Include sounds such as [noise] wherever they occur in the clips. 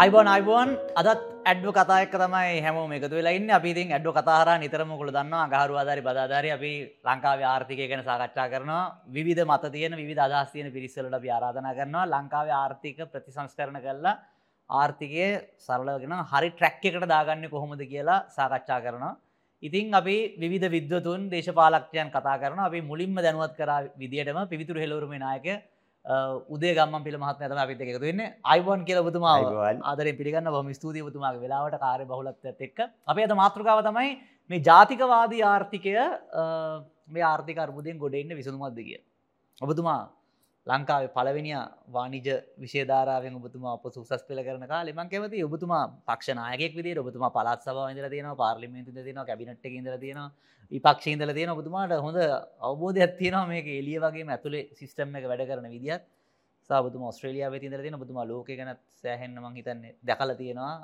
අයිබෝන් අයිබෝන් අදත් ඇඩ්ඩු කතායක තමයි හැම එකතු වෙලාන්න අපිතින් ඇඩ්ඩු කතාර නිතරමකුළ දන්න ගහරු අදාරි බදාධාරය අපි ලංකාව ආර්ථිකය ගැන සාකච්ඡා කරනවා. විධ මත තියෙන විධ අදහස් තියෙන පිරිස්සලට අපි ආරාධනා කරනවා. ලංකාව ආර්ථික ප්‍රතිසංස්කරන කරලා ආර්ථිකය සරලගෙන හරි ට්‍රැක් එකට දාගන්න කොහොමද කියලා සාකච්ඡා කරනවා. ඉතින් අපි විධ විද්වතුන් දේශපාලක්ෂයන් කතා කරන අපි මුලින්ම දැනුවත් කර විදිටම පිවිතුර හෙලවරුම නායක උදේ ගම්ම පිළ මහත් ඇතම අපිත එකතු වෙන්න. අයිබෝන් කියල බතුමා ආදර පිළිගන්න බොම ස්තුතිය බතුමාගේ වෙලාවට කාරය බහලත් එක්ක. අපේ අත මාතෘකාව තමයි මේ ජාතිකවාදී ආර්ථිකය මේ ආර්ථික අර්බුදයෙන් ගොඩෙන්න්න විසඳුමත්ද කිය. ඔබතුමා ලංකාවේ පලවෙනිය වානිජ විශේධාරාවෙන් ඔබතුමා අප සුසස් පෙල කරන කාලෙමන් කැවති ඔබතුමා පක්ෂනායකෙක් විදි ඔබතුමා පලත් සබ ඉදල තියෙන පාර්ලිමේන්තු දෙන කැබිනට් ඉදල තියෙන විපක්ෂීන්දල තියෙන ඔබතුමාට හොඳ අවබෝධ ඇත්තියනවා මේක එලිය වගේ ඇතුළේ සිිස්ටම් එක වැඩ කරන විදිත් සාබතුම ස්ට්‍රේලිය වෙතිදර තියෙන බතුමා ලෝක ගැන සෑහෙන්න්න මං හිතන්නේ දැකල තියෙනවා.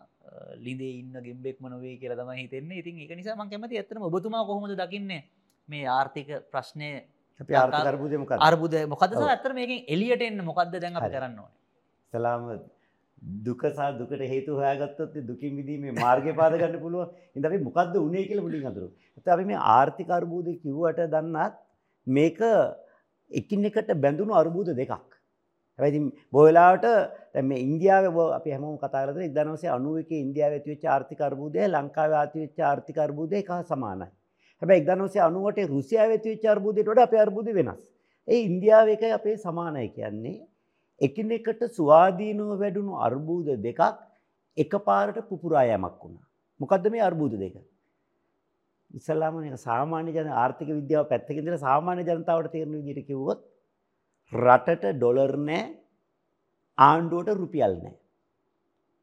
ලිදේ ඉන්න ගෙම්බෙක් මනොවේ කියලතම හිතෙන්නේ. ඉතින් එක නිසා මං කැමති ඇත්තන ඔබතුමා කොහොමද දකින්නේ මේ ආර්ථික ප්‍රශ්නය අර්බුදය මොක අර්බුද මොකද ඇතර මේකින් එලියට එන්න මොකක්ද දැන් කරන්න සලාම දුකසා දුකට හේතු හොයාගත්තොත් දුකින් විදීමේ මාර්ගය පාදගන්න පුළුව ඉඳ මොකක්ද උනේ කියල මුලින් අතුරු ඇත අපි මේ ආර්ථික අර්බූද කිව්වට දන්නත් මේක එකින් එකට බැඳුණු අර්බූද දෙකක්. හැති බොයලාට තැම ඉන්දියාව අප හැම කතාරද ඉදනවසේ අනුවක ඉන්දියාව ඇතිවෙච ආර්ථික අර්බූදය ලංකාව ආතිවෙච්ච ආර්ථික අර්බූදය එක සමානයි හැබැ එක්දනවසේ අනුවට රුසියාව ඇතිවෙච්ච අර්බූදයට අප අර්බුද වෙනස් ඒ ඉන්දියාව එක අපේ සමානය කියන්නේ එකින් එකට ස්වාධීනව වැඩුණු අර්බූද දෙකක් එක පාරට පුපුරායමක් වුණා. මොකක්ද මේ අර්බූද දෙක. ඉස්සල්ලාම සාමාන්‍ය ජන ආර්ථික විද්‍යාව පැත්තකින්දර සාමාන්‍ය ජනතාවට තේරණ විදිට කිව්වොත් රටට ඩොලර් නෑ ආණ්ඩුවට රුපියල් නෑ.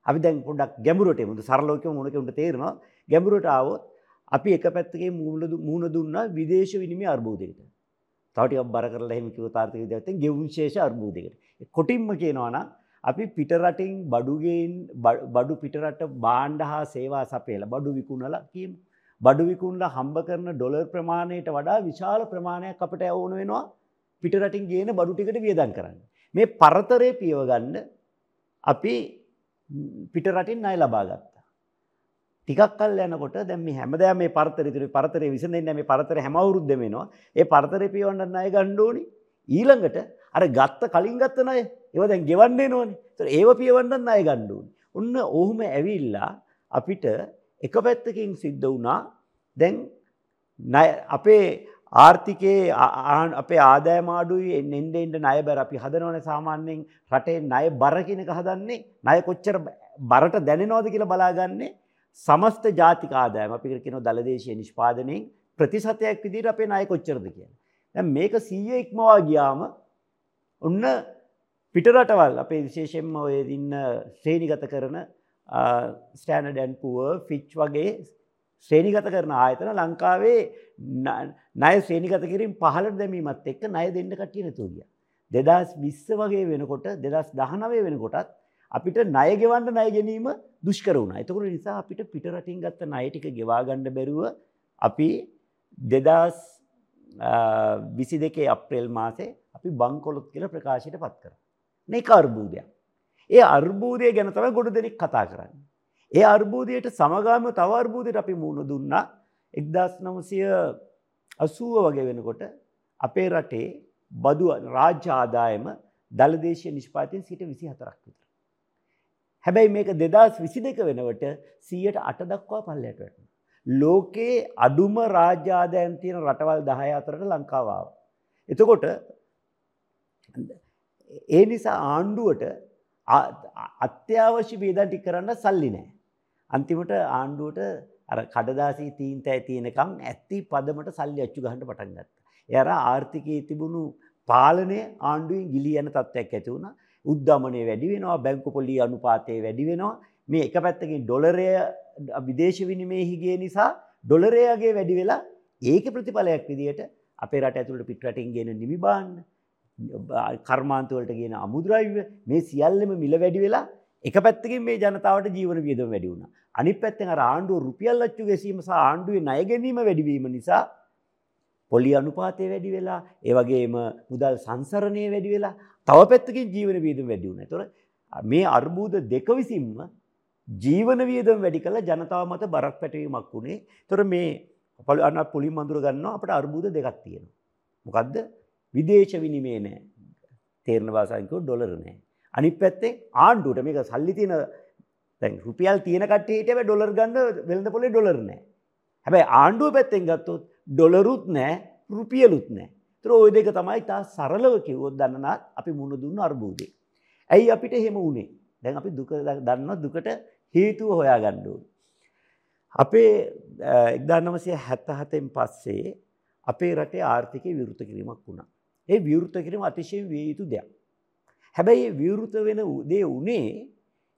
අපි දැන් පොඩක් ගැඹුරට මුද සරලෝක මුණකට තේරෙනවා ගැඹුරට ආවොත් අපි එක පැත්තගේ මූලද මුණ දුන්න විදේශ විනිමේ අර්බූදයට. තවටික බර කරලා එහෙම කිව්ව තාර්ථික විද්‍යාවෙන් ගෙවුම් ශේෂ අර්බූදයකට. කොටින්ම කියනවා නම් අපි පිටරටින් බඩුගෙන් බඩු පිටරට භාණ්ඩ හා සේවා සපයලා බඩු විකුණලා කියමු. බඩු විකුණලා හම්බ කරන ඩොලර් ප්‍රමාණයට වඩා විශාල ප්‍රමාණයක් අපිට ඕන වෙනවා පිටරටින් ගේන බඩු ටිකට වියදම් කරන්න. මේ පරතරය පියවගන්න අපි පිටරටින් ණය ලබා ගත්තා. ටිකක් කල් යනකොට දැන් මේ හැමදාම මේ පරතරය තුනේ පරතරය විසඳෙන්නේ මේ පරතරය හැම අවුරුද්දෙම එනවා. ඒ පරතරය පියවන්න ණය ගන්න ඕනි. ඊළඟට අර ගත්ත කලින් ගත්ත ණය ඒව දැන් ගෙවන්න එනවනේ. ඒතර ඒව පියවන්න ණය ගන්න ඕනි. ඔන්න ඔහුම ඇවිල්ලා අපිට එක පැත්තකින් සිද්ධ වුණා දැන් අපේ ආර්ථිකයේ අපේ ආදෑමාඩුයි එන්ඩ එන්ඩ නය බැර අපි හදනවන සාමාන්‍යයෙන් රටේ නය බර කියනක හදන්නේ නය කොච්චර බරට දැනෙනවාද කියලා බලාගන්නේ සමස්ත ජාතික ආදායම අපි කියන දළදේශය නිෂ්පාදනයෙන් ප්‍රතිසතයක් විදිට අපේ නය කොච්චරද කියලා. මේක සීය ඉක්මවා ගියාම ඔන්න පිටරටවල් අපේ විශේෂෙන්ම ඔය ඉන්න ශ්‍රේණිගත කරන ස්ටෑනඩැන් පුව ෆිච් වගේ ශ්‍රේණිගත කරන ආයතන ලංකාවේ නය ශ්‍රේණිගත කිරින් පහලට දැමීමත් එක්ක නය දෙන්න කටිය නතුව ගිය. දෙදස් විස්ස වගේ වෙනකොට දෙදස් දහනවේ වෙනකොටත් අපිට නයගෙවන්ට නය ගැනීම දුෂ්කර වුණ එතකට නිසා අපිට පිටරටින් ගත්ත නයටික ගෙවාගණ්ඩ බැරුව අපි දෙදස් විසි දෙකේ අප්‍රේල් මාසේ අපි බංකොලොත් කියල ප්‍රකාශයට පත් කර. මේ අර්බූදයක්. ඒ අර්බූදය ගැන තම ගොඩ දෙනෙක් කතා කරන්න. ඒ අර්බූදයට සමගාම තව අර්බූදයට අපි මුණ දුන්නා එක්දස් නමසය අසුව වගේ වෙනකොට අපේ රටේ බදු රාජ්‍ය ආදායම දළදේශය නිෂ්පාතියෙන් සිට විසි හතරක් විතර. හැබැයි මේක දෙදස් විසි දෙක වෙනවට සීයට අට දක්වා පල්ලයට වැටන. ලෝකයේ අඩුම රාජ්‍යාදයන් තියෙන රටවල් දහය අතරට ලංකාවාව. එතකොට ඒ නිසා ආණ්ඩුවට අත්‍යවශ්‍ය බේදටි කරන්න සල්ලි නෑ. අන්තිමට ආණ්ඩුවට අර කඩදාසී තීන්ත ඇතියනකම් ඇත්ති පදමට සල්ලි අච්චු ගහට පටන් ගත්ත. එයර ආර්ථිකයේ තිබුණු පාලනය ආණ්ඩුවෙන් ගිලි යන තත්ත්වයක් ඇති වුණ උද්ධමනය වැඩි වෙනවා බැංකු පොලි අනුපාතය වැඩි වෙනවා මේ එක පැත්තකින් ඩොලරය විදේශ විනිමේහිගේ නිසා ඩොලරයාගේ වැඩි වෙලා ඒක ප්‍රතිඵලයක් විදියට අපේ රට ඇතුළට පිටරටින් ගෙන නිමිබාන්න කර්මාන්තවලට ගෙන අමුද්‍රයිව මේ සියල්ලම මිල වැඩි වෙලා එක පැත්තකින් මේ ජනතාවට ජීවන වියදම වැඩි වුණ. අනි පැත්තෙන් ආණ්ඩුව රුපියල් අච්චු ගැසීම සහ ආණ්ඩුවේ ණය ගැනීම වැඩිවීම නිසා පොලි අනුපාතය වැඩි වෙලා ඒ වගේම මුදල් සංසරණය වැඩි වෙලා තව පැත්තකින් ජීවන වියදම වැඩි වුණා. ඒතොර මේ අර්බුද දෙක විසින්ම ජීවන වියදම් වැඩි කළ ජනතාව මත බරක් පැටවීමක් වුණේ තොර මේ පල අන්න පුලි මඳුර ගන්න අපට අර්බුද දෙකක් තියෙන. මොකක්ද විදේශ විනිමේ නෑ තේරණ වාසායකෝ ඩොලර නෑ. අනි පැත්තේ ආණ්ඩුවට මේක සල්ලි තියෙන දැන් රුපියල් තියෙන කට්ටේට ඩොලර් ගන්න වෙළඳ පොලේ ඩොලර් නෑ. හැබැයි ආණ්ඩුව පැත්තෙන් ගත්තොත් ඩොලරුත් නෑ රුපියලුත් නෑ. තර ඔය දෙක තමයි තා සරලව කිව්වොත් දන්නනාත් අපි මුණ දුන්න අර්බූදේ. ඇයි අපිට හෙම වුණේ දැන් අපි දුක දන්න දුකට හේතුව හොයා ගණ්ඩුව. අපේ එක්දන්නමසය හැත්ත හතෙන් පස්සේ අපේ රටේ ආර්ථිකය විවෘත කිරීමක් වුණා. ඒ විවෘත කිරීම අතිශය විය යුතු දෙයක්. හැබැයි විවෘත වෙන දේ වනේ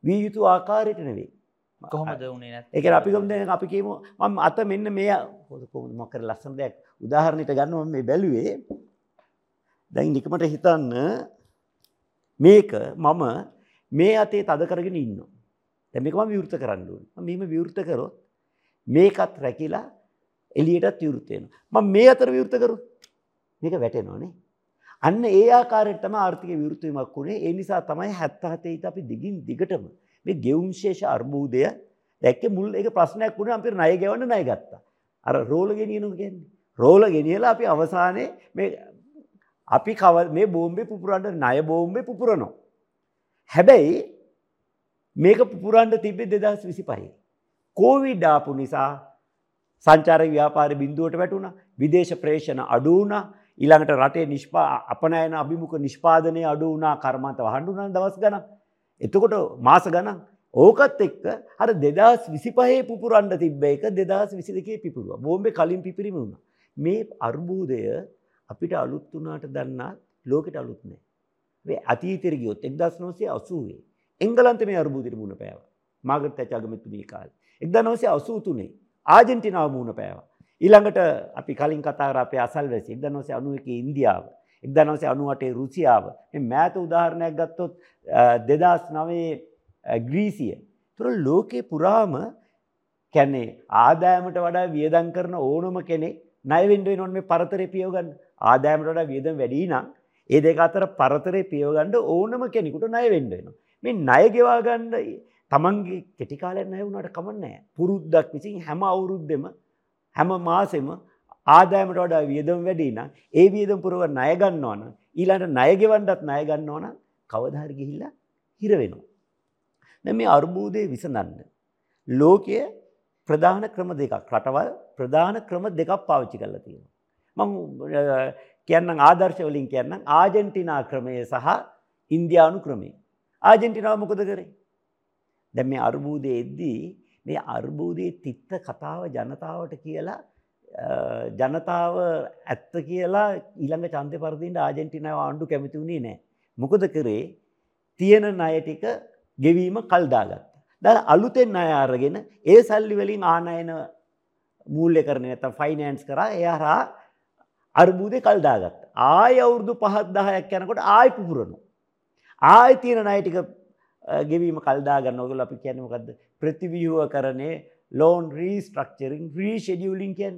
විය යුතු ආකාරයට නෙවෙයි. කොහොමද වනේ එක අපි ගොම් අපි කියමු මම අත මෙන්න මේ කොහොම මොකර ලස්සන දෙයක් උදාහරණයට ගන්නව මේ බැලුවේ. දැන් නිකමට හිතන්න මේක මම මේ අතේ තද කරගෙන ඉන්න. දැමක ම විවෘත කරන්න ඕන. මෙම විවෘත කරොත් මේකත් රැකිලා එලියටත් විවෘත්තයන ම මේ අතර විවෘත කරු? මේක වැටෙනවානේ අන්න ඒ ආකාරයටම ආර්ථික විවෘතීමක් වුණේ ඒ නිසා තමයි හැත්තහතේ අපි දිගින් දිගටම මේ ගෙවුම්ශේෂ අර්බූදය දැක්ක මුල් එක ප්‍රශ්නයක් වුණ අපිට ණය ගෙවන්න ණය ගත්තා. අර රෝල ගෙනියනු කියන්නේ. රෝල ගෙනියලා අපි අවසානයේ මේ අපි කව මේ බෝම්බේ පුපුරන්න ණය බෝම්බේ පුපුරනවා. හැබැයි මේක පුපුරන්න තිබ්බේ 2025. කෝවිඩ් ආපු නිසා සංචාර ව්‍යාපාර බිඳුවට වැටුණා. විදේශ ප්‍රේෂණ අඩු වුණා. ඊළඟට රටේ නිෂ්පා අපනයන අභිමුඛ නිෂ්පාදනය අඩු වුණා කර්මාන්ත වහන්න වුණා දවස් ගණන්. එතකොට මාස ගණන් ඕකත් එක්ක අර දෙදස් විසිපහේ පුපුරන්ඩ තිබ්බ එක දෙදස් විසි දෙකේ පිපුරුව බෝම්බෙ කලින් පිපිරිම වුණ. මේ අර්බූදය අපිට අලුත් වනාට දන්නත් ලෝකට අලුත් නෑ. වේ අතීතර ගියොත් එක්දස් නොසේ අසුවේ එංගලන්ත මේ අර්බූදර මුණ පෑව මාගත ඇචාගමතුමී කාල්. එක්ද නොසේ අසූතුනේ ආජෙන්ටිනාව මුණ පෑව. ඊළඟට අපි කලින් කතාර අපේ අසල් වැසි එක්ද නොසේ අනුව එක ඉන්දියාව. එක්දනවසේ අනුවටේ රුසියාව මෑත උදාහරණයක් ගත්තොත් දෙදස් නවේ ග්‍රීසිය. තුර ලෝකයේ පුරාම කැන්නේ ආදායමට වඩා වියදන් කරන ඕනම කෙනෙක් නයවෙන්ඩුව නොන් මේ පරතරය පියෝගන්න ආදායමට වඩා වියදම් වැඩී නම් ඒ දෙක අතර පරතරය පියෝගණ්ඩ ඕනම කෙනෙකුට නය වෙන්ඩෙන. මේ නයගෙවාගණ්ඩ තමන්ගේ කෙටිකාලෙන් නය වුණට කමන්නෑ පුරුද්දක් විසින් හැම අවුරුද්දෙම හැම මාසෙම ආදායමට වඩා වියදම් වැඩි නම් ඒ වියදම් පුරව ණය ගන්නවා නම් ඊළඟට ණය ගෙවන්නත් ණය ගන්නවා නම් කවදා හරි ගිහිල්ලා හිර වෙනවා. දැන් මේ අර්බුදේ විසඳන්න ලෝකයේ ප්‍රධාන ක්‍රම දෙකක් රටවල් ප්‍රධාන ක්‍රම දෙකක් පාවිච්චි කරලා තියෙනවා. මම කියන්නම් ආදර්ශ වලින් කියන්නම් ආජන්ටිනා ක්‍රමය සහ ඉන්දියානු ක්‍රමය. ආජන්ටිනාව මොකද කරේ? දැන් මේ අර්බුදේ එද්දී මේ අර්බුදේ තිත්ත කතාව ජනතාවට කියලා ජනතාව ඇත්ත කියලා ඊළඟ චන්තය පරදින්ට ආජෙන්ටිනාව ආණ්ඩු කැමති වුණේ නෑ. මොකද කරේ තියෙන ණයටික ගෙවීම කල්දාගත්ත. ද අලුතෙන් අය අරගෙන ඒ සල්ලි වලින් ආනයන මූල්‍ය කරන ඇත ෆයිනෑන්ස් කර එයහරා අර්බූදය කල්දාගත්. ආය අවුරුදු පහත් දහයක් යැනකොට ආය පුපුරනු. ආය තියෙන අයටික ගෙවීම කල්දාගන්න ඔගල අපි කියනමකක්ද ප්‍රතිවියුව කරනේ ලෝන් රීස්ට්‍රක්චරින් ්‍රී ෂෙඩියලින් කියන්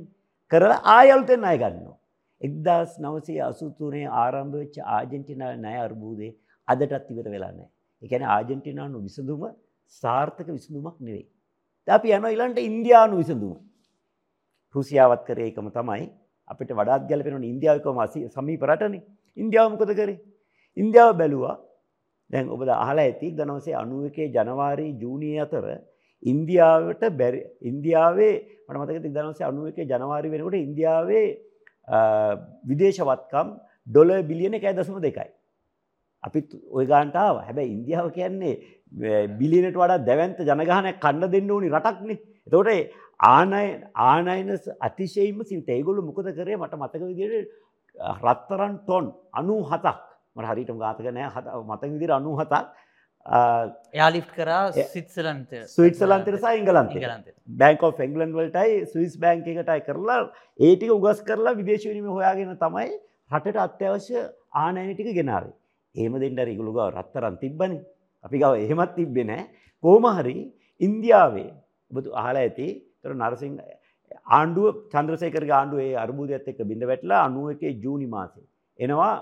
කරලා ආයල්තෙන් අය ගන්නවා. එක්දස් නවසේ අසුතුනේ ආරම්භ වෙච්ච ආජෙන්ටිනාව නෑ අර්බූදේ අදටත් ඉවර වෙලා නෑ. එකැන ආජෙන්ටිනානු විසඳුම සාර්ථක විසඳුමක් නෙවෙයි. අපි යන ඉලන්ට ඉන්දයානු විසඳුම. රුසියාවත් කරේ එකම තමයි අපිට වඩාත් ගැලපෙන ඉන්දියාවකම සමීපරටන ඉන්දියාවමකොද කරේ. ඉන්දියාව බැලුවා දැන් ඔබද අහලා ඇති දනවසේ අනුවකේ ජනවාරී ජූනිය අතර ඉන්දියාවට බැරි ඉන්දියාවේ මට මතක දනවසේ අනුව එක ජනවාරි වෙනකොට ඉන්දියාවේ විදේශවත්කම් ඩොල බිලියන එකයි දසම දෙකයි. අපිත් ඔය ගාන්ටාව හැබැයි ඉන්දියාව කියන්නේ බිලියනට වඩා දැවන්ත ජනගහනය කණ්ඩ දෙන්න ඕනි රටක්නේ. තෝට ආනය ආනයනස් අතිශයම සිට ඒගොල්ලු මොකද කරේ? මට මතක විදියට රත්තරන් ටොන් අනු හතක් මට හරිටම ගාතක නෑ. මතක විදිර අනු හතක් යාලිප් කරා සිත්සලන්ත ස්විට්සලන්තර සහ ඉංගලන්ත බැංකෝ ෆෙංගලන් වලටයි ස්විස් බෑංක එකටයි කරලා ඒටික උගස් කරලා විදේශවනීම හොයාගෙන තමයි රටට අත්‍යවශ්‍ය ආනයනටික ගෙනාවේ ඒම දෙන්නට ඉගුළුගව රත්තරන් තිබ්බන අපි ගව එහෙමත් තිබ්බෙනෑ කෝමහරි ඉන්දියාවේ ඔබතු අහලා ඇති තර නරසිං ආණ්ඩුව චන්ද්‍රසේකර ආණ්ඩුවේ අර්බූදයක්ත් එක්ක බිඳ වැටලා අනුව එකේ ජූනි මාසේ එනවා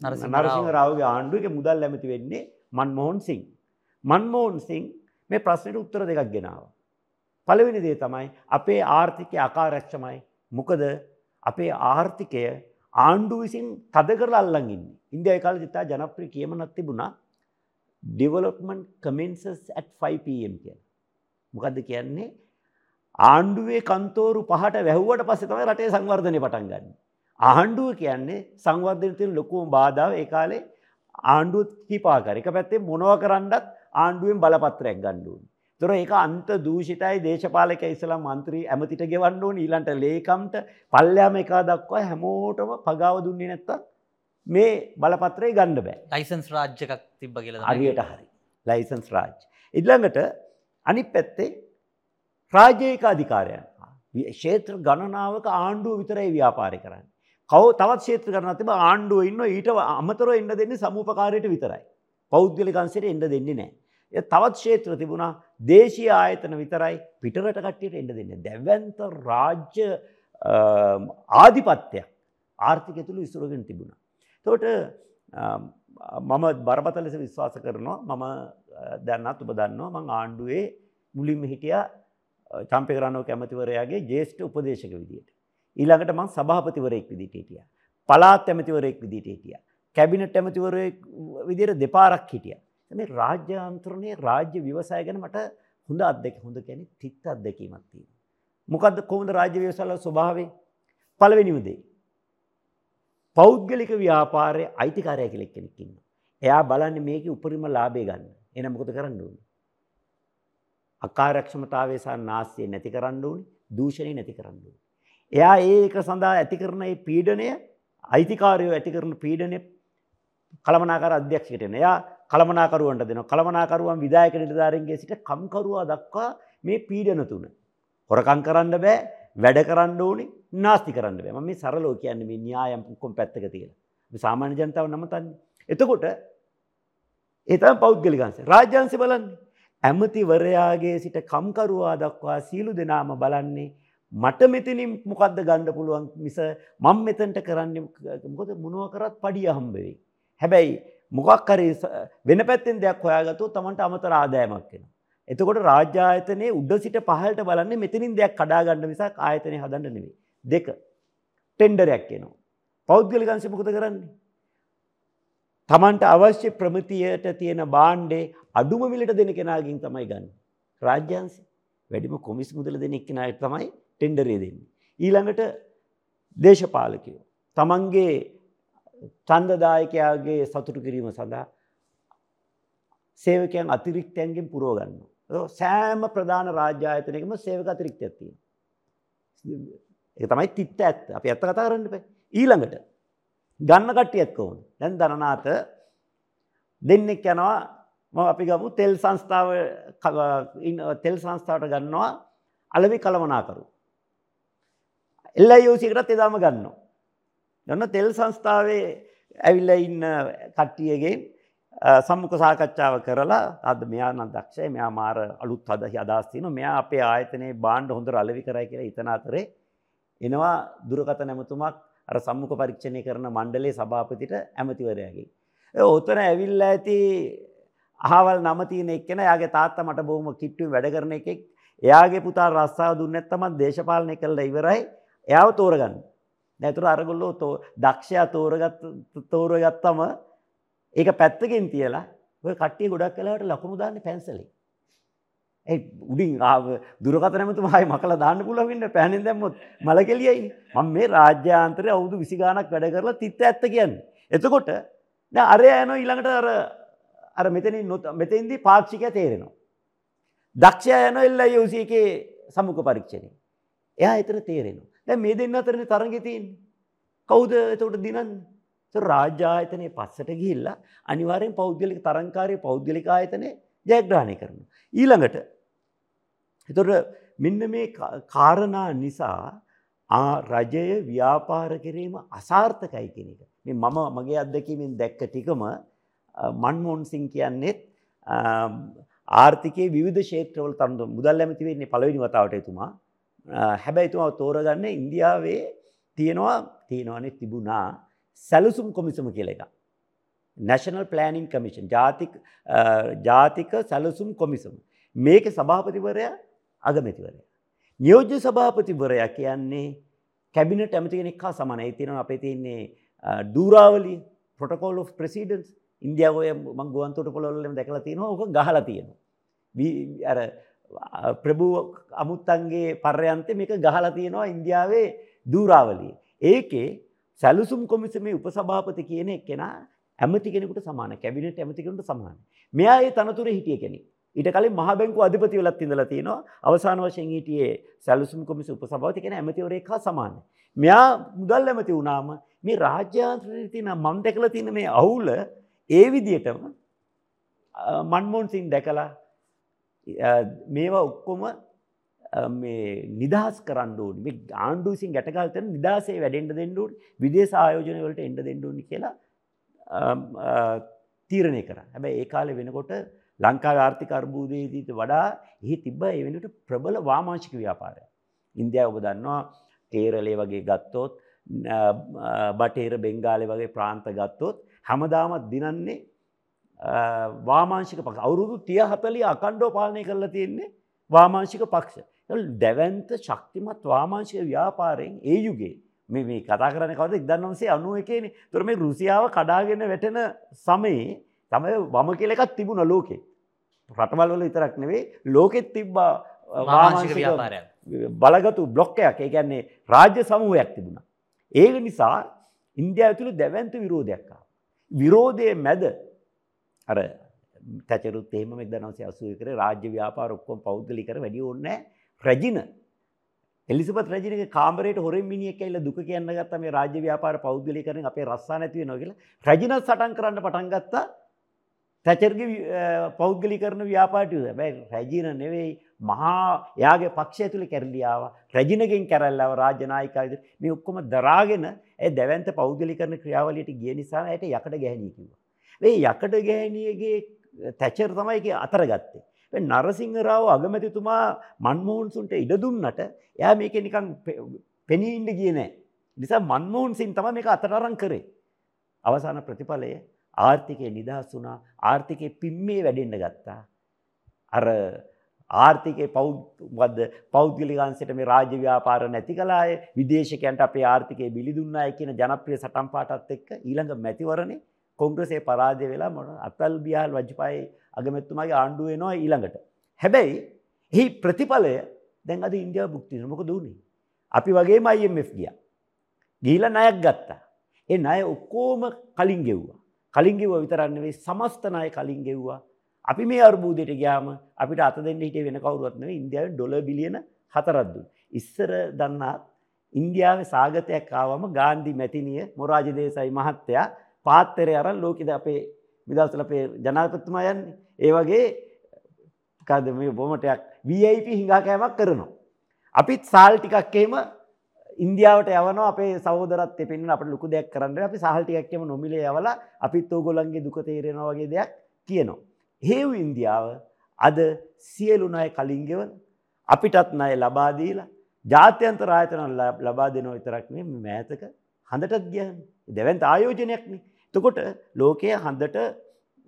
නරසිංහ රාවගේ ආණ්ඩුවක මුදල් ඇමති වෙන්නේ මන්මෝහන් සිං. මන්මෝහන් සිං මේ ප්‍රශ්නයට උත්තර දෙකක් ගෙනාව. පළවෙනි දේ තමයි අපේ ආර්ථිකය අකාරක්ෂමයි. මොකද අපේ ආර්ථිකය ආණ්ඩු විසින් තද කරලා අල්ලන් ඉන්නේ. ඉන්දියාවේ කාලේ ඉතා ජනප්‍රිය කියමනක් තිබුණා development commences at 5 pm කියලා. මොකද්ද කියන්නේ? ආණ්ඩුවේ කන්තෝරු පහට වැහුවට පස්සේ තමයි රටේ සංවර්ධනය පටන් ගන්න. ආණ්ඩුව කියන්නේ සංවර්ධනය තියෙන ලොකුම බාධාව ඒ කාලේ ආණ්ඩුව කිපාකර. එක පැත්තේ මොනව කරන්නත් ආණ්ඩුවෙන් බලපත්‍රයක් ඕනේ. තොර ඒක අන්ත දූෂිතයි දේශපාලක ඉස්ලාම් මන්ත්‍රී ඇමතිට ගෙවන්න ඕනේ ඊළඟට ලේකම්ට පල්ලෑම එක දක්වා හැමෝටම පගාව දුන්නේ නැත්තම් මේ බලපත්‍රය ගන්න බෑ. ලයිසන්ස් රාජ්‍යකක් තිබ්බ කියලා හරියට හරි. ලයිසන්ස් රාජ්. ඉල්ළඟට අනිත් පැත්තේ රාජ්‍යයක අධිකාරයන්. ක්ෂේත්‍ර ගණනාවක ආණ්ඩුව විතරයි ව්‍යාපාරය කරන්න. කව තවත් ක්ෂේත්‍ර කරන තිබ ආණ්ඩුව ඉන්න ඊට අමතරව එන්න දෙන්නේ සමූපකාරයට විතරයි. පෞද්ගලිකන්සයට එන්න දෙන්නේ නෑ. තවත් ක්ෂේත්‍ර තිබුණා දේශී ආයතන විතරයි පිටරට කට්ටියට එන්න දෙන්නේ. දැවන්ත රාජ්‍ය ආධිපත්‍යයක් ආර්ථිකය තුළ ඉසුරගෙන තිබුණා. තෝට මම බරපතල ලෙස විශ්වාස කරනවා මම දැන්නත් ඔබ දන්නවා මං ආණ්ඩුවේ මුලින්ම හිටිය චම්පකරන්නෝ කැමතිවරයාගේ ජේෂ්ඨ උපදේශක විදියට. ඊළඟට මං සභාපතිවරයෙක් විදිට හිටිය. පලාත් ඇමතිවරයෙක් විදිට හිටිය. කැබිනට ඇමතිවරයෙක් විදිර දෙපාරක් හිටිය. මේ රාජ්‍යාන්ත්‍රණය රාජ්‍ය විවසය ගැන මට හොඳ අදක හොඳ කැනෙ තිත්ත අත්දැකීමත් තියෙන. මොකද කොහොමද රාජ්‍ය ව්‍යවසල ස්වභාවේ පළවෙනිමදේ. පෞද්ගලික ව්‍යාපාරය අයිතිකාරය කෙලෙක් කෙනෙක්කින්න. එයා බලන්න මේක උපරිම ලාබේ ගන්න එන මොකද කරන්න ඕන. අකාරක්ෂමතාවේ සහ නාස්තිය නැති කරන්න ඕනි දූෂණය නැති කරන්න ඕනි. එයා ඒක සඳහා ඇති කරන පීඩනය අයිතිකාරයෝ ඇති කරන පීඩනය කළමනාකර අධ්‍යක්ෂකටන එයා කළමනාකරුවන්ට දෙන කළමනාකරුවන් විදායක නිලධාරන්ගේ සිට කම්කරුවා දක්වා මේ පීඩන තුන. හොරකං කරන්න බෑ වැඩ කරන්න ඕනි නාස්ති කරන්න බෑ මේ සරලෝ කියන්න මේ න්‍යායම් පුක්කොම් පැත්තක තියලා. සාමාන්‍ය ජනතාව නමතන්නේ. එතකොට එතම පෞද්ගලිකන්ස රාජ්‍යන්සි බලන්නේ. ඇමතිවරයාගේ සිට කම්කරුවා දක්වා සීලු දෙනාම බලන්නේ මට මෙතනින් මොකක්ද ගණ්ඩ පුළුවන් මිස මං මෙතන්ට කරන්න මොකද මුණුව කරත් පඩිය හම්බවෙයි. හැබැයි මොකක් කරේ වෙන පැත්තෙන් දෙයක් හොයාගතු තමන්ට අමතර ආදායමක් වෙන. එතකොට රාජ්‍යායතනයේ උඩ සිට පහලට බලන්නේ මෙතනින් දෙයක් කඩාගන්න මිසක් ආයතනය හදන්න නෙවෙයි. දෙක ටෙන්ඩරයක් එනවා. පෞද්ගලිකංශ මොකද කරන්නේ? තමන්ට අවශ්‍ය ප්‍රමිතියට තියෙන බාණ්ඩේ අඩුම මිලට දෙන කෙනාගින් තමයි ගන්න. රාජ්‍යන්සි වැඩිම කොමිස් මුදල දෙන එක්කෙනාට තමයි ටෙන්ඩරේ දෙන්නේ. ඊළඟට දේශපාලකයෝ. තමන්ගේ චන්දදායකයාගේ සතුටු කිරීම සඳහා සේවකයන් අතිරික්තයන්ගෙන් පුරෝගන්න. සෑම ප්‍රධාන රාජ්‍යායතනයකම සේවක අතිරික්තයක් තියෙන. ඒ තමයි තිත්ත ඇත්ත අපි ඇත්ත කතා කරන්න බෑ. ඊළඟට ගන්න කට්ටියත් කොහොමද? දැන් දරනාත දෙන්නෙක් යනවා මම අපි ගමු තෙල් සංස්ථාව තෙල් සංස්ථාවට ගන්නවා අලවි කළමනාකරු. LIOC එකටත් එදාම ගන්නවා. ගන්න තෙල් සංස්ථාවේ ඇවිල්ලා ඉන්න කට්ටියගෙන් සම්මුඛ සාකච්ඡාව කරලා අද මෙයා නම් දක්ෂයි මෙයා මාර අලුත් හද අදහස් තියෙනවා මෙයා අපේ ආයතනයේ භාණ්ඩ හොඳට අලෙවි කරයි කියලා හිතන අතරේ එනවා දුරකථන ඇමතුමක් අර සම්මුඛ පරීක්ෂණය කරන මණ්ඩලයේ සභාපතිට ඇමතිවරයාගෙන්. ඒ ඔතන ඇවිල්ලා ඇති අහවල් නම තියෙන එක්කෙනා එයාගේ තාත්තා මට බොහොම කිට්ටුවෙන් වැඩ කරන එකෙක්. එයාගේ පුතා රස්සාව දුන්නේ නැත්නම් දේශපාලනය කළා ඉවරයි. එයාව තෝරගන්න. නැතුර අරගොල්ලෝ තෝ දක්ෂයා තෝරගත් තෝරගත්තම ඒක පැත්තකින් තියලා ඔය කට්ටිය ගොඩක් වෙලාවට ලකුණු දාන්නේ පැන්සලේ. ඒ උඩින් ආව දුරකථන ඇමතුමායි මකලා දාන්න පුළුවන් ඉන්න පෑනෙන් දැම්මොත් මල කෙලියයි. මම මේ රාජ්‍යාන්තරයේ අවුරුදු 20 ගාණක් වැඩ කරලා තිත්ත ඇත්ත කියන්නේ. එතකොට දැන් අරයා යනවා ඊළඟට අර අර මෙතනින් මෙතෙන්දී පාක්ෂිකයා තේරෙනවා. දක්ෂයා යනවා එල්ලයි එකේ සමුඛ පරීක්ෂණේ. එයා එතන තේරෙනවා. දැන් මේ දෙන්න අතරනේ තරඟේ තියෙන්නේ. කවුද එතකොට දිනන්නේ? රාජ්‍ය ආයතනයේ පස්සට ගිහිල්ලා අනිවාර්යෙන් පෞද්ගලික තරංකාරී පෞද්ගලික ආයතනයේ ජයග්‍රහණය කරනවා. ඊළඟට එතකොට මෙන්න මේ කාරණා නිසා ආ රජය ව්‍යාපාර කිරීම අසාර්ථකයි කියන එක. මේ මම මගේ අත්දැකීමෙන් දැක්ක ටිකම මන්මෝහන් සිං කියන්නේත් ආර්ථිකයේ විවිධ ක්ෂේත්‍රවල තම මුදල් ඇමති වෙන්නේ පළවෙනි වතාවට එතුමා. හැබැයි එතුමා තෝරගන්න ඉන්දියාවේ තියෙනවා තියෙනවනේ තිබුණා සැලසුම් කොමිසම කියලා එකක්. නැශනල් ප්ලෑනිින් කමිෂන් ජාතික ජාතික සැලසුම් කොමිසම. මේක සභාපතිවරයා අගමැතිවරයා. නියෝජ්‍ය සභාපතිවරයා කියන්නේ කැබිනට ඇමති කෙනෙක් හා සමනයි තියෙන අපේ තියන්නේ දූරාවලිය පොටකෝල් of ප්‍රසිඩන්ස් ඉන්දියාවය මං ගුවන්තොට පොළොල්ලම දැකලා තියෙනවා ඕක ගහලා තියෙනවා. අර ප්‍රභූ අමුත්තන්ගේ පර්යන්තය මේක ගහලා තියෙනවා ඉන්දියාවේ දූරාවලිය. ඒකේ සැලුසුම් කොමිසමේ උපසභාපති කියන එක්කෙනා ඇමති කෙනෙකුට සමාන කැබිනට ඇමතිකෙනට සමාන. මෙයා ඒ තනතුර හිටිය කෙනෙක්. ඊට කලින් මහ බැංකුව අධිපති වෙලත් ඉඳලා තියෙනවා. අවසාන වශයෙන් හිටියේ සැලසුම් කොමිස උපසභාපති කියන ඇමතිවරයෙක් හා සමානයි. මෙයා මුදල් ඇමති වුණාම මේ රාජ්‍යාන්ත්‍රයේ තියෙන මම දැකලා තියෙන මේ අවුල ඒ විදිහටම මන්මෝහන් සිං දැකලා මේවා ඔක්කොම මේ නිදහස් කරන්න ඕනි මේ ආණ්ඩුව විසින් ගැටගල් කරන නිදහසේ වැඩෙන්න දෙන්න ඕනි විදේශ ආයෝජන වලට එන්න දෙන්න ඕනි කියලා තීරණය කරා. හැබැයි ඒ කාලේ වෙනකොට ලංකාවේ ආර්ථික අර්බුදයේදීට වඩා එහි තිබ්බ ඒ වෙනකොට ප්‍රබල වාමාංශික ව්‍යාපාරයක්. ඉන්දියාව ඔබ දන්නවා කේරළේ වගේ ගත්තොත් බටේර බෙංගාලේ වගේ ප්‍රාන්ත ගත්තොත් හැමදාමත් දිනන්නේ වාමාංශික පක්ෂ අවුරුදු තිය හතලිය අකණ්ඩෝ පාලනය කරලා තියෙන්නේ වාමාංශික පක්ෂ. දැවන්ත ශක්තිමත් වාමාංශික ව්‍යාපාරයෙන් ඒ යුගේ මේ මේ කතා කරන කවද ඉදන්නවසේ අනුව එකේන තුර මේ රුසියාව කඩාගෙන වැටෙන සමයේ තමයි වම කියල එකත් තිබුණ ලෝකේ රටවල් වල විතරක් නෙවෙයි ලෝකෙත් තිබ්බා වාමාංශික ව්‍යාපාරයක්. බලගතු බ්ලොක්කයක් ඒ කියන්නේ රාජ්‍ය සමූහයක් තිබුණා. ඒක නිසා ඉන්දියාව තුළ දැවන්ත විරෝධයක් ආවා. විරෝධයේ මැද අර තැචරුත් එහෙම 1980 කරේ. රාජ්‍ය ව්‍යාපාර ඔක්කොම පෞද්ගලික කර. වැඩි ඕනේ රැජින. එලිසබත් රජිනගේ කාමරයට හොරෙන් මිනිහෙක් ඇවිල්ලා දුක කියන්න ගත්තා මේ රාජ්‍ය ව්‍යාපාර පෞද්ගලිකරණය අපේ රස්සා නැති වෙනවා කියලා. රැජිනත් සටන් කරන්න පටන් ගත්තා. තැචර්ගේ පෞද්ගලිකරණ ව්‍යාපාටය හැබැයි රැජින නෙවෙයි මහා යාගේ පක්ෂය තුළ කැරලියාව රැජිනගෙන් කැරල්ලාව රාජනායිකාවිද මේ ඔක්කොම දරාගෙන ඇ දැවන්ත පෞද්ගලි කරන ක්‍රියාවලට ගිය නිසා ඇයට යකට ගැහැනී කිව. ඒ යකට ගැහැනියගේ තැචර් තමයික අතර ගත්තේ. නරසිංහරාව අගමැතිතුමා මන්මෝහන්සුන්ට ඉඩ දුන්නට එයා මේක නිකං පෙනීන්ඩ කියනෑ. නිසා මන්මෝහන්සින් තම මේක අතරරං කරේ. අවසාන ප්‍රතිඵලය ආර්ථිකය නිදහස් වුණා ආර්ථිකය පිම්මේ වැඩෙන්ඩ ගත්තා. අර ආර්ථිකය පෞද්වද පෞද්ගලිකන්සට මේ රාජ්‍ය ව්‍යාපාර නැති කලාය විදේශකයන්ට අපේ ආර්ථිකය බිලිදුන්නා කියන ජනප්‍රිය සටම් පාටත් එක්ක ඊළඟ මැතිවරණේ කොංග්‍රසේ පරාජය වෙලා මොන අතල් බියාල් වජිපයි අගමැත්තුමගේ ආණ්ඩුව වෙනවා ඊළඟට. හැබැයි එහි ප්‍රතිඵලය දැන් අද ඉන්දියාව බුක්තින මොක දුණේ. අපි වගේ IMF ගිය. ගීල නයක් ගත්තා. ඒ ණය ඔක්කෝම කලින් ගෙව්වා. කලින් ගෙව්ව විතරන්නේ සමස්ත ණය කලින් ගෙව්වා. අපි මේ අර්බූදයට ගියාම අපිට අත දෙන්න හිටියේ වෙන කවුරුවත් නෙවෙයි ඉන්දියාවේ ඩොලර් බිලියන 4ක් දුන්නා. ඉස්සර දන්නාත් ඉන්දියාවේ සාගතයක් ආවම ගාන්ධි මැතිනිය මොරාජි දේසායි මහත්තයා පාත්තරය අරන් ලෝකෙද අපේ මිදල්සල අපේ ජනාධිපතිතුමා යන්නේ. ඒ වගේ මොකද්ද මේ බොමටයක් VIP හිඟා කෑමක් කරනවා. අපිත් සාල් ටිකක් එහෙම ඉන්දියාවට යවනවා අපේ සහෝදරත්වය පෙන්වන අපිට ලොකු දෙයක් කරන්න අපි සාල් ටිකක් එහෙම නොමිලේ යවලා අපිත් ඕගොල්ලන්ගේ දුක තේරෙනවා වගේ දෙයක් කියනවා. හේව් ඉන්දියාව අද සියලු ණය කලින් ගෙවන අපිටත් ණය ලබා දීලා ජාත්‍යන්තර ආයතන ලබා දෙනවා විතරක් නෙමෙයි මෑතක හඳටත් ගියන්නේ. දෙවන්ත ආයෝජනයක් නේ. එතකොට ලෝකයේ හඳට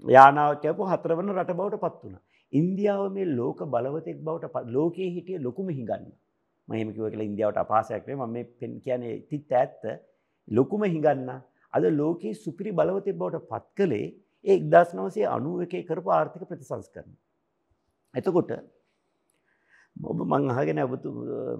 යානාව කියපු හතරවන රට බවට පත් වුණා. ඉන්දියාව මේ ලෝක බලවතෙක් බවට ලෝකයේ හිටිය ලොකුම හිඟන්න. මම එහෙම කිව්ව කියලා ඉන්දියාවට අපහාසයක් නෙවෙයි මම මේ පෙන් කියන්නේ තිත් ඇත්ත ලොකුම හිඟන්න. අද ලෝකයේ සුපිරි බලවතෙක් බවට පත් කළේ ඒ 1991 කරපු ආර්ථික ප්‍රතිසංස්කරණ. එතකොට ඔබ මං අහගෙන ඔබතු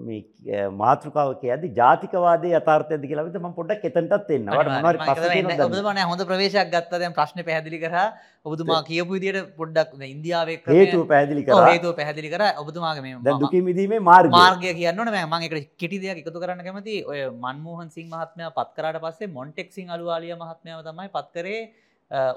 මේ මාතෘකාව කියද්දි ජාතිකවාදයේ යථාර්ථයද කියලා විතර මම පොඩ්ඩක් එතනටත් එන්න. වට මොනවාරි ප්‍රශ්න තියෙනවද? ඔබතුමා නෑ හොඳ ප්‍රවේශයක් ගත්තා දැන් ප්‍රශ්නේ පැහැදිලි කරා. ඔබතුමා කියපු විදිහට පොඩ්ඩක් ඉන්දියාවේ හේතුව පැහැදිලි කරා. හේතුව පැහැදිලි කරා. ඔබතුමාගේ මේ දැන් දුකින් මිදීමේ මාර්ගය. මාර්ගය කියන්න ඕනේ මම ඒකට කෙටි දෙයක් එකතු කරන්න කැමතියි. ඔය මන්මෝහන් සිං මහත්මයා පත් කරාට පස්සේ මොන්ටෙක් සිං අලුවාලිය මහත්මයාව තමයි පත් කරේ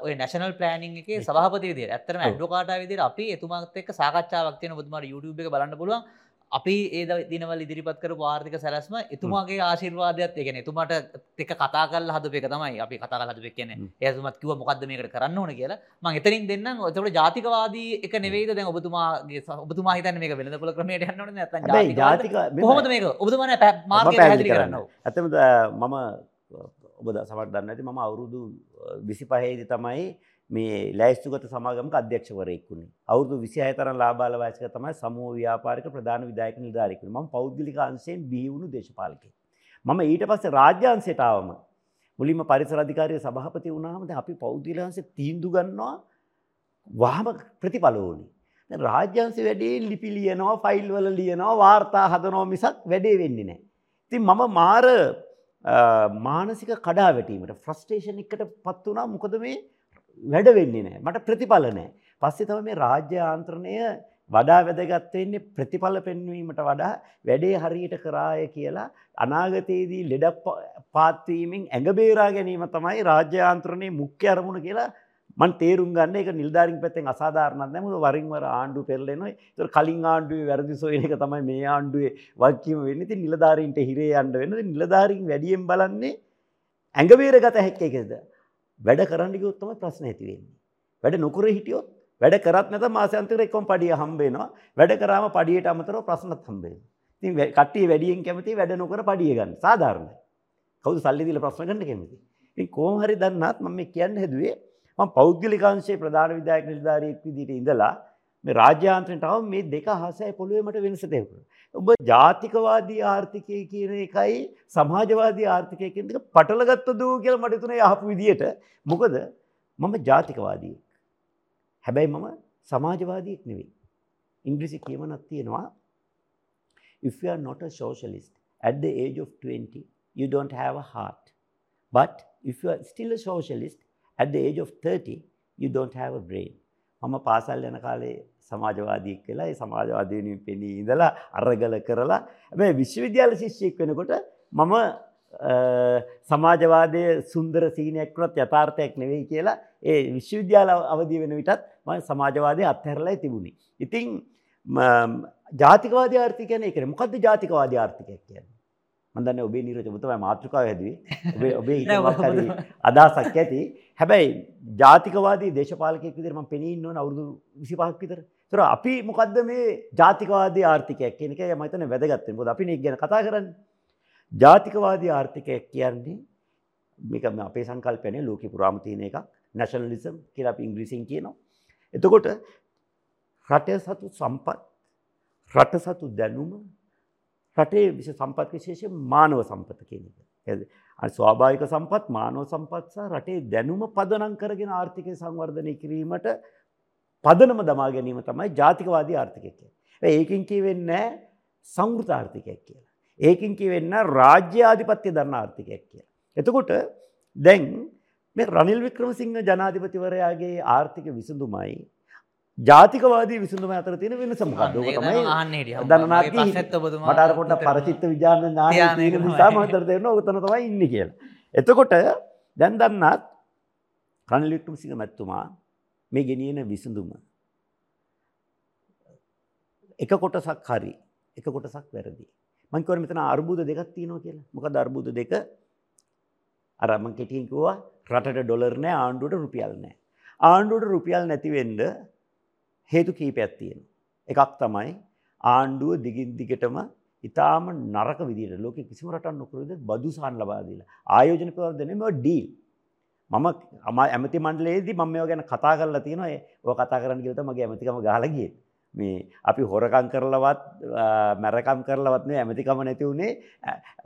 ඔය නැශනල් පලෑනිං එක සභහපති විදිර ඇත්තරම ඇඩ්ඩෝකාට විදිර අපි එතුමාත් එක් සාකච්ඡාවක් තියෙන බුදුමට YouTube එක බලන්න පුළුවන්. අපි ඒ දිනවල් ඉදිරිපත් කර වාර්ථික සැලස්ම එතුමාගේ ආශිර්වාදයක්. එකන එතුමාට එක කතා කල් හද එක තමයි අපි කතා හද කියන ඒතුමත් කිව මොකක්ද මේකට කරන්න ඕන කියලා. මං එතරින් දෙන්න ඔතට ජාතිකවාදී එක නෙවේද දැන් ඔබතුමාගේ ඔබතුමා හිතන්න මේක වෙනද පොල ක්‍රමයට යන්නන ඇත ජාතික හොමද මේක? ඔබතුමන මාර්ග පැදිලි කරන්න. ඇතම මම ඔබ සමට දන්න ඇති මම අවුරුදු විසි පහේදි තමයි මේ ලෑස්තුගත සමාගමක අධ්‍යක්ෂවරයෙක් වුණේ. අවුරුදු 26 තරම් ලාභාල වයසක තමයි සමූහ ව්‍යාපාරික ප්‍රධාන විධායක නිලධාරියෙක් වුණේ. මම පෞද්ගලික අංශයෙන් බිහි වුණු දේශපාලකයෙක්. මම ඊට පස්සේ රාජ්‍ය අංශයට ආවම මුලින්ම පරිසර අධිකාරිය සභාපති වුණාම දැන් අපි පෞද්ගලික අංශේ තීන්දුව ගන්නවා වහම ප්‍රතිඵල ඕනේ. දැන් රාජ්‍ය අංශ වැඩේ ලිපි ලියනවා, ෆයිල් වල ලියනවා, වාර්තා හදනවා මිසක් වැඩේ වෙන්නේ නැහැ. ඉතින් මම මාර මානසික කඩා වැටීමට ෆ්‍රස්ට්‍රේෂන් එකට පත් වුණා මොකද මේ වැඩ වෙන්නේ නැහැ. මට ප්‍රතිඵල නැහැ. පස්සේ තමයි මේ රාජ්‍ය ආන්ත්‍රණය වඩා වැදගත් වෙන්නේ ප්‍රතිඵල පෙන්වීමට වඩා වැඩේ හරියට කරාය කියලා අනාගතයේදී ලෙඩ පාත්වීමෙන් ඇඟ බේරා ගැනීම තමයි රාජ්‍ය ආන්ත්‍රණයේ මුඛ්‍ය අරමුණ කියලා මන් තේරුම් ගන්න එක නිල්ධාරින් පැත්තෙන් අසාධාරණක් නැහැ මොකද වරින් වර ආණ්ඩුව පෙරලෙනවා. ඒතර කලින් ආණ්ඩුවේ වැරදි සොයන එක තමයි මේ ආණ්ඩුවේ වගකීම වෙන්නේ. ඉතින් නිලධාරීන්ට හිරේ යන්න වෙනවා. ඉතින් නිලධාරීන් වැඩියෙන් බලන්නේ ඇඟ බේරගත හැක්කේ එකද? වැඩ කරන්න ගියොත් තමයි ප්‍රශ්න ඇති වෙන්නේ. වැඩ නොකර හිටියොත් වැඩ කරත් නැත මාසාන්තිර එක්කම පඩිය හම්බ වෙනවා. වැඩ කරාම පඩියට අමතරව ප්‍රශ්නත් හම්බ වෙනවා. ඉතින් කට්ටිය වැඩියෙන් කැමති වැඩ නොකර පඩිය ගන්න. සාධාරණයි. කවුද සල්ලි දීලා ප්‍රශ්න ගන්න කැමති? ඉතින් කොහොම හරි දන්නත් මම මේ කියන්න හැදුවේ මම පෞද්ගලිකාංශයේ ප්‍රධාන විධායක නිලධාරියෙක් විදිහට ඉඳලා මේ රාජ්‍යාන්ත්‍රයට ආව මේ දෙක හසයි පොළොවේ මට වෙනස තේරුණා. ඔබ ජාතිකවාදී ආර්ථිකය කියන එකයි සමාජවාදී ආර්ථිකය කියන දෙක පටලගත්තද කියලා මට තුනේ අහපු විදිහට මොකද මම ජාතිකවාදියෙක්. හැබැයි මම සමාජවාදියෙක් නෙවෙයි. ඉංග්‍රීසි කියමනක් තියෙනවා if you are not a socialist at the age of 20 you don't have a heart but if you are still a socialist at the age of 30 you don't have a brain මම පාසල් යන කාලේ සමාජවාදීෙක් වෙලා ඒ සමාජවාදී වෙනුවෙන් පෙනී ඉඳලා අරගල කරලා හැබැයි විශ්වවිද්‍යාල ශිෂ්‍යයෙක් වෙනකොට මම සමාජවාදයේ සුන්දර සීනයක් වුණත් යථාර්ථයක් නෙවෙයි කියලා ඒ විශ්වවිද්‍යාල අවදි වෙන විටත් මම සමාජවාදයේ අත්හැරලා තිබුණේ. ඉතින් ජාතිකවාදී ආර්ථිකය කියන්නේ ඒකනේ. මොකද්ද ජාතිකවාදී ආර්ථිකයක් කියන්නේ? මදන්න ඔබේ නිරච ඔබතමයි මාතෘකාව හැදුවේ ඔබේ [laughs] අදහසක් ඇති හැබැයි ජාතිකවාදී දේශපාලකයෙක් විදිහට මම පෙනී ඉන්න ඕන අවුරුදු 25ක් විතර. ඒතර අපි මොකද්ද මේ ජාතිකවාදී ආර්ථිකයක් කියන එක මම හිතන්නේ වැදගත් වෙන. මොකද අපි ගැන කතා කරන්නේ. ජාතිකවාදී ආර්ථිකයක් කියන්නේ මේක අපේ සංකල්පයනේ ලෝකෙ පුරාම තියෙන එකක්. නැෂනලිසම් කියලා අපි ඉංග්‍රීසියෙන් කියනවා. එතකොට රට සතු සම්පත් රට සතු දැනුම රටේ විශ සම්පත් විශේෂ මානව සම්පත කියන එක. ස්වාභාවික සම්පත් මානව සම්පත් සහ රටේ දැනුම පදනම් කරගෙන ආර්ථිකය සංවර්ධනය කිරීමට පදනම දමා ගැනීම තමයි ජාතිකවාදී ආර්ථිකය කියන්නේ. ඒකින් කියවෙන්නේ සංවෘත ආර්ථිකයක් කියලා. ඒකින් කියවෙන්න රාජ්‍ය ආධිපත්‍ය දරන ආර්ථිකයක් කියලා. එතකොට දැන් මේ රනිල් වික්‍රමසිංහ ජනාධිපතිවරයාගේ ආර්ථික විසඳුමයි ජාතිකවාදී විසඳුම අතර තියෙන වෙනස මොකක්ද? ඕක තමයි ඔබතුමා මට අර පොඩ්ඩක් පරිචිත්ත විඥාන ඥානය තියෙන නිසා මම හිතට තේරෙනවා ඕක තන තමයි ඉන්නේ කියලා. එතකොට දැන් දන්නත් රනිල් වික්‍රමසිංහ මැතිතුමා මේ ගෙනියන විසඳුම එක කොටසක් හරි එක කොටසක් වැරදි. මං කියවනේ මෙතන අර්බුද දෙකක් තියෙනවා කියලා. මොකද අර්බුද දෙක අර මං කෙටියෙන් කිව්වා රටට ඩොලර් නැහැ ආණ්ඩුවට රුපියල් නැහැ. ආණ්ඩුවට රුපියල් නැති වෙන්න හේතු කීපයක් තියෙනවා. එකක් තමයි ආණ්ඩුව දිගින් දිගටම ඉතාම නරක විදිහට ලෝකෙ කිසිම රටක් නොකරද බදු සහන් ලබා දීලා. ආයෝජන ප්‍රවර්ධනය මේ ඩීල් මම අම ඇමති මණ්ඩලයේදී මම මේවා ගැන කතා කරලා තියෙනවා. ඔය කතා කරන්න කියලා තමයි මගේ ඇමතිකම ගහලා ගියේ. මේ අපි හොරකම් කරලවත් මැරකම් කරලවත් නෙවෙයි ඇමතිකම නැති උනේ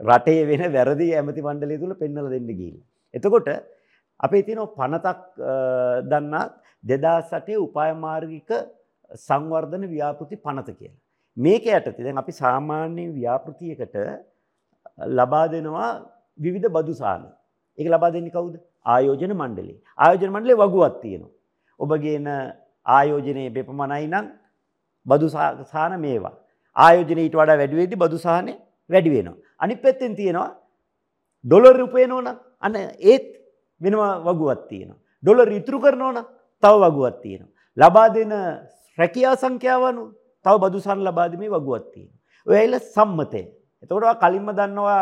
රටේ වෙන වැරදි ඇමති මණ්ඩලය තුල පෙන්වලා දෙන්න ගිහිල්ලා. එතකොට අපේ තියෙන පනතක් දන්නා දෙදා සටේ උපායමාර්ගික සංවර්ධන ව්‍යාපෘති පනත කියලා. මේක යටතේ දැන් අපි සාමාන්‍ය ව්‍යාපෘතියකට ලබා දෙනවා විවිධ බදු සාන. ඒක ලබා දෙන්නේ කවුද? ආයෝජන මණ්ඩලය. ආයෝජන මණ්ඩලේ වගුවක් තියෙනවා. ඔබ ගේන ආයෝජනයේ බෙපමණයි නම් බදු සාන මේවා. ආයෝජනය ඊට වඩා වැඩි වෙද්දි බදු සානේ වැඩි වෙනවා. අනිත් පැත්තෙන් තියෙනවා ඩොලර් උපයනවනම් අන්න ඒත් වෙනම වගුවක් තියෙනවා. ඩොලර් ඉතුරු කරනවනම් තව වගුවක් තියෙනවා. ලබා දෙන රැකියා සංඛ්‍යාවනු තව බදුසන් ලබාදීමේ වගුවක් තියෙනවා. ඔය ඇවිල්ලා සම්මතය. එතකොට කලින්ම දන්නවා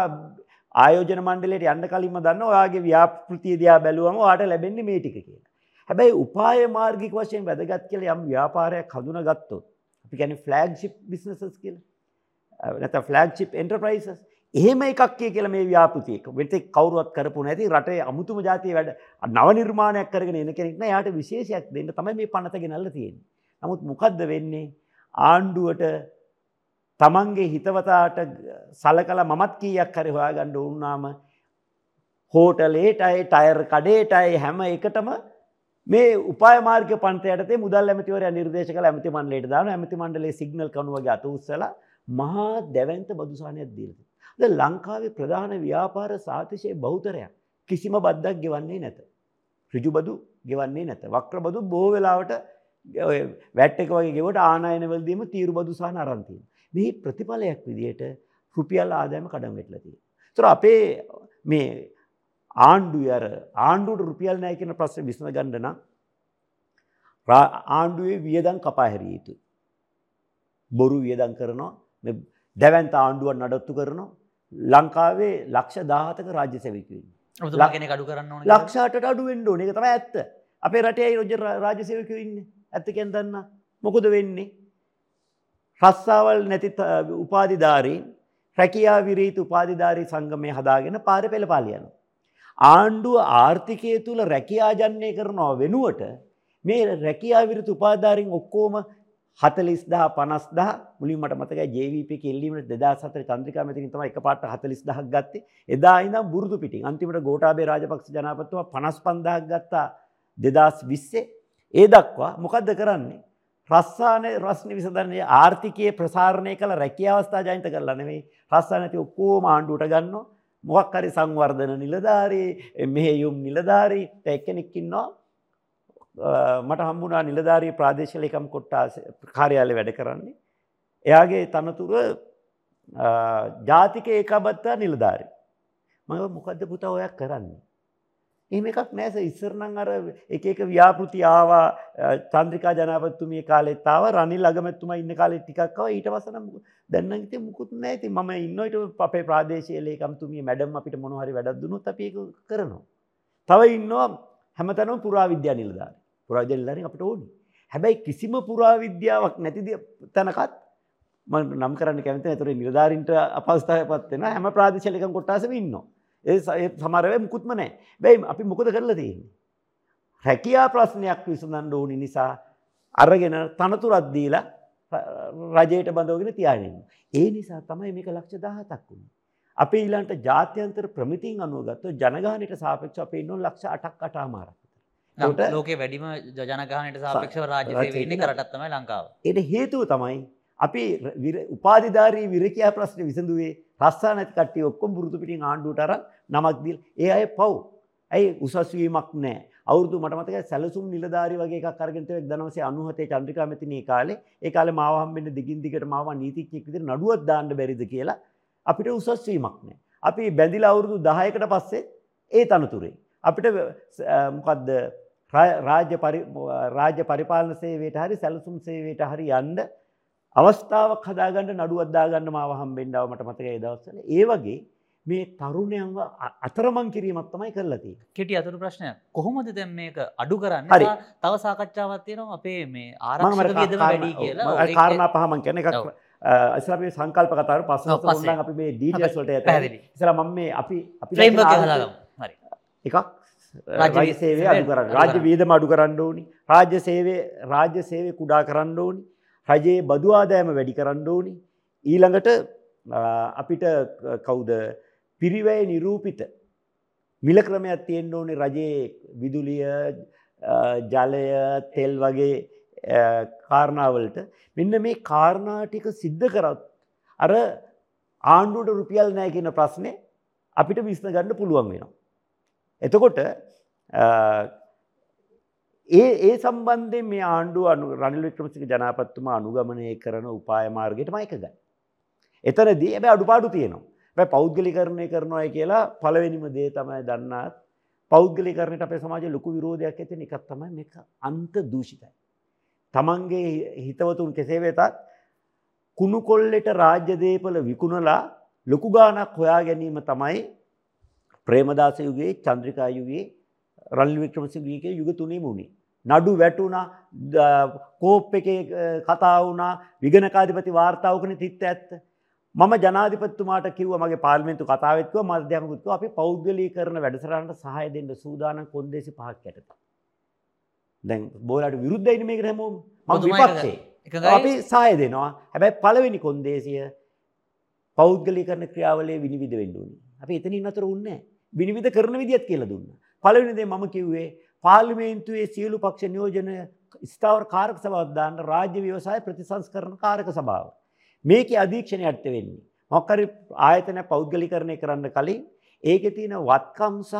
ආයෝජන මණ්ඩලයට යන්න කලින්ම දන්න ඔයාගේ ව්‍යාපෘතිය දිහා බැලුවම ඔයාට ලැබෙන්නේ මේ ටික කියලා. හැබැයි උපාය මාර්ගික වශයෙන් වැදගත් කියලා යම් ව්‍යාපාරයක් හඳුනාගත්තොත් අපි කියන්නේ ෆ්ලැග්ෂිප් බිස්නසස් කියලා. නැත්නම් ෆ්ලැග්ෂිප් එන්ටර්ප්‍රයිසස්. එහෙම එකක් කිය කියලා මේ ව්‍යාපෘතියක වෙතෙක් කවුරුවත් කරපු නැති රටේ අමුතුම ජාතිය වැඩ නව නිර්මාණයක් කරගෙන එන කෙනෙක් නෑ. යාට විශේෂයක් දෙන්න තමයි මේ පනත ගෙනල්ලා තියෙන්නේ. නමුත් මොකද්ද වෙන්නේ? ආණ්ඩුවට තමන්ගේ හිතවතාට සලකලා මමත් කීයක් හරි හොයාගන්න වුණාම හෝටලේටයි ටයර් කඩේටයි හැම එකටම මේ උපායමාර්ග පන්තයටේ මුදල් ඇමතිවරයා නිර්දේශ කළ. ඇමති මණ්ඩලයට දාන ඇමති මණ්ඩලයේ සිග්නල් කණු වගේ අත උස්සලා මහා දැවැන්ත බදුසානයක් දීලා ද ලංකාවේ ප්‍රධාන ව්‍යාපාර සාතිශය බෞතරයක් කිසිම බද්දක් ගෙවන්නේ නැත. රිජුබදු ගෙවන්නේ නැත. වක්‍රබදු බොහෝ වෙලාවට වැට් එක වගේ ගෙවට ආනායනවලදීම තීරු බදු සහන අරන්තිය. මේ ප්‍රතිඵලයක් විදියට රුපියල් ආදායම කඩම් වෙටලතිය. තුර අපේ මේ ආණ්ඩු අර ආණ්ඩුවට රුපියල් නෑ කියන ප්‍රශ්න විසඳ ගන්න නම් ආණ්ඩුවේ වියදම් කපා හැරිය යුතුයි. බොරු වියදම් කරනවා දැවන්ත ආණ්ඩුවක් නඩත්තු කරනවා ලංකාවේ ලක්ෂ දාහතක රාජ්‍ය සැවිකවෙන්. කෙන කඩු කරන්න ලක්ෂාට අඩුවෙන්ඩ ඕන එක තම ඇත්ත අපේ රටේ රොජ රාජසයවක ඉන්න ඇත්තකෙන් දන්න මොකොද වෙන්නේ. රස්සාවල් නැති උපාධිධාරීන් රැකයා විරීත උපාධිධාරී සංගමය හදාගෙන පාර පෙළ පාලියන. ආණ්ඩුව ආර්ථිකය තුළ රැකියාජන්නේ කරනවා වෙනුවට මේ රැකියා විරතු උපාධාරින් ඔක්කෝම හතලිස් දහ පනස් දහ මුලින් මට මතක ජේවප කෙල්ලීමට දෙදා සතර චන්ද්‍රිකා මතිකින් තම එක පාට හතලිස් දහක් ගත්තේ. එදා ඉඳම් බුරුදු පිටින් අන්තිමට ගෝටාබේ රාජපක්ෂ ජනපත්තුව පනස් පන්දහක් ගත්තා දෙදස් විස්සේ ඒ දක්වා මොකක්ද කරන්නේ? රස්සානය රස්න විසඳරන්නේ ආර්ථිකය ප්‍රසාරණය කළ රැකිය අවස්ථා ජයිත කරලා නෙවෙයි රස්සා නැති ඔක්කෝ මාණ්ඩුවට ගන්න මොක්හරි සංවර්ධන නිලධාරී මෙහෙයුම් නිලධාරී එක්කෙනෙක්කින්නවා මට හම්බුනා නිලධාරී ප්‍රාදේශලකම් කොට්ටා කාර්යාලය වැඩ කරන්නේ. එයාගේ තනතුර ජාතික ඒකාබත්තා නිලධාරි. මඟ මොකක්ද පුතා ඔයක් කරන්නේ. එහෙම එකක් නෑස ඉස්සරනං අර එක එක ව්‍යාපෘති ආවා චන්ද්‍රිකා ජනපත්තුමිය කාලෙත් ආව රනිල් අගමැත්තුම ඉන්න කාලෙ ටිකක්ව ඊට වසන දැන්නගත මුකුත් නෑති ම ඉන්නට අපේ ප්‍රාදේශයලේකම්තුමිය මැඩම් අපිට මොනහරි වැඩක්දුනු අපික කරනවා. තව ඉන්නවා හැමතැනම පුරා විද්‍යා නිලධාරි. පුරාජල්ලරින් අපට ඕනි. හැබැයි කිසිම පුරාවිද්‍යාවක් නැතිද තැනකත් නම් කරන්න කැමති ඇතුර නිලධාරින්ට අපස්ථාය පත්වෙන හැම ප්‍රාදිශලික කොට්ටාසම ඉන්න. ඒ සමරව මුකුත්ම නෑ බැයි අපි මොකද කරලා තියෙන්නේ. හැකයා ප්‍රශ්නයක් විසඳන්න ඕනි නිසා අරගෙන තනතුරත්දීලා රජයට බඳවගෙන තියාගෙන. ඒ නිසා තමයි මේක ලක්ෂ දහතක් වුණ. අප ඊලන්ට ජාත්‍යන්තර ප්‍රමිතින් අනුවගත්ව ජනගානයට සාපක්ෂ අපේ ඉන්නු ලක්ෂ අටක් අටාමාරක්. ලෝක වැඩිම ජනගානයට සාපක්ෂ රාජ්‍ය වෙන්නේ කරටත්තම ලංකාව. එට හේතුව තමයි අපි උපාධධාරී විරකයා ප්‍රශ්න විසඳුවේ රස්සා නැති කට්ටිය ඔක්කොම් පුරුදු පිටින් ආණ්ඩුවටර නමක්දිල් ඒ අය පව්. ඇයි උසස්වීමක් නෑ අවුදු මටමතක සැලසුම් නිලධාරි වගේ කරගෙනතවක් දනවසේ අනුහතේ චන්ද්‍රිකා මතිනී කාලේ ඒ කාල මහම්බෙන්න්න දිගින් දිකට මව නීතිච්චෙක් විදිර නඩුවත් දාන්න බැරිද කියලා අපිට උසස්වීමක් නෑ. අපි බැඳිලා අවුරුදු දහයකට පස්සේ ඒ තනතුරේ. අපිට මොකක්ද රාජ්‍ය රාජ්‍ය පරිපාලන සේවයට හරි සැලසුම් සේවයට හරි යන්ඩ අවස්ථාවක් හදාගන්න නඩුවද්දාගන්න මාව හම්බෙන්ඩාව මට මතක දවස්සල ඒ වගේ මේ තරුණයන්ව අතරමං කිරීමත් තමයි කරලති කෙටි අතුරු ප්‍රශ්නය කොහොමද දැම් මේක අඩු කරන්න? හරි. තව සාකච්ඡාවත් තියෙනවා අපේ මේ ආරමට වැඩි කියලා. කාරණා පහමන් කැන එකක් අසරේ සංකල්ප කතාර පස පස අපි මේ ඩීටස්ලට ඇ සර මම මේ අපි අපි එකක් රජ සේවය අඩු කරන්න රාජ්‍ය වීදම අඩු කරන්න ඕනි. රාජ්‍ය සේවය රාජ්‍ය සේවය කුඩා කරන්න ඕනි. රජයේ බදු ආදෑම වැඩි කරන්න ඕනි. ඊළඟට අපිට කවුද? පිරිවැය නිරූපිත මිල ක්‍රමයක් තියෙන්න්න ඕනේ. රජයේ විදුලිය ජලය තෙල් වගේ කාරණාවලට. මෙන්න මේ කාරණාටික සිද්ධ කරත් අර ආණ්ඩුවට රුපියල් නෑ කියන ප්‍රශ්නය අපිට විස්න ගන්න පුළුවන් වෙනවා. එතකොට ඒ ඒ සම්බන්ධයෙන් මේ ආණ්ඩුව අනු රනිල් වික්‍රමසිංහ ජනාපතිතුමා අනුගමනය කරන උපාය මාර්ගයට මයිකගයි. එතනදී හැබැයි අඩුපාඩු තියෙනවා. හැබැයි පෞද්ගලිකරණය කරනවා කියලා පළවෙනිම දේ තමයි දන්නාත් පෞද්ගලිකරණයට අපේ සමාජයේ ලොකු විරෝධයක් ඇති වෙන එකක් තමයි මේක අන්ත දූෂිතයි. තමන්ගේ හිතවතුන් කෙසේ වෙතත් කුණු කොල්ලෙට රාජ්‍ය දේපල විකුණලා ලොකු ගාණක් හොයා ගැනීම තමයි ප්‍රේමදාස යුගයේ චන්ද්‍රිකා යුගයේ රනිල් වික්‍රමසිංහගේ යුග තුනේ මුණේ. නඩු වැටුණා කෝප් එක කතා වුණා විගණකාධිපති වාර්තාවකන තිත්ත ඇත්ත. මම ජනාධිපතිතුමාට කිව්ව මගේ පාර්ලිමේන්තු කතාවෙත් කිව්වා මධ්‍යමකුත් කිව්වා අපි පෞද්ගලීකරණ වැඩසටහනට සහාය දෙන්න සූදානම් කොන්දේසි පහක් යටතේ. දැන් බෝලට විරුද්ධයිනේ මේකට හැමෝම. මම විපක්ෂේ. අපි සහාය දෙනවා. හැබැයි පළවෙනි කොන්දේසිය පෞද්ගලීකරණ ක්‍රියාවලියේ විනිවිද වෙන්න ඕනේ. අපි එතනින් අතර උන්නේ නැහැ. විනිවිද කරන විදියත් කියලා දුන්නා. පළවෙනි දේ මම කිව්වේ පාර්ලිමේන්තුවේ සියලු පක්ෂ නියෝජන ස්ථාවර කාරක සභාවක් දාන්න රාජ්‍ය ව්‍යවසාය ප්‍රතිසංස්කරණ කාරක සභාව. මේකේ අධීක්ෂණය යටතේ වෙන්නේ. මොකක් හරි ආයතන පෞද්ගලීකරණය කරන්න කලින් ඒකේ තියෙන වත්කම් සහ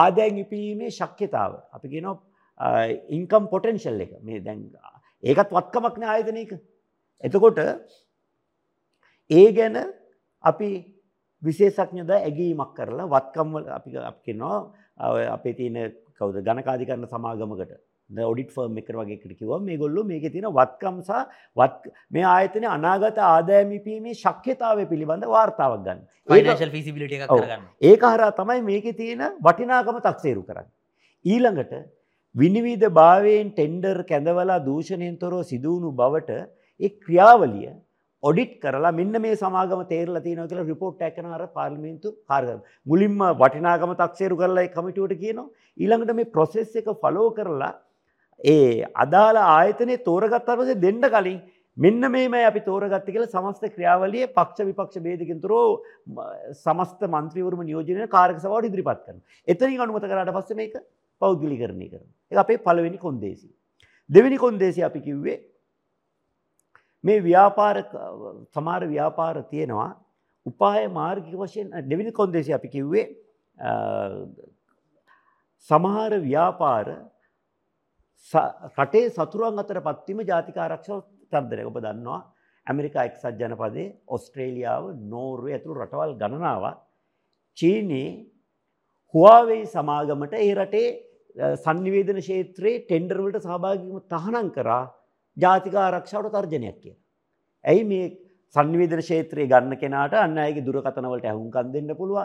ආදායම් ඉපීමේ ශක්්‍යතාව. අපි කියනවා ඉන්කම් පොටෙන්ෂල් එක. මේ දැන් ඒකත් වත්කමක් නේ ආයතනයක. එතකොට ඒ ගැන අපි විශේෂඥද ඇගීමක් කරලා වත්කම්වල අපි අපිනවා අපේ තියෙන කවුද? ගණකාධිකරන සමාගමකට. ඔඩිට ෆර්ම් එක වගේ කිව මේ ගොල්ලු මේක තියෙන වත්කම්සා වත් මේ ආයතන අනාගත ආදෑමිපීමේ ශක්්‍යතාව පිළිබඳ වාර්තාවක් ගන්න. ඒක හරා තමයි මේක තියෙන වටිනාකම තක්සේරු කරන්න. ඊළඟට විනිවිධ භාවයෙන් ටෙන්ඩර් කැඳවලා දූෂණයෙන් තොරව සිදුවුණු බවට ඒ ක්‍රියාවලිය ඔඩිට් කරලා මෙන්න මේ සමාගම තේරලා තියෙනවා කියලා රිපෝට් එකක් කරන අර පාර්ලිමේන්තු කාර්යකරු. මුලින්ම වටිනාකම තක්සේරු කරලා ඒ කමිටුවට කියනවා. ඊළඟට මේ process එක follow කරලා ඒ අදාළ ආයතනයේ තෝරගත්තාට පස්සේ දෙන්න කලින් මෙන්න මේමයි අපි තෝරගත්තේ කියලා සමස්ත ක්‍රියාවලියේ පක්ෂ විපක්ෂ ભેදකින් තුරෝ සමස්ත മന്ത്രിවරුම නියෝජනය කාර්යක සභාවට ඉදිරිපත් කරනවා. එතනින් අනුමත කරාට පස්සේ මේක පෞද්ගලිකරණය කරනවා. ඒක අපේ පළවෙනි කොන්දේසි. දෙවෙනි කොන්දේසි අපි කිව්වේ මේ ව්‍යාපාර සමහර ව්‍යාපාර තියෙනවා. උපාය මාර්ගික වශයෙන් දෙවෙනි කොන්දේසිය අපි කිව්වේ සමහර ව්‍යාපාර රටේ සතුරන් අතර පත්වීම ජාතික ආරක්ෂාව තර්දනය ඔබ දන්නවා ඇමරිකා එක්සත් ජනපදේ ඔස්ට්‍රේලියාව නෝර්වේ ඇතුළු රටවල් ගණනාවක්. චීනයේ හුවාවෙයි සමාගමට ඒ රටේ සංනිවේදන ක්ෂේත්‍රයේ ටෙන්ඩර්වලට සහභාගීම තහනම් කරා ජාතික ආරක්ෂාවට තර්ජනයක් කිය. ඇයි මේ සංනිවේදන ක්ෂේත්‍රයේ ගන්න කෙනාට අන්න අයගේ දුරකතනවලට ඇහුම්කන් දෙන්න පුළුව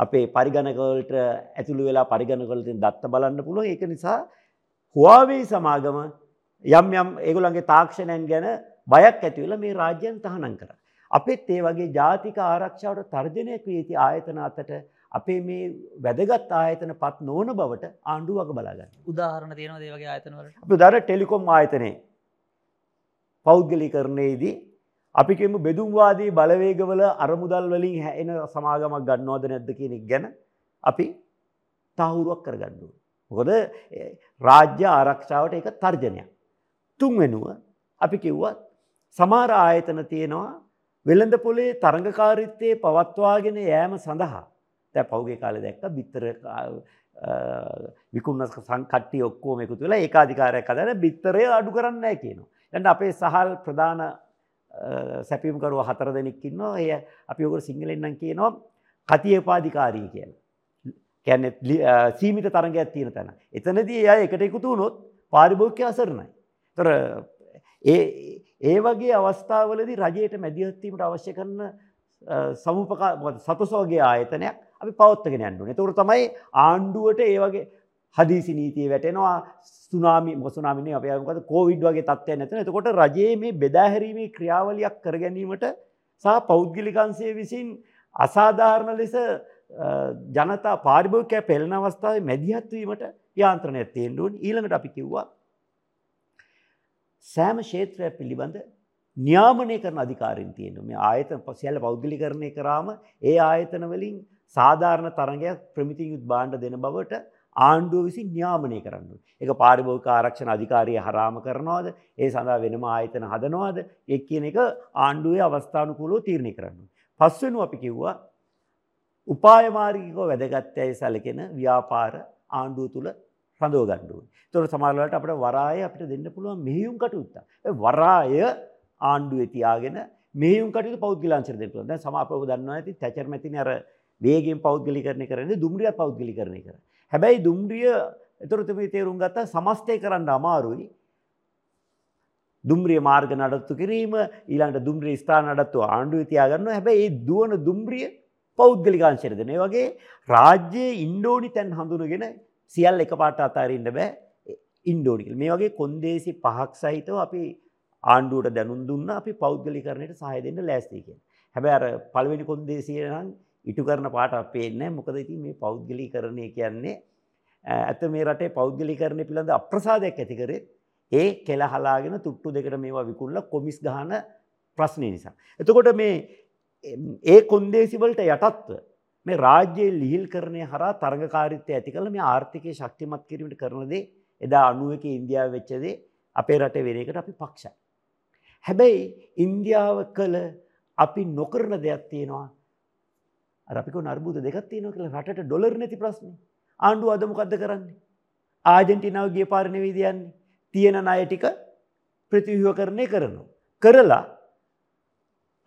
අපේ පරිගණකවලට ඇතුළු වෙලා පරිගණකවලතින් දත්ත බලන්න පුළුව ඒක නිසා හුවාවෙයි සමාගම යම් යම් ඒගොලන්ගේ තාක්ෂණයන් ගැන බයක් ඇතිවෙල මේ රාජ්‍යයන් තහනන් කර. අපෙත් ඒ වගේ ජාතික ආරක්ෂාවට තර්ජනය ක්‍රියති ආයතන අතට අපේ මේ වැදගත් ආයතන පත් නොවන බවට ආණ්ඩුවක බලාගන්න. උදාහරණ තියෙනවා ඒ වගේ ආයතනවලට. අපි දර ටෙලිකොම් ආයතනයේ පෞද්ගලීකරණයේදී අපි කියමු බෙදුම්වාදී බලවේගවල අරමුදල් වලින් හැෙන සමාගමක් ගන්නවද නැද්ද කියන එක ගැන අපි තහවුරුවක් කරගන්න ඕනේ. මොකද රාජ්‍ය ආරක්ෂාවට ඒක තර්ජනයක්. තුන්වෙනුව අපි කිව්වත් සමහර ආයතන තියෙනවා වෙළඳ පොලේ තරඟකාරීත්වයේ පවත්වාගෙන යෑම සඳහා දැන් පහුගිය කාලේ දැක්ක බිත්තර විකුණන සංකට්ටිය ඔක්කොම එකතු වෙලා ඒකාධිකාරයක් හදලා බිත්තරය අඩු කරන්නේ නැහැ කියනවා. දැන් අපේ සහල් ප්‍රධාන සැපියුම්කරුව හතර දෙනෙක් ඉන්නවා. එය අපි ඔකට සිංහලෙන් නම් කියනවා කතියපාධිකාරී කියලා. කියන්නේ සීමිත තරඟයක් තියෙන තැන. එතනදී එයා එකට එකතු වුණොත් පාරිභෝගිකය අසරණයි. ඒතර ඒ ඒ වගේ අවස්ථාවලදී රජයට මැදිහත් වීමට අවශ්‍ය කරන සමුපකා සතොස වගේ ආයතනයක් අපි පවත්වගෙන යන්න ඕනේ. ඒතකොට තමයි ආණ්ඩුවට ඒ වගේ හදිසි නීතිය වැටෙනවා සුනාමි මොසුනාමිනේ අපි මොකද කොවිඩ් වගේ තත්ත්වයක් නැතන. එතකොට රජයේ මේ බෙදාහැරීමේ ක්‍රියාවලියක් කර ගැනීමට සහ පෞද්ගලිකංශය විසින් අසාධාරණ ලෙස ජනතා පාරිභෝගිකයා පෙළෙන අවස්ථාවේ මැදිහත් වීමට යාන්ත්‍රණයක් තියෙන්න ඕනේ. ඊළඟට අපි කිව්වා සෑම ක්ෂේත්‍රයක් පිළිබඳ නියාමනය කරන අධිකාරින් තියෙන මේ ආයතන සියල්ල පෞද්ගලිකරණය කරාම ඒ ආයතන වලින් සාධාරණ තරගයක් ප්‍රමිතියුත් බාණ්ඩ දෙන බවට ආණ්ඩුව විසින් න්‍යාමනය කරන්න. එක පාරිභෝගික ආරක්ෂණ අධිකාරිය හරාම කරනවාද ඒ සඳහා වෙනම ආයතන හදනවාද එක් කියන එක ආණ්ඩුවේ අවස්ථානුකූලව තීරණය කරන්න. පස්වෙනු අපි කිව්වා උපායමාර්ගිකව වැදගත්තැයි සැලකෙන ව්‍යාපාර ආණ්ඩුව තුළ රඳව ගණ්ඩුව. තොර සමාලට අපට වරාය අපිට දෙන්න පුළුවන් මෙහියුම් කටයුත්ත. වරාය ආණ්ඩුව තියාගෙන මේයුම් කට පෞද්ගලන්සර දෙප ද සමාපව දන්නවා ඇති තැචර මැතින අර වේගෙන් පෞද්ගලි කරන කරන දුම්රිය පෞද්ගලි කරන කර. හැබැයි දුම්රිය එතුරතම තේරුම් ගත්තා සමස්තය කරන්න අමාරුයි. දුම්රිය මාර්ග නඩත්තු කිරීම ඊළන්ට දුම්රිය ස්ථාන නඩත්තු ආණ්ඩුව තියාගන්න හැබැයි ඒ දුවන දුම්රිය පෞද්ගලිකාංශරදනය වගේ රාජ්‍යයේ ඉන්ඩෝනි තැන් හඳුනගෙන සියල් එක පාට අතාරන්න බෑ. ඉන්ඩෝනිකල් මේ වගේ කොන්දේසි පහක් සහිතව අපි ආණ්ඩුවට දැනුම් දුන්න අපි පෞද්ගලිකරණයට සහය දෙන්න ලෑස්ති කියලා. හැබැයි අර පළවෙනි කොන්දේසිය නම් ඉටු කරන පාට අපේන්නේ නැහැ. මොකද ඉතින් මේ පෞද්ගලිකරණය කියන්නේ ඇත්ත මේ රටේ පෞද්ගලිකරණය පිළිබඳ අප්‍රසාදයක් ඇති කරේ ඒ කෙල හලාගෙන තුට්ටු දෙකට මේවා විකුණලා කොමිස් ගහන ප්‍රශ්නේ නිසා. එතකොට මේ ඒ කොන්දේසි වලට යටත්ව මේ රාජ්‍යයේ ලිහිල් කරණය හරහා තරඟකාරීත්වය ඇති කළ මේ ආර්ථිකය ශක්තිමත් කිරීමට කරන දේ එදා 91 ඉන්දියාව වෙච්ච දේ අපේ රටේ වෙන එකට අපි පක්ෂයි. හැබැයි ඉන්දියාව කළ අපි නොකරන දෙයක් තියෙනවා. අර අපි කො නර්බුද දෙකක් තියෙනවා කියලා රටට ඩොලර් නැති ප්‍රශ්නේ. ආණ්ඩුව අද මොකද්ද කරන්නේ? ආජන්ටිනාව ගිය පාර නෙවෙයි යන්නේ. තියෙන ණය ටික ප්‍රතිව්‍යුහකරණය කරනවා. කරලා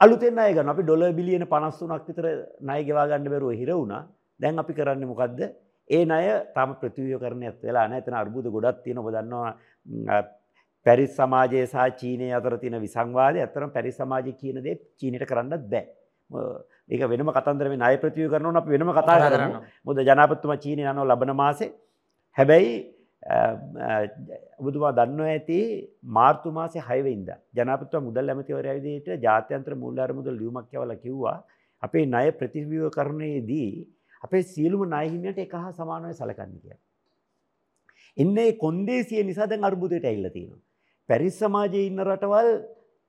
අලුතෙන් ණය ගන්න. අපි ඩොලර් බිලියන 53ක් විතර ණය ගෙවා ගන්න බැරුව හිර වුණා. දැන් අපි කරන්නේ මොකද්ද? ඒ ණය තාම ප්‍රතිව්‍යුහකරණයක් වෙලා නැහැ. එතන අර්බුද ගොඩක් තියෙනවා. ඔබ දන්නවා පැරිස් සමාජය සහ චීනය අතර තියෙන විසංවාදය. ඇත්තටම පැරිස් සමාජය කියන දේ චීනයට කරන්නත් බෑ. ඒක වෙනම කතන්දර මේ ණය ප්‍රතිව්‍යුහකරණ ඕන අපි වෙනම කතා කරමු. මොකද ජනාධිපතිතුමා චීනය යනවා ලබන මාසේ. හැබැයි ඔබතුමා දන්නවා ඇති මාර්තු මාසේ 6 වෙනිදා ජනාධිපතිතුමා මුදල් ඇමතිවරයා විදිහට ජාත්‍යන්තර මූල්‍ය මුදල් ලියුමක් යවලා කිව්වා අපේ ණය ප්‍රතිව්‍යුහකරණයේදී අපේ සියලුම ණය හිමියන්ට එක හා සමානව සැලකන්න කියලා. එන්නේ කොන්දේසිය නිසා දැන් අර්බුදයට ඇවිල්ලා තියෙනවා. පැරිස් සමාජයේ ඉන්න රටවල්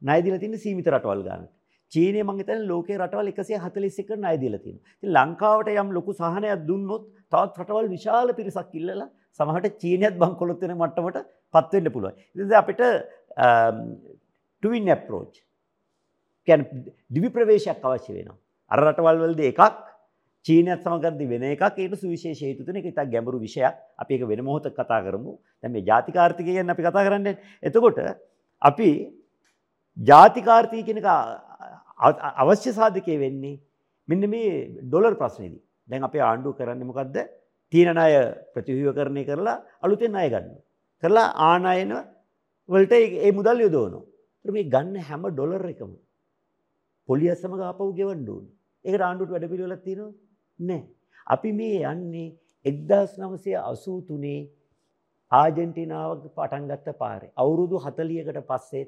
ණය දීලා තියෙන සීමිත රටවල් ගන්න. චීනය මං හිතන්නේ ලෝකේ රටවල් 141කට ණය දීලා තියෙනවා. ඉතින් ලංකාවට යම් ලොකු සහනයක් දුන්නොත් තවත් රටවල් විශාල පිරිසක් ඉල්ලලා සමහරට චීනයත් බංකොලොත් වෙන මට්ටමට පත් වෙන්න පුළුවන්. ඉතින් අපිට ටුවින් ඇප්‍රෝච් කියන්නේ දිවි ප්‍රවේශයක් අවශ්‍ය වෙනවා. අර රටවල් වලදී එකක් චීනයත් සමගද්දි වෙන එකක් ඒකට සුවිශේෂ හේතු තුන ඒක ඉතින් ගැඹුරු විෂයක්. අපි ඒක වෙන මොහොතක කතා කරමු. දැන් මේ ජාතික ආර්ථිකය ගැන අපි කතා කරන්නේ. එතකොට අපි ජාතික ආර්ථිකය කියන එක අවශ්‍ය සාධකයේ වෙන්නේ මෙන්න මේ ඩොලර් ප්‍රශ්නේදී. දැන් අපේ ආණ්ඩුව කරන්නේ මොකද්ද? තියෙන ණය ප්‍රතිව්‍යුහකරණය කරලා අලුතෙන් ණය ගන්නවා. කරලා ආනයන වලට ඒ මුදල් යොදවනවා. ඒත් මේ ගන්න හැම ඩොලර් එකම පොලිය සමග ආපහු ගෙවන්න ඕනේ. ඒකට ආණ්ඩුවට වැඩ පිළිවෙලක් තියෙනවද? නැහැ. අපි මේ යන්නේ 1983 ආජන්ටිනාව පටන් ගත්ත පාරේ. අවුරුදු 40කට පස්සේ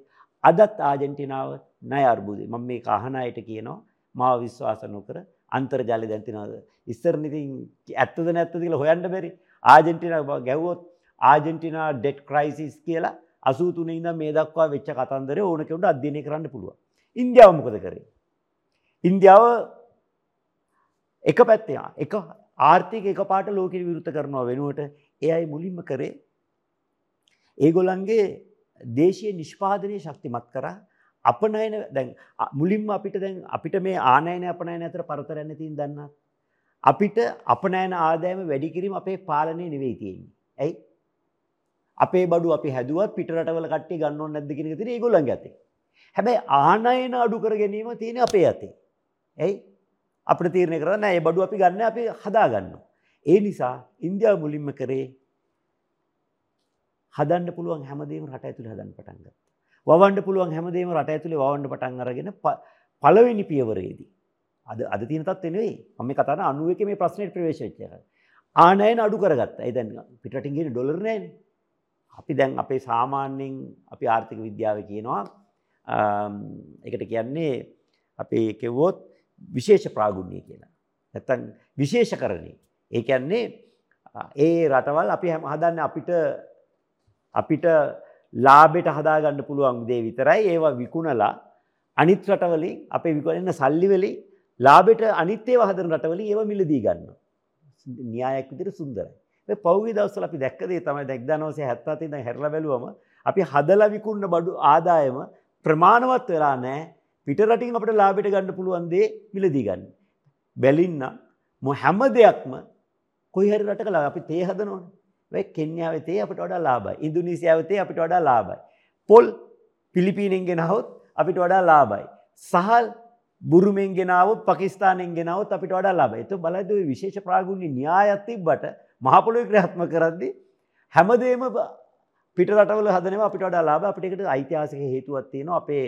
අදත් ආජන්ටිනාව ණය අර්බුදේ. මම මේක අහන අයට කියනවා මාව විශ්වාස නොකර අන්තර්ජාලය දැන් තියෙනවා. ඉස්සර ඉතින් ඇත්තද නැත්තද කියලා හොයන්න බැරි. ආජන්ටිනාව ගැව්වොත් ආජන්ටිනා ඩෙට් ක්‍රයිසිස් කියලා 83 ඉඳන් මේ දක්වා වෙච්ච කතන්දරේ ඕන කෙනෙකුට අධ්‍යයනය කරන්න පුළුවන්. ඉන්දියාව මොකද කරේ? ඉන්දියාව එක පැත්තේ එක ආර්ථික එකපාරට ලෝකෙ විරුද්ධ කරනවා වෙනුවට ඒ අය මුලින්ම කරේ ඒගොල්ලන්ගේ දේශීය නිෂ්පාදනය ශක්තිමත් කරා අපනයන දැන් මුලින්ම අපිට දැන් අපිට මේ ආනයන අපනයන අතර පරතරයක් නැතිව දන්නා අපිට අපනයන ආදායම වැඩි කිරීම අපේ පාලනය නෙවෙයි තියෙන්නේ. ඇයි? අපේ බඩු අපි හැදුවත් පිට රටවල කට්ටිය ගන්න ඕනේ නැද්ද කියන එක තියෙන්නේ ඒගොල්ලන්ගේ අතේ. හැබැයි ආනයන අඩු කර ගැනීම තියෙන්නේ අපේ අතේ. ඇයි? අපිට තීරණය කරලා නෑ මේ බඩු අපි ගන්න අපි හදා ගන්නවා. ඒ නිසා ඉන්දියාව මුලින්ම කරේ හදන්න පුළුවන් හැමදේම රට ඇතුලේ හදන්න පටන් ගත්තා. වවන්න පුළුවන් හැමදේම රට ඇතුලේ වවන්න පටන් අරගෙන පළවෙනි පියවරේදී අද අද තියෙන තත්ත්වෙ නෙවෙයි මම මේ කතා කරන 91 මේ ප්‍රශ්නෙට ප්‍රවේශ වෙච්ච එක. ආනයන අඩු කරගත්තා. ඒ දැන් පිටරටින් ගිහින් ඩොලර් නැහැනේ. අපි දැන් අපේ සාමාන්‍යයෙන් අපි ආර්ථික විද්‍යාවේ කියනවා ඒකට කියන්නේ අපි කිව්වොත් විශේෂ ප්‍රාගුණ්‍ය කියලා. නැත්තම් විශේෂකරණය. ඒ කියන්නේ ඒ රටවල් අපි හදන්නේ අපිට අපිට ලාභයට හදාගන්න පුළුවන් දේ විතරයි ඒවා විකුණලා අනිත් රටවලින් අපේ විකුණන සල්ලි වලින් ලාභයට අනිත් ඒවා හදන රටවලින් ඒවා මිලදී ගන්නවා. න්‍යායක් විදිහට සුන්දරයි. මේ පෞද්ගලික දවස්වල අපි දැක්ක දේ තමයි 1977 ඉඳන් හැරලා බැලුවම අපි හදලා විකුණන බඩු ආදායම ප්‍රමාණවත් වෙලා නැහැ. පිට රටින් අපිට ලාභයට ගන්න පුළුවන් දේ මිලදී ගන්න. බැලින්න මො හැම දෙයක්ම කොයි හරි රටක අපි තේ හදනවනේ. වෙයි කෙන්යාවේ තේ අපිට වඩා ලාභයි. ඉන්දුනීසියාවේ තේ අපිට වඩා ලාභයි. පොල් පිලිපීනෙන් ගෙනාවොත් අපිට වඩා ලාභයි. සහල් බුරුමෙන් ගෙනාවොත් පාකිස්තානෙන් ගෙනාවොත් අපිට වඩා ලාභයි. ඒක බලද්දී ওই විශේෂ ප්‍රාගුණ්‍ය න්‍යායක් තිබ්බට මහ පොළොවේ ක්‍රියාත්මක කරද්දී හැමදේම පිට රටවල හදනවා අපිට වඩා ලාභ අපිට ඒකට ඓතිහාසික හේතුවක් තියෙනවා අපේ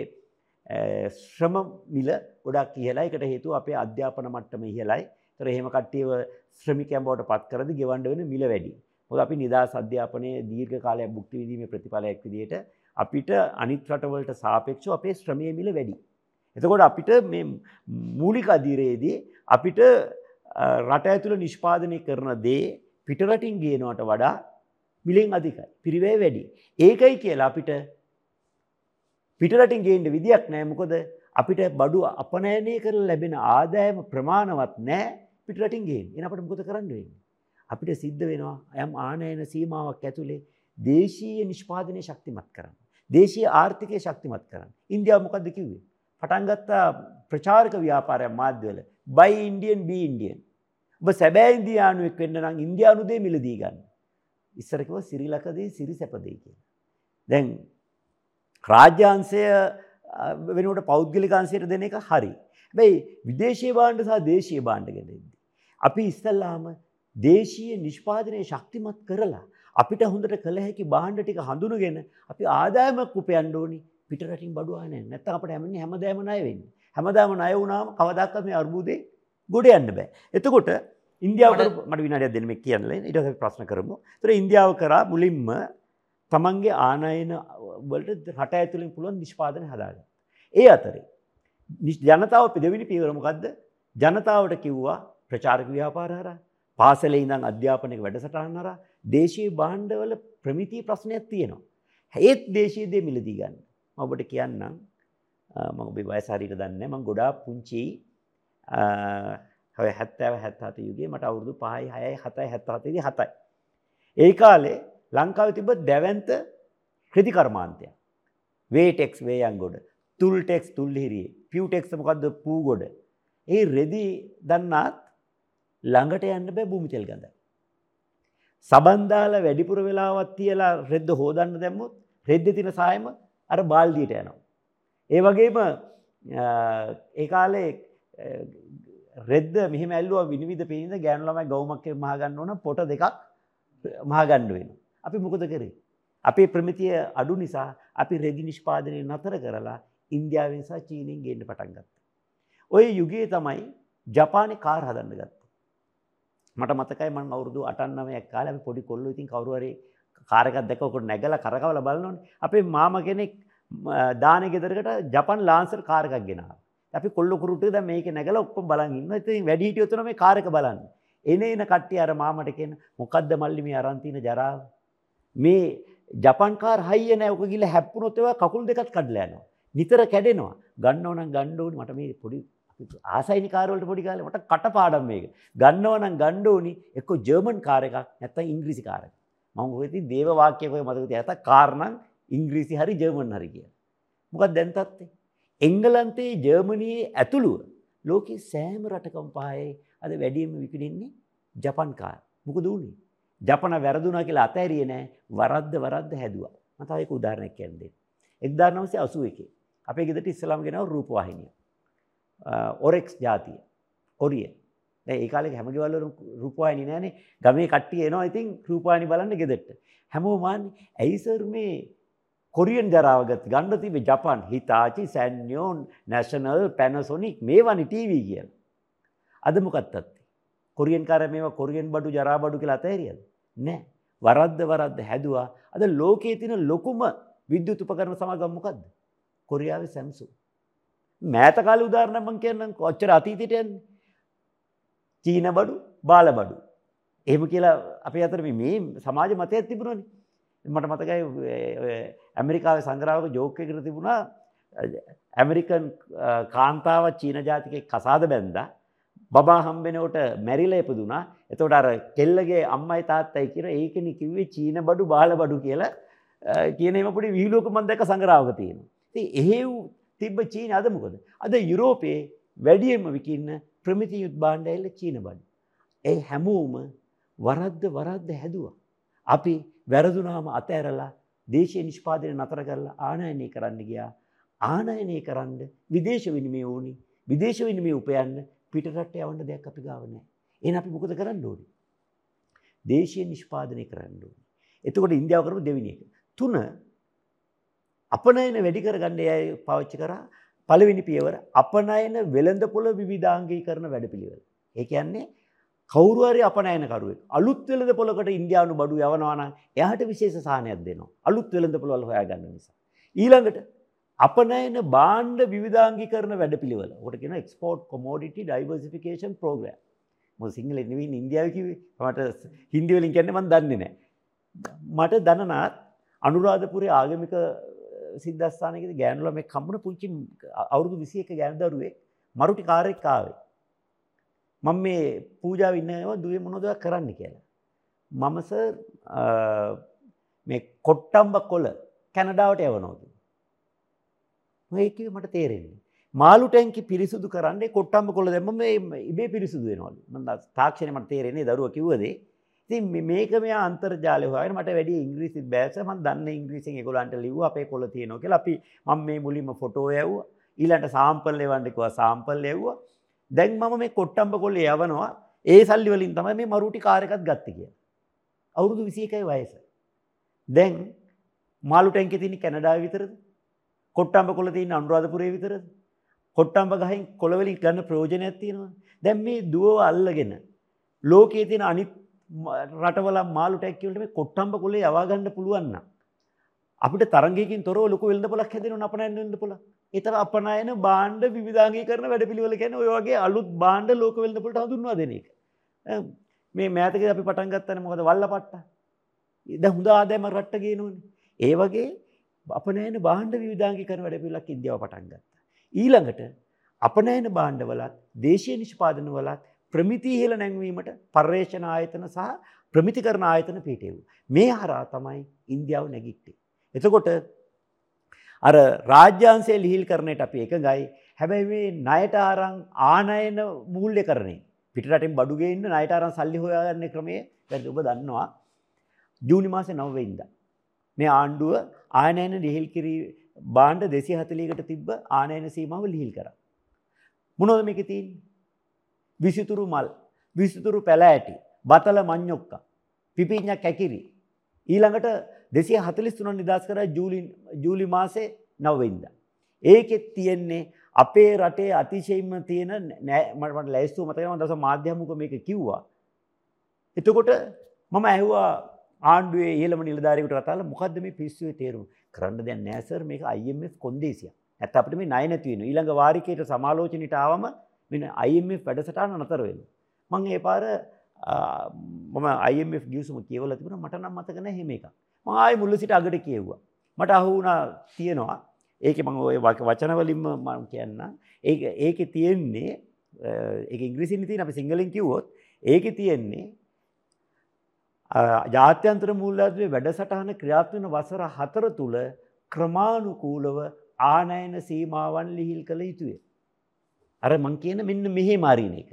ශ්‍රම මිල ගොඩක් ඉහළයි. ඒකට හේතුව අපේ අධ්‍යාපන මට්ටම ඉහළයි. ඒතර එහෙම කට්ටියව ශ්‍රමිකයන් බවට පත් කරද්දී ගෙවන්න වෙන මිල වැඩි. මොකද අපි නිදහස් අධ්‍යාපනයේ දීර්ඝ කාලයක් භුක්ති විඳීමේ ප්‍රතිඵලයක් විදිහට අපිට අනිත් රටවලට සාපේක්ෂව අපේ ශ්‍රමය මිල වැඩි. එතකොට අපිට මේ මූලික අධීරයේදී අපිට රට ඇතුළ නිෂ්පාදනය කරන දේ පිටරටින් ගේනවට වඩා මිලෙන් අධිකයි. පිරිවේ වැඩි. ඒකයි කියලා අපිට පිටරටින් ගේන්ට විදියක් නෑ මොකොද අපිට බඩු අපනෑනය කර ලැබෙන ආදායම ප්‍රමාණවත් නෑ පිටරටින් ගේන් එන අපට මොකද කරන්න වෙන්නේ. අපිට සිද්ධ වෙනවා ඇම් ආනයන සීමාවක් ඇතුළේ දේශීය නිෂ්පාදනය ශක්තිමත් කරන්න. දේශීය ආර්ථිකය ශක්තිමත් කරන්න. ඉන්දියාව මොකක්ද කිව්වේ. පටන්ගත්තා ප්‍රචාරක ව්‍යාපාරයක් මාධ්‍යවල බයි ඉන්ඩියන් බී ඉන්ඩියන්. ඔබ සැබෑ ඉන්දයානුවෙක් වෙන්න නම් ඉන්දයානුදේ මිලදී ගන්න. ඉස්සරකව සිරිලකදේ සිරි සැපදේ කිය. දැන් රාජ්‍යන්සය වෙනට පෞද්ගලිකාන්සයට දෙන එක හරි. බැයි විදේශය බාණ්ඩ සහ දේශය බාණ්ඩ ගෙනෙද. අපි ඉස්සල්ලාම දේශීය නිෂ්පාදනය ශක්තිමත් කරලා අපිට හොඳට කළ හැකි බාණ්ඩ ටික හඳුනගෙන අපි ආදායමක් උපයන්න ඕනි පිටරටින් බඩුවාන නැත්ත අපට ඇමනි හැමදෑම ණය වෙන්න හැමදාම ණය වුණාම කවදක්වත් මේ අර්බුදේ ගොඩ යන්න බෑ. එතකොට ඉන්දියාවට මට විනාඩියක් දෙන්න මේ කියන්න ඊට පස්සේ ප්‍රශ්න කරමු. ඒතර ඉන්දියාව කරා මුලින්ම තමන්ගේ ආනයන වලට රට ඇතුළෙන් පුළුවන් නිෂ්පාදනය හදාගන්න. ඒ අතරේ ජනතාව දෙවෙනි පියවර මොකද්ද? ජනතාවට කිව්වා ප්‍රචාරක ව්‍යාපාර හරහා පාසලේ ඉඳන් අධ්‍යාපනයක වැඩසටහන් හරහා දේශීය භාණ්ඩවල ප්‍රමිති ප්‍රශ්නයක් තියෙනවා. ඒත් දේශීය දේ මිලදී ගන්න. මම ඔබට කියන්නම් මම ඔබේ වයස හරියට දන්නේ නැහැ. මම ගොඩාක් පුංචි හැබැයි 70 77 යුගයේ මට අවුරුදු 5යි 6යි 7යි 77 දී 7යි. ඒ කාලේ ලංකාවේ තිබ්බ දැවැන්ත ක්‍රෙදි කර්මාන්තයක්. වේටෙක්ස් වේයන්ගොඩ, තුල්ටෙක්ස් තුල්හිරියේ, පියුටෙක්ස් මොකද්ද පූගොඩ. ඒ රෙදි දන්නාත් ළඟට යන්න බෑ භූමි තෙල් ගඳයි. සබන් දාලා වැඩිපුර වෙලාවක් තියලා රෙද්ද හොදන්න දැම්මොත් රෙද්දේ තියෙන සායම අර බාල්දියට යනවා. ඒ වගේම ඒ කාලේ රෙද්ද මෙහෙම ඇල්ලුවා විනිවිද පේනද ගෑනු ළමයි ගවුමක් මහගන්න ඕන පොට දෙකක් මහගන්න වෙනවා. අපි මොකද කරේ? අපේ ප්‍රමිතිය අඩු නිසා අපි රෙදි නිෂ්පාදනය නතර කරලා ඉන්දියාවෙන් සහ චීනෙන් ගේන්න පටන් ගත්තා. ওই යුගයේ තමයි ජපානයේ කාර් හදන්න ගත්තේ. මට මතකයි මම අවුරුදු 8-9ක් කාලේ අපි පොඩි කොල්ලෝ ඉතින් කවුරු හරි කාර් එකක් දැක්ක උකට නැගලා කරකවලා බලනෝනේ. අපේ මාමා කෙනෙක් දානේ ගෙදරකට ජපන් ලාන්සර් කාර් එකක් ගෙනාවා. අපි කොල්ල කුරුට්ට දැන් මේකේ නැගලා ඔක්කොම බලන් ඉන්නවා. ඉතින් වැඩි හිටියෝ තුන මේ කාර් එක බලන්නේ. එන එන කට්ටිය අර මාමට කියන මොකද්ද මල්ලි මේ අරන් තියෙන ජරාව? මේ ජපන් කාර් හයිය නැහැ. ඔක ගිහලා හැප්පුණොත් ඒවා කකුල් දෙකත් කඩලා යනවා. නිතර කැඩෙනවා. ගන්නව නම් ගන්න ඕනේ. මට මේ පොඩි ආසයිනි කාර් වලට පොඩි කාලේ මට කටපාඩම් මේක. ගන්නව නම් ගන්න ඕනි එක්ක ජර්මන් කාර් එකක් නැත්නම් ඉංග්‍රීසි කාර් එකක්. මම ඔය ඉතින් දේව වාක්‍යයක් ඔය මතක තියාගත්තා කාර් නම් ඉංග්‍රීසි හරි ජර්මන් හරි කියලා. මොකක්ද දැන් තත්ත්වය? එංගලන්තයේ ජර්මනියේ ඇතුළුව ලෝකේ සෑම රටකම පහේ අද වැඩියෙන්ම විකිණෙන්නේ ජපන් කාර්. මොකද උනේ? ජපන වැරදුනා කියලා අතහැරියේ නෑ වරද්ද වරද්ද හැදුවා. මම තව එක උදාහරණයක් කියන්න 1981 අපේ ගෙදරට ඉස්සලාම ගෙනාව රූපවාහිනිය. ඔරෙක්ස් ජාතිය. ඔරිය. දැන් ඒ කාලේ හැම ගෙවල් වල රූපවාහිනී නෑනේ. ගමේ කට්ටිය එනවා ඉතින් රූපවාහිනී බලන්න ගෙදරට. හැමෝම මාන්නේ ඇයි සර් මේ කොරියන් ජරාව ගත්ත ගන්න තිබේ ජපන් හිතාචි සැන්යෝ නැෂනල් පැනසොනික් මේවනි ටීවී කියලා. අද මොකක්ද කොරියන් කාර මේවා කොරියන් බඩු ජරා බඩු කියලා අතහැරියද? නෑ. වරද්ද වරද්ද හැදුවා. අද ලෝකයේ තියෙන ලොකුම විද්‍යුත් උපකරණ සමාගම මොකද්ද? කොරියාවේ සැම්සුන්. මෑත කාලේ උදාහරණයක් මම කියන්නම් කොච්චර අතීතයට යන්නේ. චීන බඩු, බාල බඩු. එහෙම කියලා අපේ අතර මේ සමාජ මතයක් තිබුණානේ. මට මතකයි ඇමරිකාවේ සංග්‍රාවක ජෝක් එකකට තිබුණා ඇමරිකන් කාන්තාව චීන ජාතිකයෙක් කසාද බැන්දා බබා හම්බෙනකොට මැරිලා ඉපදුනා. එතකොට අර කෙල්ලගේ අම්මයි තාත්තයි කියලා ඒකනේ කිව්වේ චීන බඩු බාල බඩු කියලා කියන ඒම පොඩි විහිළුවක මම දැක්ක සංග්‍රාවක තියෙනවා. ඉතින් එහෙව් තිබ්බ චීන අද මොකද? අද යුරෝපයේ වැඩියෙන්ම විකින්න ප්‍රමිති යුත් භාණ්ඩ ඇවිල්ලා චීන බඩු. ඒ හැමෝම වරද්ද වරද්ද හැදුවා. අපි වැරදුනාම අතඇරලා දේශය නිෂ්පාදනය නතර කරලා ආනයනය කරන්න ගියා. ආනයනය කරන්න විදේශ විනිමය ඕනි. විදේශ විනිමය උපයන්න පිටරට යවන්න දෙයක් අපි ගාව නැහැ. එහෙනම් අපි මොකද කරන්න ඕනේ? දේශීය නිෂ්පාදනය කරන්න ඕනේ. එතකොට ඉන්දියාව කරපු දෙවෙනි එක. තුන අපනයන වැඩි කරගන්න අය පාවිච්චි කරා පළවෙනි පියවර අපනයන වෙළඳපොළ විවිධාංගීකරණ වැඩපිළිවෙල. ඒ කියන්නේ කවුරු හරි අපනයනකරුවෙක් අලුත් වෙළඳ පොළකට ඉන්දියානු බඩු යවනවා නම් එයාට විශේෂ සාහනයක් දෙනවා. අලුත් වෙළඳ පොළවල් හොයාගන්න නිසා. ඊළඟට අපනයන බාණ්ඩ විධාංගි කරන වැඩ පිළිවල ොට කියෙන එක්ස්පෝර්ට් කොමෝඩිටි ඩයිවර්සිෆිකේෂන් ප්‍රෝග්‍රම් ම සිංහල නවින් ඉන්දියාවකිව මට හින්දිවලින් කැන්නමන් දන්නේ නෑ. මට දනනාත් අනුරාධපුරේ ආගමික සිද්ධස්ථානක ගෑනුල මේ කම්බුණ පුංචි අවුරුදු විසි එක ගෑන්දරුවේ මරුටි කාරෙක් කාවේ. මං මේ පූජාව ඉන්නව දුවේ මොනොදව කරන්න කියලා. මමස මේ කොට්ටම්බ කොල කැනඩාවට යවනෝද. ඒක මට තේරෙන්නේ. මාලු ටැන්කි පිරිසුදු කරන්නේ කොට්ටම්බ කොල දෙම ඉබේ පිරිසුදු වෙනවලු ම තාක්ෂණය මට තේරෙන්නේ දරුව කිව්වදේ ති මේක මේ අන්තර්ජාලය හොය මට වැඩි ඉංග්‍රීසි බෑසම දන්න ඉංග්‍රීසින් ගොලන්ට ලිව අපේ කොල තියනොක අපි මම මේ මුලින්ම ෆොටෝ යව් ඊලට සාම්පල් එවන්ඩිකව සාම්පල් එව්වා. දැන් මම මේ කොට්ටම්බ කොල්ල යවනවා. ඒ සල්ලි වලින් තමයි මේ මරුටි කාරකත් ගත්ත කිය. අවුරුදු විසිකයි වයස. දැන් මාලු ටැන්ක තිනි කැනඩා විතරද? කොට්ටම්බ කොල තින් අනුරාධපුරේ විතරද? කොට්ටම්බ ගහින් කොළවලින් ගන්න ප්‍රෝජන ඇත්තියෙනවා දැන් මේ දුව අල්ලගෙන ලෝකයේ තියෙන අනිත් රටවල මාලු ටැක්කිවලට මේ කොට්ටම්බ කොලේ යවාගන්න පුළුවන්න. අපිට තරගකින් තොර ලොක වෙල්ද පොලක් හැදෙන අපනයන්න පොල එතර අපනයන බාණ්ඩ විධාගේ කරන වැඩ පිළිවල කැන ඔයගේ අලුත් බාණ්ඩ ලෝක වෙල්ද පොට හඳුන්වා දෙන එක. මේ මෑතක අපි පටන්ගත්තන මොකද වල්ල පට්ට ඉද හොඳ ආදෑම රට්ටගේ නොන. ඒ වගේ අපනෑන බාණ්ඩ විධාගේ කරන වැඩ පිලක් ඉන්දියාව පටන්ගත්ත. ඊළඟට අපනෑන බාණ්ඩවලත් දේශය නිෂ්පාදන වලත් ප්‍රමිති ඉහල නැංවීමට පර්යේෂණ ආයතන සහ ප්‍රමිති කරන ආයතන පිටෙව්. මේ හරා තමයි ඉන්දියාව නැගිට්ටේ. එතකොට අර රාජ්‍යන්සේ ලිහිල් කරනයට අපි එක ගයි හැබැයි මේ නයට ආරං ආනයන මූල්්‍ය කරනේ පිටරටින් බඩුගේන්න නයටරන් සල්ලි හොයාගන්න ක්‍රමේ වැද ඔබ දන්නවා ජූනි මාස නවවෙයින්ද. මේ ආණ්ඩුව ආනයන ලිහිල් කිරී බාණ්ඩ දෙසි හතලීකට තිබ්බ ආනයන සීමාව ලිහිල් කර. මොනොද මේක තින් විසිතුරු මල් විසිතුරු පැල ඇටි බතල මං්ඥොක්ක පිපිඥක් ඇකිරි. ඊළඟට දෙසිය හතලිස් තුන නිදස් කර ජූලි මාසේ නවවෙන්ද. ඒකෙත් තියෙන්නේ අපේ රටේ අතිශයිම තියෙන නෑමට ලැස්තු මතකම දස මාධ්‍යමුක මේක කිව්වා. එතකොට මම ඇහවා ආණ්ඩුවේ ඒලම නිලධාරකට රතාල මොකක්ද මේ පිස්සුවේ තේරුම් කරන්න දැන් නෑසර් මේක IMF කොන්දේසිය ඇත් අපට මේ නයනැතිවෙන ඊළඟ වාරිකයට සමාලෝචනිටාවම මෙ IMF වැඩසටාන නතර වෙන. මං ඒ පාර මම IMF ගියසුම කියවල තිබුණ මට නම් මතකන හෙම එක මආය මුල්ල සිට අගට කියව්වා. මට අහුුණා තියෙනවා ඒක මං ඔය වචනවලින්ම මම කියන්න ඒ ඒක තියෙන්නේ ඒ ඉංග්‍රිසි තින අප සිංහලින් කිව්වොත් ඒක තියෙන්නේ ජාත්‍යන්ත්‍ර මුල්ලත්වේ වැඩසටහන ක්‍රියාත්වන වසර හතර තුළ ක්‍රමාණුකූලව ආනයන සීමාවන් ලිහිල් කළ යුතුය. අර මං කියන මෙන්න මෙහෙ මාරීන එක.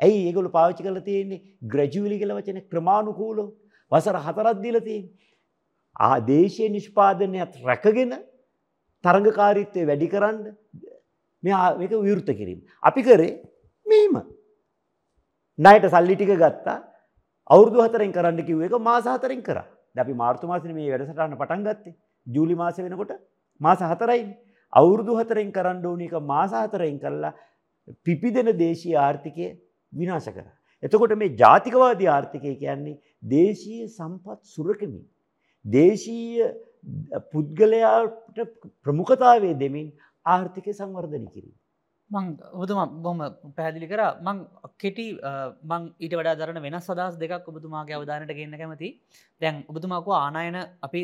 ඇයි ඒගොල පාවිච්චි කල තියෙන්නේ ග්‍රජූලි කල වචන ක්‍රමාණුකූලෝ වසර හතරත් දීල තියෙන්. ආ දේශය නිෂ්පාදනයත් රැකගෙන තරඟකාරීත්වය වැඩි කරන්න මේක විවෘත කිරීම. අපි කරේ මෙීම. නයට සල්ලි ටික ගත්තා අවුරදු හතරෙන් කරන්න කිව්ව එක මාස හතරෙන් කර දැපි මාර්තු මාසන මේ වැඩසටන්න පටන් ගත්තේ ජූලි මාස වෙනකොට මාස හතරයි අවුරුදු හතරෙන් කරන්න ඕනික මාස හතරෙන් කරලා පිපිදෙන දේශී ආර්ථිකය විනාශ කර. එතකොට මේ ජාතිකවාදී ආර්ථිකය කියන්නේ දේශීය සම්පත් සුරකමින්. දේශීය පුද්ගලයාට ප්‍රමුඛතාවේ දෙමින් ආර්ථිකය සංවර්ධන කිරීම. මං ඔබතුම බොම පැදිලි කර. මං කෙටි මං ඊට වඩා දරන වෙන සදස් දෙකක් ඔබතුමාගේ අවධානට ගන්න කැමති දැන් ඔබතුමාකු ආනායන අපි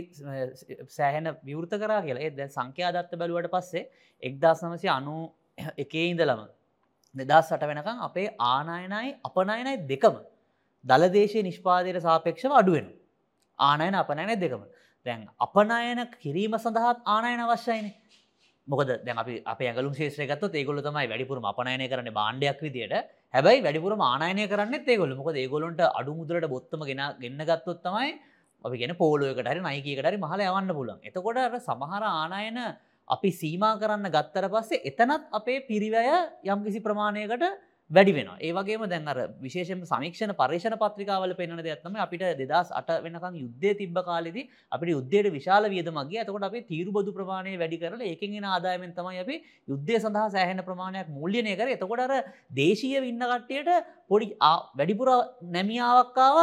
සෑහෙන විවෘත කරා කියලා. ඒ දැ සංඛ්‍යාදත්ත බැලුවට පස්සේ එක්දා සමසය අනු එකේ ඉඳලම දෙදස් සට වෙනකං අපේ ආනායනයි අපනයනයි දෙකම දළදේශය නිෂ්පාදයට සාපේක්ෂව අඩුවෙන ආනයන අපනයන දෙකම. දැන් අපනයන කිරීම සඳහත් ආනයන අවශ්‍යයිනේ. මොකද දැ අපි අප ඇගලු ශේෂයගත් ඒගොල තමයි වැඩිපුරම අපනයනය කරන බාණ්ඩයක් විදියට. හැබයි වැඩිපුර ආනය කරන්න ඒගොල මොක ඒගොලොන්ට අඩු මුදලට බොත්තම ගෙන ගන්න ගත්තොත් තමයි අපි ගෙන පෝලුවකට හරි නයිකකටරි මහල යවන්න පුලන් එතකොට සමහර ආනායන අපි සීමා කරන්න ගත්තර පස්සේ එතනත් අපේ පිරිවය යම් කිසි ප්‍රමාණයකට වැඩි වෙන ඒවගේම දැන්ර විශේෂම සමික්ෂණ පර්ේෂණ පත්‍රිකාවල පෙන දෙයක්ත්තම අපිට දෙදස් අට වෙනකම් යුද්ධය තිබ කාලෙදි අපිට යුද්ධයට විශාල වියදමගේ ඇතකොට අපි තීරු බදු ප්‍රමාණය වැඩි කරල එකෙන් ආදායමෙන් තමයි අපි යුද්ධය සඳහා සෑහෙන ප්‍රමාණයක් මුල්ලියනය කර. එතකොටර දේශීය වින්න කට්ටයට පොඩි වැඩිපුර නැමියාවක්කාව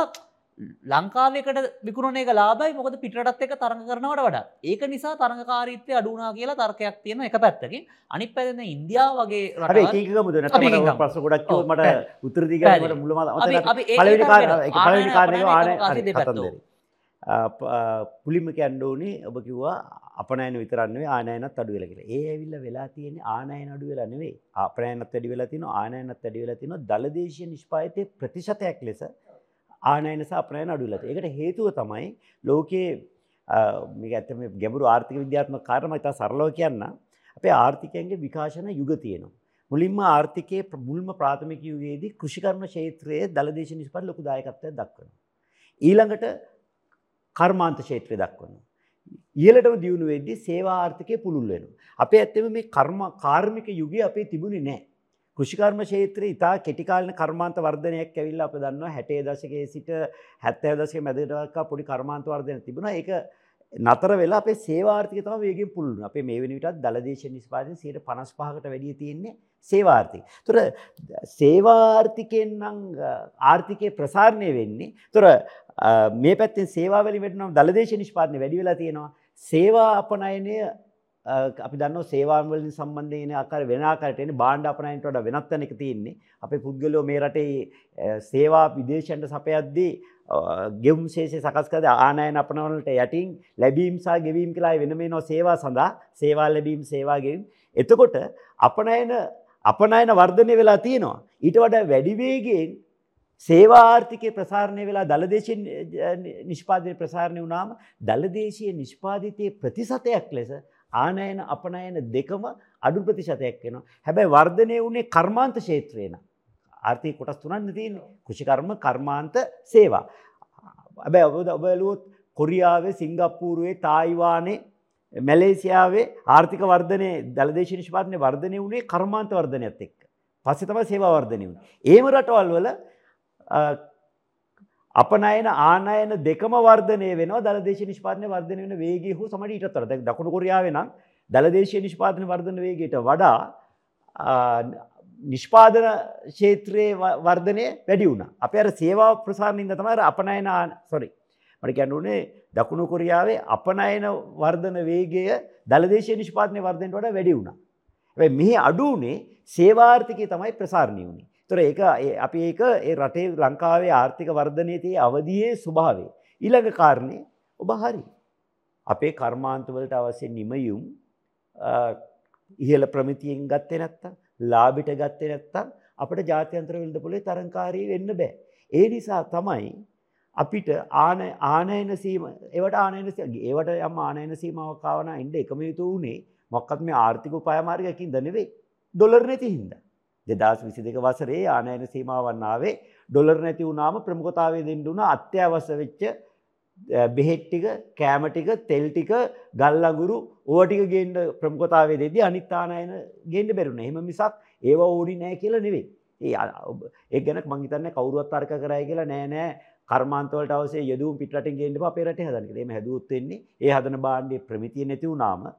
ලංකාවකට විකුණන එක ලාබයි මොකද පිටත් එක තරඟ කරනවට වඩා ඒක නිසා තරඟකාරීත්වය අඩුනා කියලා තර්කයක් තියෙන එක පැත්තකින් අනිත් පැරෙන ඉන්දියාව වගේ. නැත ප්‍රශ්න ගොඩක් මට පැහැදිලි. උත්තර දී ගන්න මට පැහැදිලි. මුලම පුලිම කියන්න ඕනේ ඔබ කිව්වා අපනයන විතරක් නෙවෙයි ආනයනත් අඩු වෙලා කියලා. ඒ ඇවිල්ලා වෙලා තියෙන්නේ ආනයන අඩු වෙලා නෙවෙයි. අපනයනත් වැඩි වෙලා තියෙනවා ආනයනත් වැඩි වෙලා තියෙනවා දලදේශීය නිෂ්පාදිතයේ ප්‍රතිශතයක් ලෙස ආනයන සහ අපනයන අඩු වෙලා තියෙනවා. ඒකට හේතුව තමයි ලෝකයේ ආ, මේක ඇත්තම ගැඹුරු ආර්ථික විද්‍යාත්මක කාරණා මම ඉතා සරලව කියන්න. අපේ ආර්ථිකයන්ගේ විකාශන යුග තියෙනවා. මුලින්ම ආර්ථිකයේ ප්‍ර- මුල්ම ප්‍රාථමික යුගයේදී කෘෂිකර්ම ක්ෂේත්‍රයේ දලදේශ නිෂ්පාදන ලොකු දායකත්වයක් දක්වනවා. ඊළඟට කර්මාන්ත ක්ෂේත්‍රය දක්වනවා. ඉහළටම දියුණු වෙද්දී සේවා ආර්ථිකය පුළුල් වෙනවා. අපේ ඇත්තම මේ කර්ම කාර්මික යුගය අපේ තිබුණේ නැහැ. කෘෂිකර්ම ක්ෂේත්‍රයේ ඉතා කෙටි කාලින කර්මාන්ත වර්ධනයක් ඇවිල්ලා අපි දන්නවා 60 දශකයේ සිට 70 දශකයේ මැදට දක්වා පොඩි කර්මාන්ත වර්ධනයක් තිබුණා. ඒක නතර වෙලා අපේ සේවා ආර්ථිකය තමයි වේගෙන් පුළුල් වෙනවා. අපේ මේ වෙන විටත් දලදේශ නිෂ්පාදනය 55කට වැඩිය තියෙන්නේ සේවා ආර්ථිකය. ඒතර සේවා ආර්ථිකයෙන් නම් අ, ආර්ථිකයේ ප්‍රසාරණය වෙන්නේ. ඒතර අ, මේ පැත්තෙන් සේවා වලින් වෙටනම් දලදේශ නිෂ්පාදනය වැඩි වෙලා තියෙනවා. සේවා අපනයනය අ, අපි දන්නවා සේවාන් වලින් සම්බන්ධයෙන් ආකාර වෙන ආකාරයට එන්නේ භාණ්ඩ අපනයනට වඩා වෙනත් වෙන එක තියෙන්නේ. අපේ පුද්ගලයෝ මේ රටේ අ, සේවා විදේශයන්ට සපයද්දී අ, ගෙවුම් ශේෂය සකස් කරද ආනයන අපනවලට යටින් ලැබීම් සහ ගෙවීම් කියලා වෙනම එනවා සේවා සඳහා සේවා ලැබීම් සේවා ගෙවීම්. එතකොට අපනයන අපනයන වර්ධනය වෙලා තියෙනවා. ඊට වඩා වැඩි වේගයෙන් සේවා ආර්ථිකය ප්‍රසාරණය වෙලා දළදේශයෙන් නිෂ්පාදනය ප්‍රසාරණය වුණාම දළදේශීය නිෂ්පාදිතයේ ප්‍රතිශතයක් ලෙස ආනයන අපනයන දෙකම අඩු ප්‍රතිශතයක් වෙනවා. හැබැයි වර්ධනය වුණේ කර්මාන්ත ක්ෂේත්‍රේ නම්. ආර්ථික කොටස් තුනක් තියෙන්නේ. කෘෂිකර්ම, කර්මාන්ත, සේවා. හැබැයි ඔබ ඔබ බැලුවොත් කොරියාවේ, සිංගප්පූරුවේ, තායිවානේ, මැලේසියාවේ ආර්ථික වර්ධනය දළදේශ නිෂ්පාදනයේ වර්ධනය වුණේ කර්මාන්ත වර්ධනයත් එක්ක. පස්සේ තමයි සේවා වර්ධනය වුණේ. ඒම රටවල් වල අ, අපනයන ආනයන දෙකම වර්ධනය වෙනවා දළදේශ නිෂ්පාදනය වර්ධනය වෙන වේගය හෝ සමට ඊටත් වඩා. දැන් දකුණු කොරියාවේ නම් දළදේශීය නිෂ්පාදන වර්ධන වේගයට වඩා ආ, නිෂ්පාදන ක්ෂේත්‍රයේ ව- වර්ධනය වැඩි වුණා. අපේ අර සේවා ප්‍රසාරණින්ද තමයි අර අපනයන සොරි. මට කියන්න උනේ දකුණු කොරියාවේ අපනයන වර්ධන වේගය දළදේශීය නිෂ්පාදනයේ වර්ධනයට වඩා වැඩි වුණා. හැබැයි මෙහි අඩු වුණේ සේවාර්ථිකය තමයි ප්‍රසාරණය වුණේ. ඒතර ඒක ඒ- අපි ඒක ඒ රටේ ලංකාවේ ආර්ථික වර්ධනයේ තියෙන අවධියේ ස්වභාවය. ඊළඟ කාරණේ ඔබ හරි. අපේ කර්මාන්තවලට අවශ්‍ය නිමයුම් අ, ඉහළ ප්‍රමිතියෙන් ගත්තේ නැත්තම් ලාභිට ගත්තේ නැත්තම් අපිට ජාත්‍යන්තර වෙළඳපොලේ තරංකාරී වෙන්න බෑ. ඒ නිසා තමයි අපිට ආන ආනයන සීම ඒවට ආනයන සීම ඒවට යම් ආනයන සීමාවක් ආව නම් ඉන්න එකම හේතු උනේ මොකක්වත් මේ ආර්ථික උපායමාර්ගයකින් ද නෙවෙයි ඩොලර් නැති හින්දා 2022 වසරේ ආනයන සීමාවන් ආවේ ඩොලර් නැති වුණාම ප්‍රමුඛතාවය දෙන්න උන අත්‍යවශ්‍ය වෙච්ච අ, බෙහෙත් ටික කෑම ටික තෙල් ටික ගල් අඟුරු ඕවා ටික ගේන්න ප්‍රමුඛතාවය දෙද්දී අනිත් ආනයන ගේන්න බැරුණා. එහෙම මිසක් ඒවා ඕනි නෑ කියලා නෙවෙයි. ඒ අ- ඔබ- ඒක ගැන මං හිතන්නේ කවුරුවත් තර්ක කරයි කියලා නෑ නෑ කර්මාන්ත වලට අවශ්‍ය යෙදුම් පිටරටින් ගේන්න බෑ අපේ රටේ හදන්න කියලා. එහෙම හැදුවොත් වෙන්නේ ඒ හදන භාණ්ඩයේ ප්‍රමිතිය නැති වුණාම අ,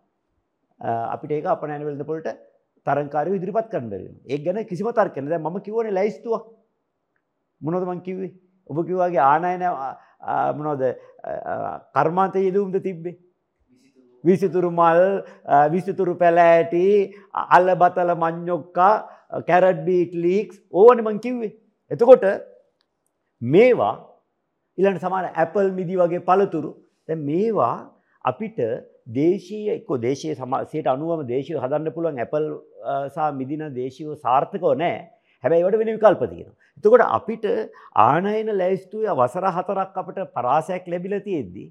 අපිට ඒක අපනයන වෙළඳපොළට තරංකාරය ඉදිරිපත් කරන්න බැරි වෙනවා. ඒක ගැන කිසිම තර්කයක් නෑ. දැන් මම කියවනේ ලැයිස්තුවක්. මොනවද මං කිව්වේ? ඔබ කිව්වාගේ ආනයන අ, අ, මොනවද අ, අ, කර්මාන්ත යෙදුම්ද තිබ්බේ? විසිතුරු මල් අ, විසිතුරු පැලෑටි අල්ල බතල මං්ඥොක්කා කැරඩ් බීට් ලීක්ස් ඕවන මං කිව්වේ. එතකොට මේවා ඉලට සමාන ඇපල් මිදි වගේ පළතුරු දැ මේවා අපිට දේශීය එක්ක දේශය සමසයට අනුවම දේශය හදන්න පුළුවන් ඇපල් සා මිදින දේශීව සාර්ථකව නෑ හැබැයි වට වෙන විකල්ප තියෙන. එතකොට අපිට ආනයන ලැයිස්තුය වසර හතරක් අපට පරාසයක් ලැබිල තියෙද්දී.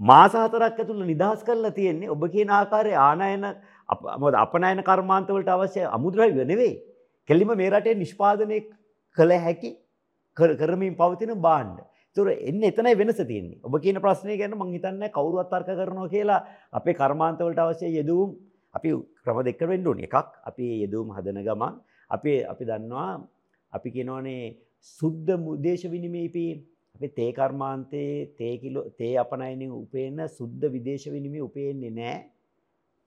මාස හතරක් ඇතුළ නිදහස් කරලා තියෙන්නේ ඔබ කියන ආකාරය ආනයන අප- මොකද අපනයන කර්මාන්තවලට අවශ්‍ය අමුද්‍රව්‍ය නෙවෙයි. කෙලිම මේ රටේ නිෂ්පාදනය කළ හැකි කර- කරමින් පවතින බාණ්ඩ. තුර එන්න එතනයි වෙනස තියන්නේ. ඔබ කියන ප්‍රශ්නය ගැන මං හිතන්න කවුරුවත් තර්ක කරනවා කියලා අපේ කර්මාන්තවලට අවශ්‍ය යෙදවුම් අපි ක්‍රම දෙක වෙන්න ඕනේ. එකක් අපි යෙදවුම් හදන ගමන් අපේ අපි දන්නවා අපි කියනවනේ සුද්ධ මුදේශ විනිමේපී අපි තේ කර්මාන්තයේ තේ කිලෝ තේ අපනයනින් උපේන සුද්ධ විදේශ විනිමේ උපේන්නේ නෑ.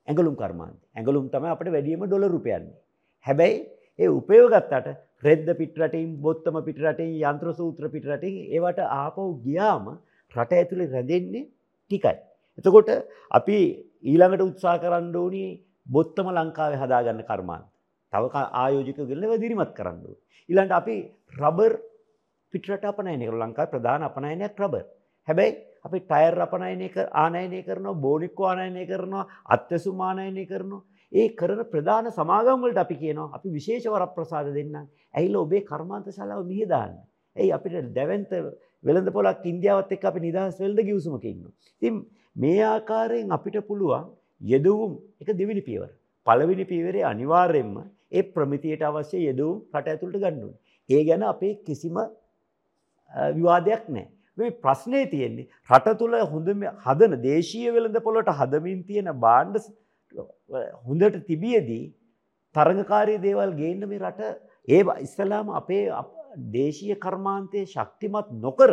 ඇඟලුම් කර්මාන්ත ඇඟලුම් තමයි අපට වැඩියම ඩොලර් රුපයන්නේ හැබැයි ඒ උපයෝගත්තට රෙද්ද පිටරටින් බොත්තම පිටරටින් යන්ත්‍ර සූත්‍ර පිටරටින් ඒවට ආපහු ගියාම රට ඇතුළේ රැඳෙන්නේ ටිකයි. එතකොට අපි ඊළඟට උත්සා කරන්න ඕනි බොත්තම ලංකාවේ හදාගන්න කර්මාන්ත. තව ආයෝජික ගල්ලව දිරිමත් කරන්න. ඊළඟට අපි රබර් පිටරට අපනයනය කර ලංකාවේ ප්‍රධාන අපනයනයක් රබර්. හැබැයි අපි ටයර් අපනයනය ආනයනය කරනවා බෝනික්කෝ ආනයනය කරනවා අත්‍යසුම් ආනයනය කරනවා ඒ කරන ප්‍රධාන සමාගම්වලට අපි කියනවා අපි විශේෂ වර ප්‍රසාද දෙන්න ඇයිල ඔබේ කර්මාන්ත ශලාව මියදාන්න. ඇයි අපිට දැවන්ත වෙළඳ පොලක් ඉන්දියාවත් එක් අපි නිදහස් වෙල්ද ගියවසුමක ඉන්න. තින් මේ ආකාරයෙන් අපිට පුළුවන් යෙදවුම් එක දෙවිනි පියවර. පළවිනි පියවරේ අනිවාර්යෙන්ම ඒ ප්‍රමිතියට අවශ්‍ය යෙදවුම් රට ඇතුළට ගණ්ඩුවන්. ඒ ගැන අපේ කිසිම විවාදයක් නෑ. මේ ප්‍රශ්නය තියෙන්නේ රට තුළ හොඳම හදන දේශීය වෙළඳ පොලොට හදමින් තියෙන බාණ්ඩ හොඳට තිබියදී තරඟකාරී දේවල් ගේන්න මේ රට ඒ ඉස්සලාම අපේ දේශීය කර්මාන්තය ශක්තිමත් නොකර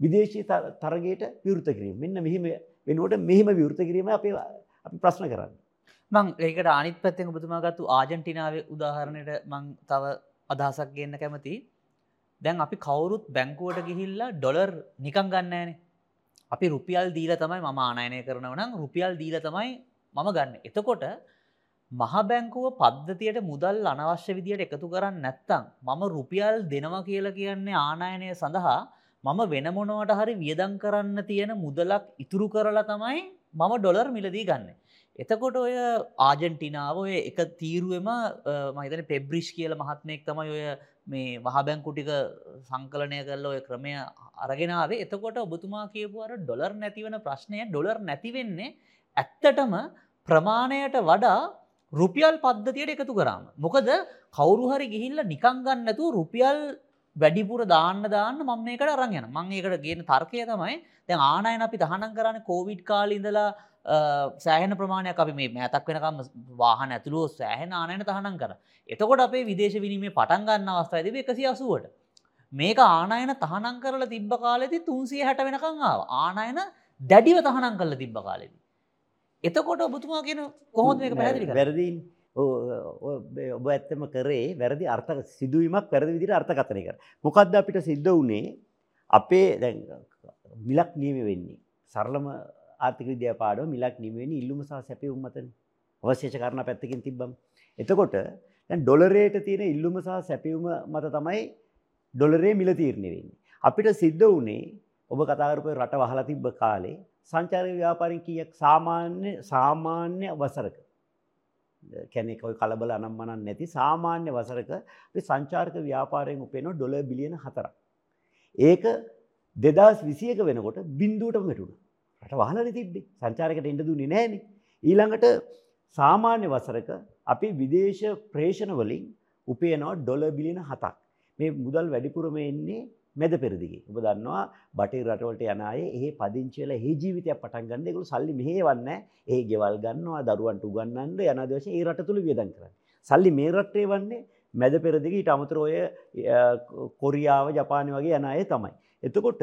විදේශී තරගයට විවෘත කිරීම. මෙන්න මෙහිම වෙනුවට මෙහිම විවෘත කිරීම අපේ අපි ප්‍රශ්න කරන්න. මං ඒකට අනිත් පැත්තෙන් ඔබතුමාගත්තු ආජන්ටිනාව උදාහරණයට මං තව අදහසක් ගන්න කැමති. දැන් අපි කවුරුත් බැංකුවට ගිහිල්ලා ඩොලර් නිකං ගන්නෑනේ. අපි රුපියල් දීල තමයි මම ආනයනය කරනව. නම් රුපියල් දීල තමයි මම ගන්න. එතකොට මහ බැංකුව පද්ධතියට මුදල් අනවශ්‍ය විදියට එකතු කරන්න නැත්තං මම රුපියල් දෙනවා කියලා කියන්නේ ආනායනය සඳහා මම වෙනමොනවට හරි වියදං කරන්න තියෙන මුදලක් ඉතුරු කරලා තමයි මම ඩොලර් මිලදී ගන්න. එතකොට ඔය ආජන්ටිනාව ඔය එක තීරුවම මහිතන පෙබ්‍රිෂ් කියල මහත්මයෙක් තමයි ඔය මේ මහබැංකුටික සංකලනය කරල ඔය ක්‍රමය අරගෙනාවේ එතකොට ඔබතුමා කියපුවර ඩොලර් නැතිවන ප්‍රශ්නය ඩොලර් නැතිවෙන්නේ ඇත්තටම ප්‍රමාණයට වඩා රුපියල් පද්ධතියට එකතු කරාම. මොකද කවුරු හරි ගිහිල්ල නිකංගන්නතු රුපියල් වැඩිපුර දාන්න දාන්න මම මේකට අරංයන මං ඒකට ගෙන තර්කය තමයි දැන් ආනයන අපි දහනම් කරන්න කෝවිඩ් කාලින්දලා සෑහන ප්‍රමාණයක් අපි මේ මෑතක් වෙනකම් වාහන ඇතුළුව සෑහන ආනයන තහනම් කර. එතකොට අපේ විදේශ විනීමේ පටන්ගන්න අවස්ථායිද එකසි අසුවට. මේක ආනයන තහනම් කරල තිබ්බ කාලෙති තුන්සිය හැට වෙනකං ආව ආනයන දැඩිව තහනම් කල්ල තිබ්බ කාලෙදී. එතකොට ඔබතුමා කියන කොහොද මේක පැදිලි වැරදිීන් ඔබ ඇත්තම කරේ වැරදි අර්ථ සිදුවීමක් වැරදි විදිර අර්ථකතනය කර. මොකක්ද අපිට සිද්ධ වනේ අපේ දැ මිලක් නියම වෙන්නේ. සරලම ආර්ථික විද්‍යා පාඩුව මිලක් නිවෙන ඉල්ලුම සහ සැපි උම්මතන අවශේෂ කරන පැත්තකින් තිබ්බම්. එතකොට ඩොලරේට තියෙන ඉල්ලුම සහ සැපියුම මත තමයි ඩොලරේ මිල තීරණය වෙන්නේ. අපිට සිද්ධ වනේ ඔබ කතාරපය රට වහලා තිබ්බ කාලේ සංචාරක ව්‍යාපාරින් කියක් සාමාන්‍ය සාමාන්‍ය වසරක කැනෙක ඔය කලබල අනම්මනන් නැති සාමාන්‍ය වසරක සංචාර්ක ව්‍යාපාරයෙන් උපේන ඩොල බිලියන හතර. ඒක දෙදස් විසියක වෙනකොට බින්දුවට මෙටුණ රට වහල තිබ්බේ සංචාරකට එඩ දුන්නේ නෑන. ඊළඟට සාමාන්‍ය වසරක අපි විදේශ ප්‍රේෂණ වලින් උපයනවා ඩොල බිලියන හතක්. මේ මුදල් වැඩිපුරම එන්නේ මැද පෙරදිගේ ඔබ දන්නවා බටේ රටවලට යනය ඒ පදිංචියල ඒ ජීවිතයක් පටන් ගන්න එකකු සල්ලි මෙහේවන්න ඒ ගෙවල් ගන්නවා දරුවන්ට උගන්නන්ද යන දවශ ඒ රට තුළ වියදන් කරන්න. සල්ලි මේ රටේ වන්නේ මැද පෙරදිගේ ඊට අමතරෝය කොරියාව ජපානය වගේ යන අය තමයි. එතකොට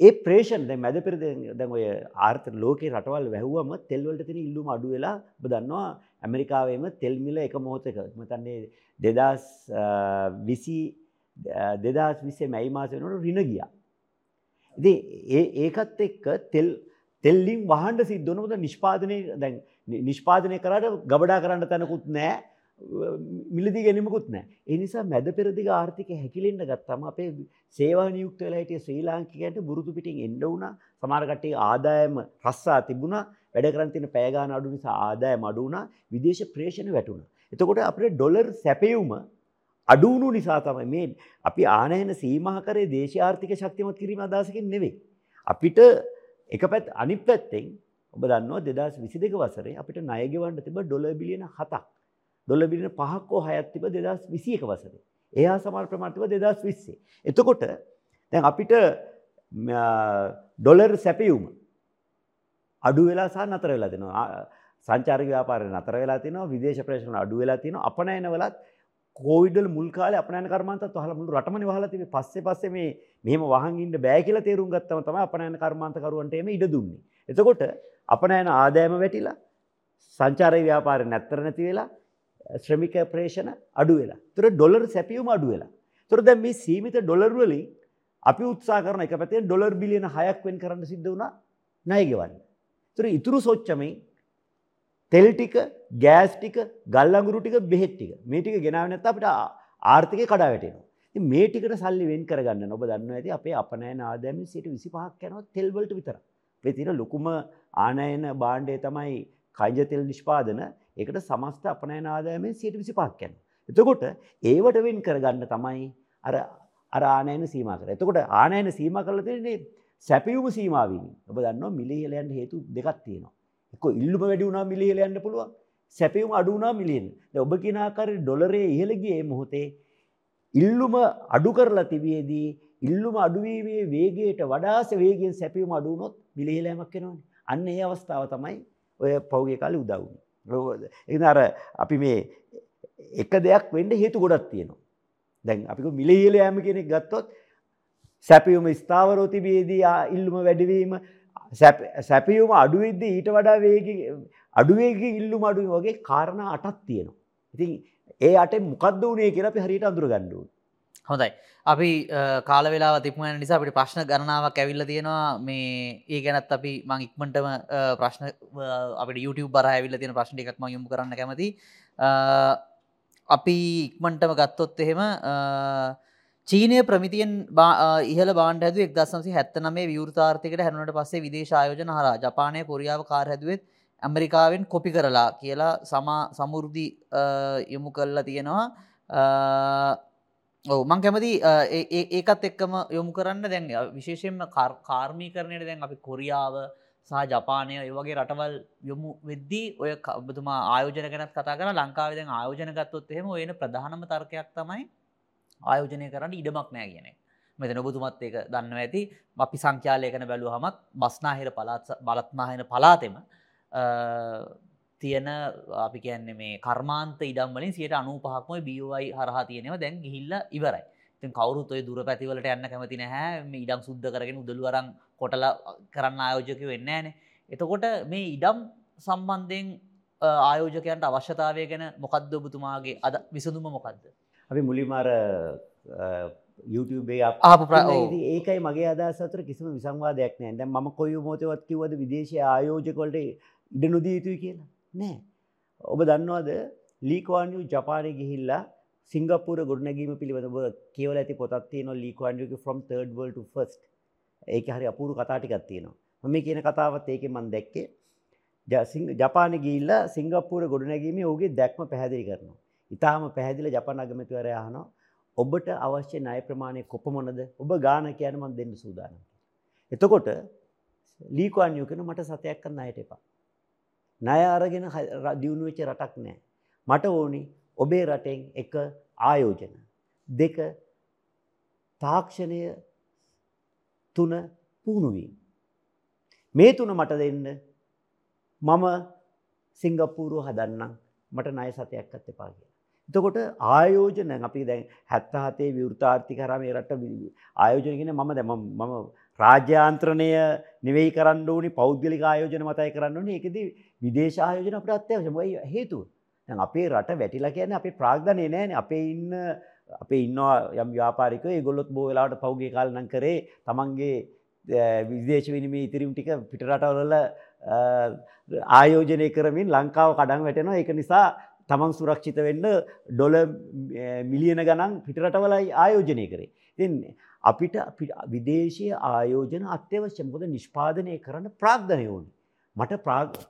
ඒ ප්‍රේෂන් දැ මැද පෙරද දැන් ඔය ආර්ථ ලෝක රටවල් වැැහුවම තෙල්වලට තින ඉල්ලුම අඩු වෙලා බදන්නවා ඇමරිකාවේම තෙල්මිල එක මොහොතක මතන්නේ දෙදස් විසි දෙදස් විසේ මැයි මාස වෙනට රින ගියා. ඉති ඒ ඒකත් එක්ක තෙල් තෙල්ලින් වහන්ඩ සිද්ධනොද නිෂ්පාදනය දැන් නිෂ්පාදනය කරට ගබඩා කරන්න තැනකුත් නෑ මිලදි ගැනීමකුත් නෑ එනිසා මැද පෙරදිග ආර්ථික හැකිලෙන්ට ගත්තම අපේ සේවා නියුක්ත වෙලාහිටිය ශ්‍රී ලාංකිකයට බුරුතු පිටින් එන්ඩ වුණ සමාරකටේ ආදායම රස්සා තිබුණ වැඩ කරන්තින පෑගාන අඩු නිසා ආදාය මඩුුණ විදේශ ප්‍රේෂණ වැටුණ. එතකොට අපේ ඩොලර් සැපයුම අඩුවුණු නිසා තමයි මේ අපි ආනයන සීමහකරේ දේශාර්ථික ශක්තිමත් කිරීම අදසකින් නෙවෙයි. අපිට එක පැත් අනි පැත්තෙන් ඔබ දන්නවා දෙදස් විසි දෙක වසරේ අපිට නයගෙවන්ට තිබ ඩොල බිලියන හතක්. ඩොල බිලියන පහක්කෝ හයත් තිබ දෙදස් විසියක වසරේ. එයා සමාල් ප්‍රමාර්තිව දෙදස් විස්සේ. එතකොට දැන් අපිට ඩොලර් සැපියුම අඩු වෙලා සහ නතර වෙලා තිනවා සංචාරක ව්‍යාපාරය නතර වෙලා තිනවා විදේශ ප්‍රේෂණ අඩු වෙලා තිනවා අපනයන වලත් කෝවිඩල් මුල්කාල අපනෑන කර්මන්ත හල මුළු රටමනි හලතිව පස්සේ පස්සේ මේ මෙහම වහන්ගින්ට බෑ කියල තේරුම් ගත්තම තම අපනෑන කර්මාන්තකරුවන්ටම ඉඩ දුන්නේ. එතකොට අපනෑන ආදෑම වැටිලා සංචාරය ව්‍යාපාර නැත්තර නැති වෙලා ශ්‍රමික ප්‍රේෂණ අඩු වෙලා. තුර ඩොලර් සැපියුම අඩු වෙලා. තුර දැන් මේ සීමිත ඩොලර් වලින් අපි උත්සාහ කරන එක පැත්තෙන් ඩොලර් බිලියන 6ක් වෙන් කරන්න සිද්ධ වුණා ණය ගෙවන්න. තුර ඉතුරු සොච්චමෙන් තෙල් ටික, ගෑස් ටික, ගල් අඟුරු ටික, බෙහෙත් ටික මේ ටික ගෙනාවේ නැත්නම් අපිට ආර්ථිකය කඩා වැටෙනවා. ඉතින් මේ ටිකට සල්ලි වෙන් කරගන්න ඔබ දන්නවා ඇති අපේ අපනයන ආදායමෙන් 25ක් යනවා තෙල් වලට විතරයි. මේ තියෙන ලොකුම ආනයන භාණ්ඩය තමයි කයිජ තෙල් නිෂ්පාදන. ඒකට සමස්ත අපනයන ආදායමෙන් 25ක් යනවා. එතකොට ඒවට වෙන් කරගන්න තමයි අර අර ආනයන සීමා කරන්නේ. එතකොට ආනයන සීමා කරලා තියෙන්නේ සැපයුම සීමාවෙන්. ඔබ දන්නවා මිලියල යන්න හේතු දෙකක් තියෙනවා. එක්ක ඉල්ලුම වැඩි වුණා මිලියල යන්න පුළුවන්. සැපයුම අඩු වුණා මිලියන. දැන් ඔබ කියන ආකාරයේ ඩොලරේ ඉහළ ගියේ මොහොතේ ඉල්ලුම අඩු කරලා තිබියදී ඉල්ලුම අඩුවීමේ වේගයට වඩාස වේගෙන් සැපීම අඩු වුණොත් මිලහිලෑමක් වෙනවනේ. අන්න ඒ අවස්ථාව තමයි ඔය පෞගේ කාලේ උදා වුනේ. ඒ අර අපි මේ එක දෙයක් වෙන්න හේතු ගොඩක් තියෙනවා. දැන් අපි මිලහිල යෑම කියන එක ගත්තොත් සැපියුම ස්ථාවරව තිබියදී ඉල්ලුම වැඩිවීම සැපියුම අඩු වෙද්දී ඊට වඩා වේගී අඩු වේගී ඉල්ලුම අඩු වගේ කාරණා අටක් තියෙනවා. ඉතින් ඒ අටෙන් මොකක්ද වුණේ කියලා අපි හරියට අඳුරගන්න ඕනේ. හොඳයි. අපි කාල වෙලා තිපුණ නිසා අපිට ප්‍රශ්න ගණනාවක් ඇවිල්ලා තියෙනවා මේ ඒ ගැනත් අපි මං ඉක්මනටම ප්‍රශ්න අපිට YouTube බරහ ඇවිල්ලා තියෙන ප්‍රශ්න ටිකක් මම යොමු කරන්න කැමතියි. අපි ඉක්මනටම ගත්තොත් එහෙම චීනය ප්‍රමිතියෙන් ඉහල බාණ්ඩ හැදුව එක් දසන්සි හැත්ත නමේ විවෘතාර්ථයකට හැරුණට පස්සේ විදේශ ආයෝජන හරා ජපානය කොරියාව කාර හැදුවත් ඇමරිකාවෙන් කොපි කරලා කියලා සමා සමුෘදි යොමු කල්ලා තියෙනවා. ඔව මං කැමති ඒකත් එක්කම යොමු කරන්න. දැන් විශේෂයෙන්ම කාර්මී කරණයට දැන් අපි කොරියාව සහ ජපානය ඒවගේ රටවල් යොමු වෙද්දී ඔය කබතුමා ආයෝජන ගැනත් කතා කර. ලංකාව දැන් ආයෝජන ගත්තොත් එහෙම ඔයන ප්‍රධානම තර්කයක් තමයි ආයෝජනය කරන්න ඉඩමක් නෑ කියන මෙතන ඔබතුමත් ඒක දන්න ඇති. අපි සංඛ්‍යාලයකන බැලූ හමත් බස්නාහිර පලාත් බලත්නාහෙන පලාතෙම තියෙන අපි කියන්නේ මේ කර්මාන්ත ඉඩම්වලින් සියට අනු පහක්ම බියවයි හරහා තියෙනව. දැන් ගිහිල්ල ඉවරයි. තින් කවරුත් ඔය දුර පැතිවලට යන්න කැමති නැහැ. මේ ඉඩම් සුද්ධ කරගෙන උදළුවරන් කොටල කරන්න ආයෝජක වෙන්න ෑන. එතකොට මේ ඉඩම් සම්බන්ධයෙන් ආයෝජකයන්ට අවශ්‍යතාවය ගැන මොකක්ද ඔබතුමාගේ අද විසඳුම මොකක්ද අපි මුලිමාර YouTube ආපු ඒකයි මගේ අදසතර කිසිම විසංවාදයක් නෑ දැන් ම කොයි මෝතවත් කිවද විදේශ ආයෝජකොල්ට ඉඩ නොදී යුතුයි කියලා? නෑ. ඔබ දන්නවාද ලීකවාන්යු ජපානය ගිහිල්ලා සිංගපපුර ගොඩනැගීම පිළිබඳ කියවල ඇති පොතත් තියන ලීකවාන්යුක ෆ්‍රම් තර්ඩ් වල් ෆස්ට ඒක හරි අපුරු කතාටිකත් තියෙනවා. මේ කියන කතාවත් ඒක මන් දැක්කේ. ජපාන ගිල්ල සිංගප්පූර ගොඩනැගීම ඕගේ දැක්ම පැහැදිලි කරනවා. ඉතාම පැහැදිල ජපන අගමතිවර යහනවා ඔබට අවශ්‍ය ණය ප්‍රමාණය කොපමණද ඔබ ගාන කියන මන් දෙන්න සූදානම්. එතකොට ලීකවාන් යුකන මට සතයක් කන්න අයට එපා. ණය අරගෙන දියුණු වෙච්ච රටක් නෑ. මට ඕනි ඔබේ රටෙන් එක ආයෝජන දෙක තාක්ෂණය තුන පුහුණුවීම. මේ තුන මට දෙන්න මම සිංගප්පූරුව හදන්නම් මට ණය සතයක් අත් එපා කියලා. එතකොට ආයෝජන අපි දැන් 77 විවෘතාර්ථික කරා මේ රට ආයෝජන කියන්නේ මම දැන් මම රාජ්‍යාන්ත්‍රණය නෙවෙයි කරන්න ඕනි පෞද්ගලික ආයෝජන මතයි කරන්න ඕනේ. ඒකෙදි විදේශ ආයෝජන අපිට අත්‍යවශ්‍යයි. මොකයි හේතුව? දැන් අපේ රට වැටිලා කියන්නේ අපේ ප්‍රාග්ධනය නෑනේ. අපේ ඉන්න අපේ ඉන්නවා යම් ව්‍යාපාරිකයෝ ඒගොල්ලොත් බොහෝ වෙලාවට පෞගේ කාලේ නම් කරේ තමන්ගේ විදේශ විනිමය ඉතිරිම් ටික පිට රටවල ආයෝජනය කරමින් ලංකාව කඩන් වැටෙනවා. ඒක නිසා තමන් සුරක්ෂිත වෙන්න ඩොල මිලියන ගණන් පිටරටවලයි ආයෝජනය කරේ. ඉතින් අපිට විදේශය ආයෝජන අත්‍යවශ්‍ය මොකද නිෂ්පාදනය කරන්න ප්‍රාග්ධනය ඕනි. මට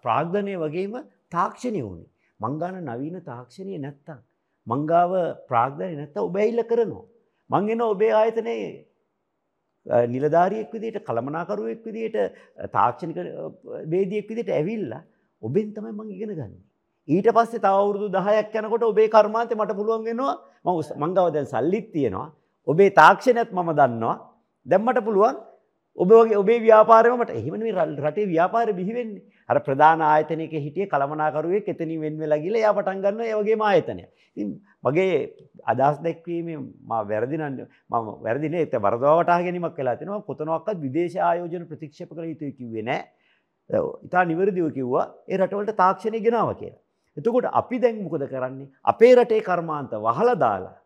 ප්‍රාග්ධනය වගේම තාක්ෂණය ඕනි. මංගාන නවීන තාක්ෂණය නැත්තම්. මංගාව ප්‍රාග්ධනය නැත්ත ඔබැයිල්ල කරනවා. මංගෙන ඔබේ ආයතනයේ නිලධාරියෙක් විදිට කළමනාකරුවෙක් විදිට තාක්ෂණික වේදියෙක් විදිට ඇවිල්ලා ඔබෙන් තමයි මං ඉගෙන ගන්න. ඊට පස්සේ තවරුදු දහයක් යනකොට ඔබේ කර්මාන්තය මට පුළුවන් වෙනවා මංගව දැන් සල්ලිත් තියෙනවා ඔබේ තාක්ෂණයත් මම දන්නවා දැම්මට පුළුවන් ඔබ වගේ ඔබේ ව්‍යාපාරමට එහෙම රටේ ව්‍යාපාර බිහිවෙන්නේ අර ප්‍රධාන ආයතනයක හිටිය කළමනාකරුවෙක් එතනින් වෙන් වෙලා ගිහලා එයා පටන් ගන්නවා ඒ වගේම ආයතනය. ඉතින් මගේ අදහස් දැක්වීමේ මම වැරදි නම් මම වැරදි නේ ඒක වරදවා වටහා ගැනීමක් වෙලා තිනවා කොතනවත් විදේශ ආයෝජන ප්‍රතික්ෂේප කළ යුතුයි කිව්වේ නෑ. ඉතා නිවැරදිව කිව්වා ඒ රටවලට තාක්ෂණය ගෙනාවා කියලා. එතකොට අපි දැන් මොකද කරන්නේ අපේ රටේ කර්මාන්ත වහලා දාලා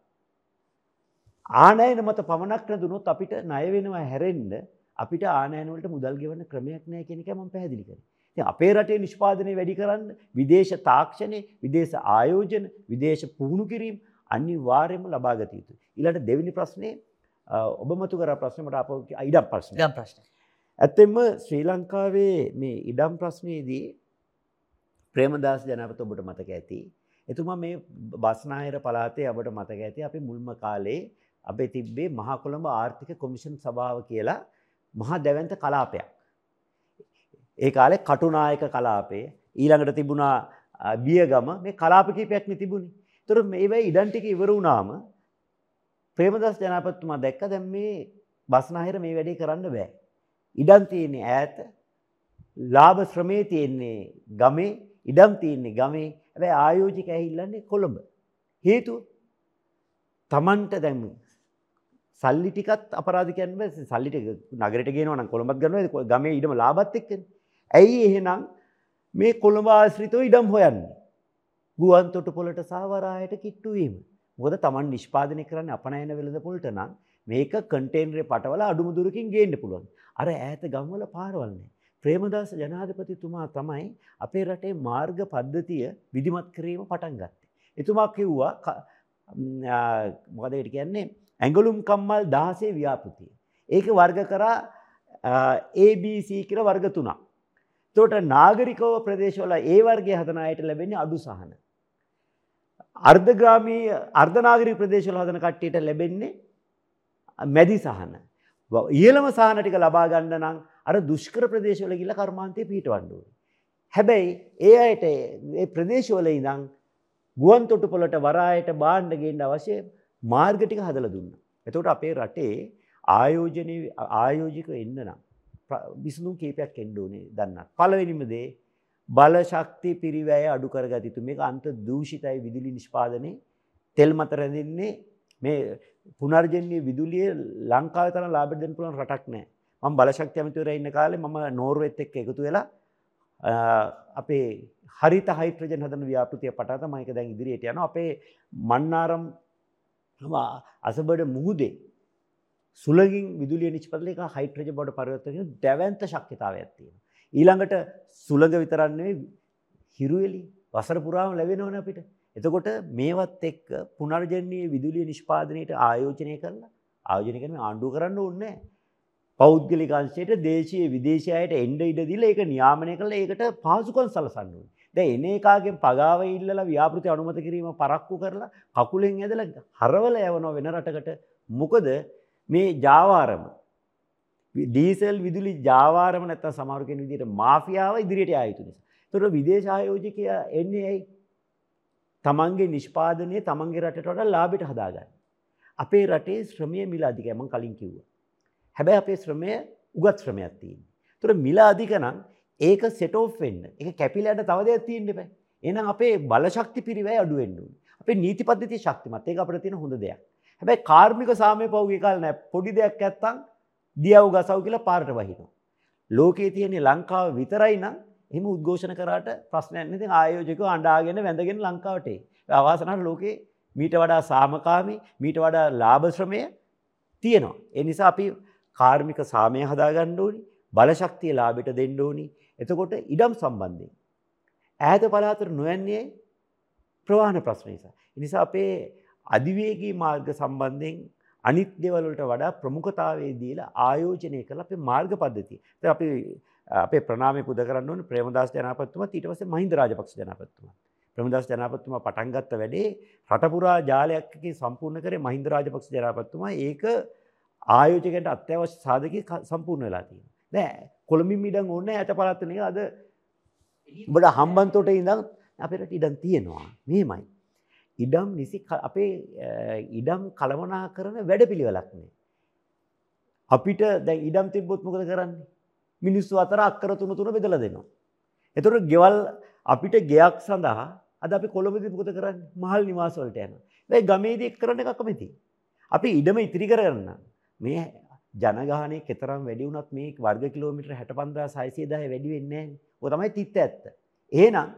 ආනයන මත පමණක් නැදුනොත් අපිට ණය වෙනවා හැරෙන්න අපිට ආනයන වලට මුදල් ගෙවන්න ක්‍රමයක් නැහැ කියන එක මම පැහැදිලි කරේ. ඉතින් අපේ රටේ නිෂ්පාදනය වැඩි කරන්න විදේශ තාක්ෂණය, විදේශ ආයෝජන, විදේශ පුහුණු කිරීම අනිවාර්යයෙන්ම ලබා ගත යුතුයි. ඊළඟ දෙවෙනි ප්‍රශ්නේ ඔබ මතු කරා ප්‍රශ්නේ මට ආපහු ඉඩම් ප්‍රශ්නේ. ඉඩම් ප්‍රශ්න. ඇත්තෙන්ම ශ්‍රී ලංකාවේ මේ ඉඩම් ප්‍රශ්නයේදී ප්‍රේමදාස ජනපත ඔබට මතක ඇති. එතුමා මේ බස්නාහිර පළාතේ ඔබට මතක ඇති අපි මුල්ම කාලේ අපේ තිබ්බේ මහා කොළඹ ආර්ථික කොමිෂන් සභාව කියලා මහා දැවැන්ත කලාපයක්. ඒ කාලේ කටුනායක කලාපය ඊළඟට තිබුණා බියගම මේ කලාප කීපයක්නේ තිබුණේ. ඒතර මේවැ ඉඩම් ටික ඉවර වුණාම ප්‍රේමදාස ජනපතිතුමා දැක්ක දැන් මේ බස්නාහිර මේ වැඩේ කරන්න බෑ. ඉඩම් තියෙන්නේ ඈත. ලාභ ශ්‍රමේ තියෙන්නේ ගමේ, ඉඩම් තියෙන්නේ ගමේ. හැබැයි ආයෝජික ඇහිල්ලන්නේ කොළඹ. හේතුව Tamanට දැන් සල්ලි ටිකත් අපරාධිකයන් බෑ සල්ලි ටික නගරයට ගේනවා නම් කොළඹත් ගන්නවා ගමේ ඉඩම ලාභත් එක්කනේ. ඇයි එහෙනම් මේ කොළඹ ආශ්‍රිතව ඉඩම් හොයන්නේ? ගුවන් තොටුපොළට සහ වරායට කිට්ටු වීම. මොකද Taman නිෂ්පාදනය කරන්නේ අපනයන වෙළඳ පොළට නම් මේක කන්ටේනරේ පටවල අඩුම දුරකින් ගේන්න පුළුවන්. අර ඈත ගම්වල පාරවල් නැහැ. ප්‍රේමදාස ජනාධිපතිතුමා තමයි අපේ රටේ මාර්ග පද්ධතිය විධිමත් කිරීම පටන් ගත්තේ. එතුමා කිව්වා මොකද ඒකට කියන්නේ ඇඟලුම් කම්මල් 16 ව්‍යාපෘතිය. ඒක වර්ග කරා ABC කියලා වර්ග තුනක්. එතකොට නාගරිකව ප්‍රදේශවල ඒ වර්ගයේ හදන අයට ලැබෙන්නේ අඩු සහන. අර්ධග්‍රාමී අර්ධනාගරික ප්‍රදේශවල හදන කට්ටියට ලැබෙන්නේ මැදි සහන. ඉහළම සහන ටික ලබා ගන්න නම් අර දුෂ්කර ප්‍රදේශවල ගිහිල්ලා කර්මාන්තය පිහිටවන්න ඕනේ. හැබැයි ඒ අයට ඒ ප්‍රදේශවල ඉඳන් ගුවන් තොටුපළට වරායට බාණ්ඩ ගේන්න අවශ්‍ය මාර්ග ටික හදලා දුන්නා. එතකොට අපේ රටේ ආයෝජනයේ ආයෝජික එන්න නම් විසඳුම් කීපයක් එන්න ඕනේ දන්නත්. පළවෙනිම දේ බල ශක්ති පිරිවැය අඩු කරගත යුතු. මේක අන්ත දූෂිතයි විදුලි නිෂ්පාදනයේ තෙල් මත රැඳෙන්නේ මේ පුනර්ජනීය විදුලිය ලංකාවේ තරම් ලාභ දෙන්න පුළුවන් රටක් නැහැ. මම බල ශක්ති ඇමතිවරයා ඉන්න කාලේ මම නෝර්වේත් එක්ක එකතු වෙලා අපේ හරිත හයිඩ්‍රජන් හදන ව්‍යාපෘතිය පටා තමයි ඒක දැන් ඉදිරියට යනවා. අපේ මන්නාරම් අසබඩ මුහුදේ සුළගින් විදුලිය නිෂ්පදනය එක හයිඩ්‍රජන් බවට පරිවර්තනය වෙන දැවැන්ත ශක්තියතාවයක් තියෙනවා. ඊළඟට සුළඟ විතරක් නෙවෙයි හිරුවෙලි වසර පුරාම ලැබෙනවනේ අපිට. එතකොට මේවත් එක්ක පුනර්ජනනීය විදුලිය නිෂ්පාදනයට ආයෝජනය කරලා ආයෝජනය කරන ආණ්ඩුව කරන්න ඕනේ නැහැ. පෞද්ගලික අංශයට දේශීය විදේශයයට එන්න ඉඩ දීලා ඒක නියාමනය කරලා ඒකට පහසුකම් සලසන්න ඕනේ. දැන් එන එකාගෙන් පගාව ඉල්ලලා ව්‍යාපෘති අනුමත කිරීම පරක්කු කරලා කකුලෙන් ඇදලා හරවල යවනවා වෙන රටකට. මොකද මේ ජාවාරම ඩීසල් විදුලි ජාවාරම නැත්තම් සමහර කෙනෙක් විදිහට මාෆියාව ඉදිරියට ආ යුතු නිසා. ඒතර විදේශ ආයෝජකයා එන්නේ ඇයි? තමන්ගේ නිෂ්පාදනය තමන්ගේ රටට වඩා ලාභයට හදාගන්න. අපේ රටේ ශ්‍රමය මිල අධිකයි මම කලින් කිව්වා. හැබැයි අපේ ශ්‍රමය උගත් ශ්‍රමයක් තියෙනවා. ඒතර මිල අධික නම් ඒක සෙට් ඔෆ් වෙන්න. ඒක කැපිලාට තව දෙයක් තියෙන්න බෑ. එහෙනම් අපේ බලශක්ති පිරිවැය අඩු වෙන්න ඕනේ. අපේ නීති පද්ධතිය ශක්තිමත්. ඒක අපිට තියෙන හොඳ දෙයක්. හැබැයි කාර්මික සාමය පෞගේ කාලේ නෑ. පොඩි දෙයක් නැත්තම් දියව් ගසව් කියලා පාරට වහිනවා. ලෝකයේ තියෙන්නේ ලංකාව විතරයි නම් එහෙම උද්ඝෝෂණ කරාට ප්‍රශ්නයක් නැහැ. ඉතින් ආයෝජකව අඬාගෙන වැඳගෙන ලංකාවට එයි. අවාසනාවට ලෝකේ මීට වඩා සාමකාමී මීට වඩා ලාභ ශ්‍රමය තියෙනවා. ඒ නිසා අපි කාර්මික සාමය හදාගන්න ඕනි. බලශක්තිය ලාභයට දෙන්න ඕනි. එතකොට ඉඩම් සම්බන්ධයෙන් ඈත පළාතට නොයන්නේ ප්‍රවාහන ප්‍රශ්න නිසා. ඒ නිසා අපේ අධිවේගී මාර්ග සම්බන්ධයෙන් අනිත් දේවල් වලට වඩා ප්‍රමුඛතාවය දීලා ආයෝජනය කරලා අපේ මාර්ග පද්ධතිය. ඉතින් අපි අපේ ප්‍රණාමය පුද කරන්න ඕනේ ප්‍රේමදාස ජනාධිපතිතුමා ඊට පස්සේ මහින්ද රාජපක්ෂ ජනාධිපතිතුමා. ප්‍රේමදාස ජනාධිපතිතුමා පටන් ගත්ත වැඩේ රට පුරා ජාලයක් එකකින් සම්පූර්ණ කරේ මහින්ද රාජපක්ෂ ජනාධිපතිතුමා. ඒක ආයෝජකයන්ට අත්‍යවශ්‍ය සාධකේ සම්පූර්ණ වෙලා තියෙනවා. දැන් කොළඹින් ඉඩම් ඕනේ ඇත පළාතනේ අද ඔබට හම්බන්තොට ඉඳන් අපේ රට ඉඩම් තියෙනවා. මෙහෙමයි. ඉඩම් නිසි අපේ ඉඩම් කළමනා කරන වැඩ පිළිවෙලක් නෑ. අපිට දැන් ඉඩම් තිබ්බොත් මොකද කරන්නේ? මිනිස්සු අතර අක්කර තුන තුන බෙදලා දෙනවා. එතකොට ගෙවල් අපිට ගෙයක් සඳහා අද අපි කොළඹදී මොකද කරන්නේ? මහල් නිවාස වලට යනවා. දැන් ගමේදී කරන්න එක කැමති. අපි ඉඩම ඉතිරි කරගන්න මේ ජනගහනය කෙතරම් වැඩි වුණත් මේ වර්ග කිලෝමීටර් 65610 වැඩි වෙන්නේ නැහැ. ඔය තමයි තිත්ත ඇත්ත. එහෙනම්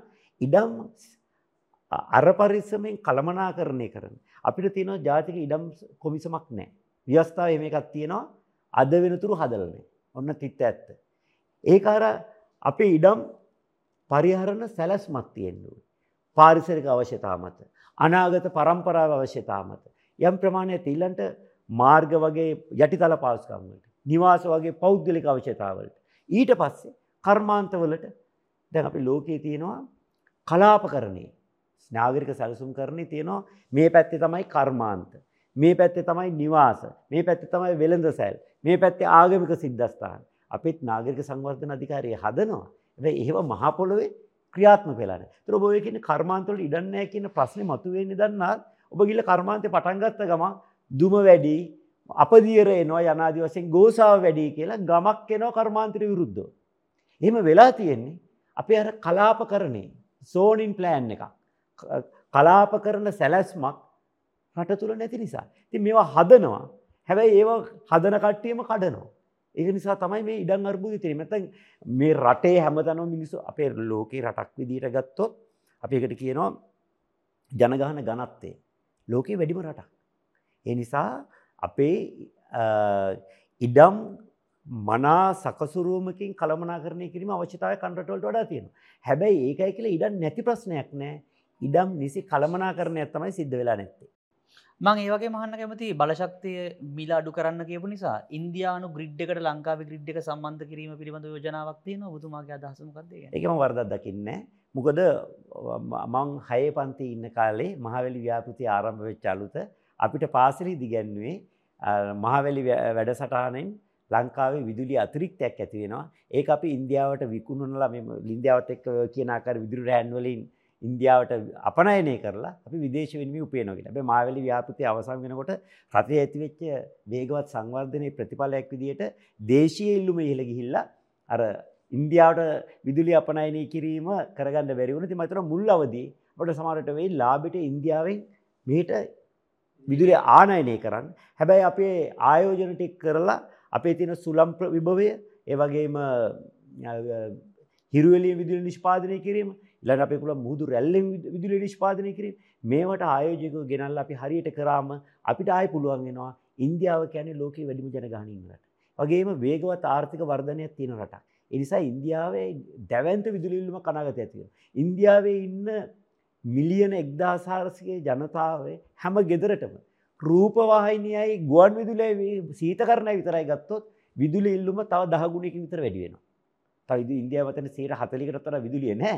ඉඩම් අර පරිස්සමෙන් කළමනා කරණය කරන. අපිට තියෙනවා ජාතික ඉඩම් කොමිසමක් නෑ. ව්‍යවස්ථාව එම එකක් තියෙනවා අද වෙනතුරු හදලනේ. ඔන්න තිත්ත ඇත්ත. ඒක අර අපේ ඉඩම් පරිහරණ සැලැස්මක් තියෙන්නුව. පාරිසරික අවශ්‍යතා මත. අනාගත පරම්පරාව අවශ්‍යතා මත. යම් ප්‍රමාණය තිල්ලන්ට මාර්ග වගේ යටිතල පාස්කම්වලට. නිවාස වගේ පෞද්ගලික අවශ්‍යතාවලට. ඊට පස්සේ කර්මාන්තවලට දැන් අපි ලෝකයේ තියෙනවා කලාප කරණේ නාගරික සැලසුම් කරණය තියෙනවා මේ පැත්තේ තමයි කර්මාන්ත. මේ පැත්තේ තමයි නිවාස මේ පැත්තේ තමයි වෙළඳ සැල් මේ පැත්තේ ආගමික සිද්ධස්ථාන අපිත් නාගරික සංවර්ධන අධිකාරය හදනවා හැබැයි එහෙම මහ පොළොවේ ක්‍රියාත්මක වෙලා නැහැ. ඒතර ඔබ ඔය කියන කර්මාන්තවල ඉඩක් නැහැ කියන ප්‍රශ්නේ මතුවෙන්නේ දන්නාත් ඔබ ගිහලා කර්මාන්තේ පටන් ගත්ත ගමන් දුම වැඩි අපදියර එනවා යනාදි වශයෙන් ගෝසාව වැඩි කියලා ගමක් එනවා කර්මාන්තයට විරුද්ධව. එහෙම වෙලා තියෙන්නේ අපේ අර කලාප කරන්නේ සෝනින් ප්ලෑන් එකක්. කලාප කරන සැලැස්මක් රට තුළ නැති නිසා. ඉතින් මේවා හදනවා. හැබැයි ඒවා හදන කට්ටියම කඩනවා. ඒක නිසා තමයි මේ ඉඩම් අර්බුදය තියෙන්නේ. නැත්නම් මේ රටේ හැමතැනම මිනිස්සු අපේ ලෝකේ රටක් විදියට ගත්තොත් අපි ඒකට කියනවා ජනගහන ඝනත්වය. ලෝකේ වැඩිම රටක්. ඒ නිසා අපේ ඉඩම් මනා සකසුරුවමකින් කළමනාකරණය කිරීම අවශ්‍යතාවය කන්ට්‍රටවලට වඩා තියෙනවා. හැබැයි ඒකයි කියලා ඉඩම් නැති ප්‍රශ්නයක් නෑ. ඉඩම් නිසි කළමනාකරණයක් තමයි සිද්ධ වෙලා නැත්තේ. මං ඒවගේ මහන්න කැමති බලශක්තිය මිල අඩු කරන්න කියපු නිසා ඉන්දයානු ග්‍රිඩ්ඩකට ලංකාව ග්‍රිඩ්ක සම්බන්ධ කිරීම පිළිබඳ යෝජනාවක් තියෙන බුතුමාගේ අදහසමකක්ද එකම වර්දත් දකින්න මොකද මං හය පන්ති ඉන්න කාලේ මහවැලි ව්‍යාපෘති ආරම්භ වෙච්චාලුත අපිට පාසලි දිගැන්වේ මහවැලි වැඩසටානෙන් ලංකාවේ විදුලි අතිරික්තයක් ඇති වෙනවා. ඒ අපි ඉන්දියාවට විකුණුනලා මෙ ලින්දියාවත් එක්ක කියන ආකාර විදුරු රෑන්වලින් ඉන්දියාවට අපනයනය කරලා අපි විදේශ වෙනමි උපයනොගෙන ඇබ මාවලි ව්‍යාපෘති අවසන් වෙනකොට රටේ ඇතිවෙච්ච වේගවත් සංවර්ධනය ප්‍රතිඵලයක් විදියට දේශය ඉල්ලුම ඉහළ ගිහිල්ලා අර ඉන්දියාවට විදුලි අපනයනය කිරීම කරගන්න බැරිවුණ ති මතර මුල් අවදී ට සමරට වෙයි ලාබිට ඉන්දියාවෙන් මේට විදුලි ආනයනය කරන්න හැබැයි අපේ ආයෝජන ටික් කරලා අපේ තියෙන සුලම් විභවය ඒවගේම හිරුවලිය විදුලි නිෂ්පාදනය කිරීම ඉලන අපේ පුළ මුහුදු රැල්ලෙන් විදුලි නිෂ්පාදනය කිරීම මේවට ආයෝජක ගෙනල්ල අපි හරියට කරාම අපිට ආය පුළුවන්ගෙනවා ඉන්දියාව කැනෙ ලෝක වැඩිම ජනගානීමට. වගේම වේගවත් ආර්ථික වර්ධනයක් තියෙන රට. එනිසා ඉන්දියාවේ දැවන්ත විදුලිල්ලම කනගත ඇතිව. ඉන්දියාවේ ඉන්න මිලියන එක්දාසාරසිගේ ජනතාවේ හැම ගෙදරටම. රූපවාහිනියයි ගුවන් විදුලේ සීත කරණය විතරයි ගත්තොත් විදුලි ඉල්ලුම තව දහගුණයකින් විතර වැඩිවෙන. තයිද ඉන්දියාවතන සේර හතලිකට තර විදුලිය නෑ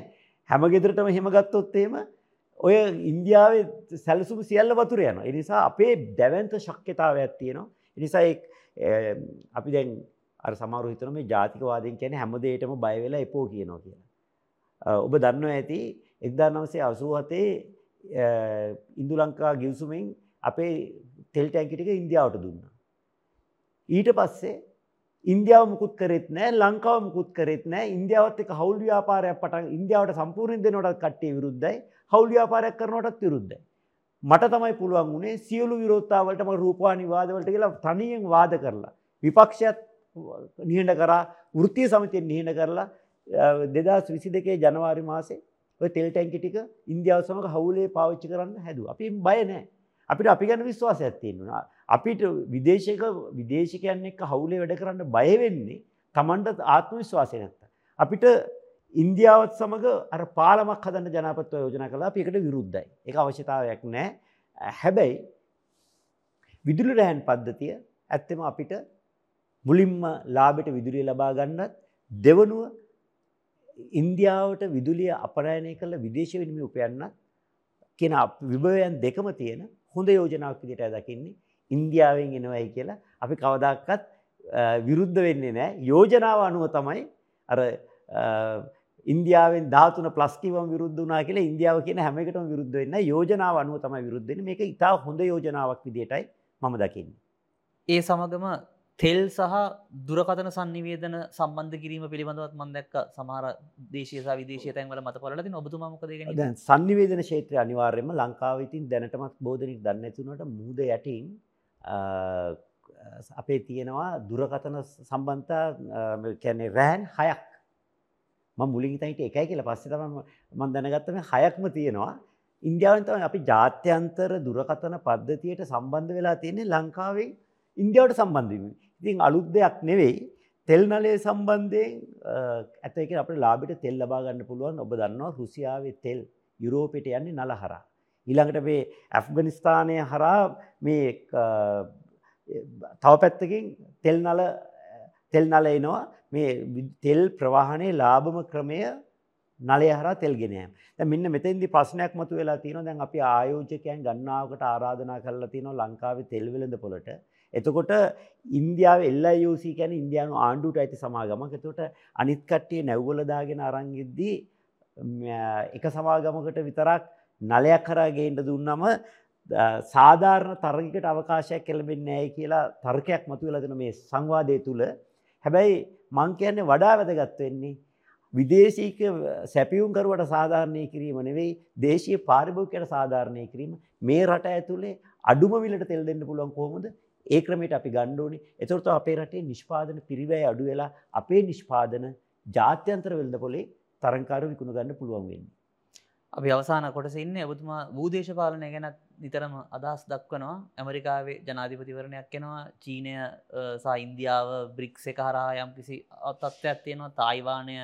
හැම ගෙදරටම හෙම ගත්තොත්තේම ඔය ඉන්දියාවේ සැලසුම සියල්ල වතුර යන එනිසා අපේ දැවන්ත ශක්්‍යතාවයක් තියෙනවා එනිසා අපි දැන් අර සමරු හිතන මේ ජාතිකවාදයෙන් කියන හැමදේටම බයවෙලා එපෝ කියනවා කියලා. ඔබ දන්න ඇති එක්දා නවසේ අසූ හතේ ඉන්දු ලංකා ගිවසුමෙන් අපේ තෙල් ටැන්කිටික ඉන්දියාවට දුන්න. ඊට පස්සේ ඉන්දියාව මුකුත් කරෙත් නෑ ලංකාව මුකුත් කරෙත් නෑ ඉන්දියාවත් එක හවුල් ව්‍යාපාරයක් පටන් ඉන්දියාවට සම්පූර්ණ දෙනොටත් කට්ටිය විරුද්ධයි හවුල් ව්‍යාපාරයක් කරනටත් විරුද්ධයි. මට තමයි පුළුවන් වුණේ සියලු විරෝත්තාවලටම රූපවානි වාදවලට කියලා තනියෙන් වාද කරලා. විපක්ෂයත් නිහඬ කරා වෘත්තිය සමිතියෙන් නිහඬ කරලා දෙදස් විසි දෙකේ ජනවාරි මාසේ ඔය තෙල් ටැන්කි ටික ඉන්දියාව සමඟ හවුලේ පාවිච්චි කරන්න හැදුව. අපි බය නෑ. අපිට අපි ගැන විශ්වාසයක් තියෙනවා. අපිට විදේශක විදේශකයන් එක්ක හවුලේ වැඩ කරන්න බය වෙන්නේ Tamanට ආත්ම විශ්වාසය නැත්නම්. අපිට ඉන්දියාවත් සමග අර පාලමක් හදන්න ජනාපත්ව යෝජනා කළා අපි ඒකට විරුද්ධයි. ඒක අවශ්‍යතාවයක් නැහැ. හැබැයි විදුලි රැහන් පද්ධතිය ඇත්තම අපිට මුලින්ම ලාභයට විදුලිය ලබා ගන්නත් දෙවනුව ඉන්දියාවට විදුලිය අපනයනය කළ විදේශ විනිමය උපයන්නත් කියන විභවයන් දෙකම තියෙන හොඳ යෝජනාවක් විදිහට දකින්නේ ඉන්දියාවෙන් එනවයි කියලා. අපි කවදක්කත් විරුද්ධ වෙන්නේ නෑ යෝජනාව අනුව තමයි අර ඉන්දියාවෙන් ධාතුන ප්ලස්කිවම් විරුද්ධ වනා කියලා ඉන්දියාව කියන හැමකටම විරුද්ධ වෙන්න යෝජනාව අනුව තමයි විරුද්ධෙන මේක ඉතා හොඳ යෝජනාවක් විදියටයි මම දකින්නේ. ඒ සමගම තෙල් සහ දුරකතන සන්නිවේදන සම්බන්ධ කිරීම පිළිබඳවත් මන්දක්ක සමහර දේශය විදේශය තැන්වල මත පලති ඔබතුමකද දැන් සන්නිවේදන ෂේත්‍රය අනිවාර්යම ලංකාවිතින් දැනටමත් බෝධනික් දන්නැතුනට මුහද යටින් අපේ තියෙනවා දුරකතන සම්බන්තා කැනෙ රෑන් හයක්. මුලින් තයිට එකයි කියලා. පස්සේ තම මන් දැනගත්තම හයක්ම තියෙනවා. ඉන්දියාවෙන් තමයි අපි ජාත්‍යන්තර දුරකථන පද්ධතියට සම්බන්ධ වෙලා තියෙන්නේ ලංකාවෙන් ඉන්දියාවට සම්බන්ධ වීම. ඉතින් අලුත් දෙයක් නෙවෙයි. තෙල් නලය සම්බන්ධයෙන් ඇත එක අපිට ලාභයට තෙල් ලබා ගන්න පුළුවන්. ඔබ දන්නවා රුසියාවේ තෙල් යුරෝපයට යන්නේ නල හරහා. ඊළඟට මේ ඇෆ්ගනිස්තානය හරහා මේ තව පැත්තකින් තෙල් නල තෙල් නල එනවා මේ තෙල් ප්‍රවාහනයේ ලාභම ක්‍රමය නලය හරහා තෙල් ගෙන යාම. දැන් මෙන්න මෙතෙන්දි ප්‍රශ්නයක් මතුවලා තියෙනවා. දැන් අපි ආයෝජකයන් ගණනාවකට ආරාධනා කරලා තියෙනවා ලංකාවේ තෙල් වෙළඳ පොළට. එතකොට ඉන්දියාවේ LIUC කියන්නේ ඉන්දියානු ආණ්ඩුවට අයිති සමාගමක්. එතකොට අනිත් කට්ටිය නැව්වල දාගෙන අරන් ඉද්දී එක සමාගමකට විතරක් නලයක් කරා ගේන්න දුන්නම සාධාරණ තරගකට අවකාශයක් කෙළබෙන්නේ නැහැ කියලා තර්කයක් මතුවලා දෙන මේ සංවාදය තුල හැබැයි මං කියන්නේ වඩා වැදගත් වෙන්නේ විදේශීක සැපියුම්කරුවට සාධාරණය කිරීම නෙවෙයි දේශීය පාරිභෝගිකයට සාධාරණය කිරීම. මේ රට ඇතුලේ අඩුම විලට තෙල් දෙන්න පුළුවන් කොහොමද? ඒ ක්‍රමයට අපි ගන්න ඕනේ. එතකොට අපේ රටේ නිෂ්පාදන පිරිවැය අඩු වෙලා අපේ නිෂ්පාදන ජාත්‍යන්තර වෙළඳපොලේ තරංකාර විකුණ ගන්න පුළුවන් වෙන්නේ. අපි අවසාන කොටස ඉන්න ඔබතුමා භූදේශපාලනය ගැනත් නිතරම අදහස් දක්වනවා. ඇමරිකාවේ ජනාධිපතිවරණයක් එනවා. චීනය සහ ඉන්දියාව බ්‍රික්ස එක හරහා යම් කිසි අතත්ත්වයක් තියෙනවා. තායිවානය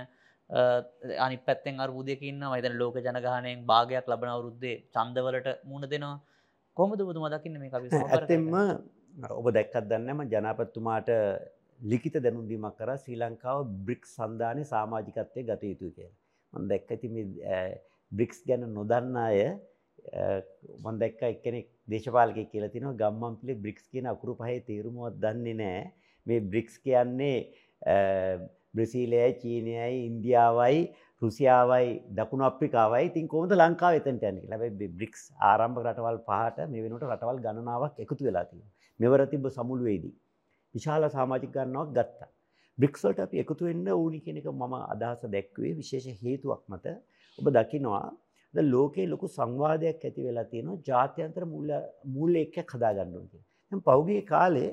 අනි පැත්තෙන් අර්බූදයකින්න වයිතන ලෝක ජනගානයෙන් භාගයක් ලබන අවුරුද්දේ චන්දවලට මුණ දෙනවා. කොමද බුදුම දකින්න මේ කවි ඇත්තෙම ඔබ දැක්කත් දන්නම ජනාපත්තුමාට ලිකිත දැනුන්දීමක් කර ශ්‍රී ලංකාව බ්‍රික් සන්ධානය සාමාජිකත්වය ගත යුතු කිය. මන් දැක්ක ඇති බ්‍රික්ස් ගැන නොදන්න අය මන් දැක්ක එක්කෙනෙක් දේශපාලක කියලා තිනවා ගම්මන්පිලි බ්‍රික්ස් කියන අකුරු පහේ තේරුමුවත් දන්නේ නෑ මේ බ්‍රික්ස් කියන්නේ බ්‍රසීලයයි චීනයයි ඉන්දියාවයි රුසියාවයි දකුණු අප්‍රිකාවයි ඉතින් කොහොමද ලංකාව එතනට යන්නේ කියලා. හැබැයි බ්‍රික්ස් ආරම්භක රටවල් පහට මේ වෙනකොට රටවල් ගණනාවක් එකතු වෙලා තියෙනවා. මෙවර තිබ්බ සමුළුවේදී විශාල සමාජික ගණනාවක් ගත්තා. බ්‍රික්ස් වලට අපි එකතු වෙන්න ඕනි කියන එක මම අදහස දැක්ුවේ විශේෂ හේතුවක් මත. ඔබ දකිනවා ද ලෝකයේ ලොකු සංවාදයක් ඇති වෙලා තියෙනවා ජාත්‍යන්තර මූල්‍ය මූල්‍ය එක්කක් හදාගන්න ඕනේ කියලා. දැන් පෞගේ කාලේ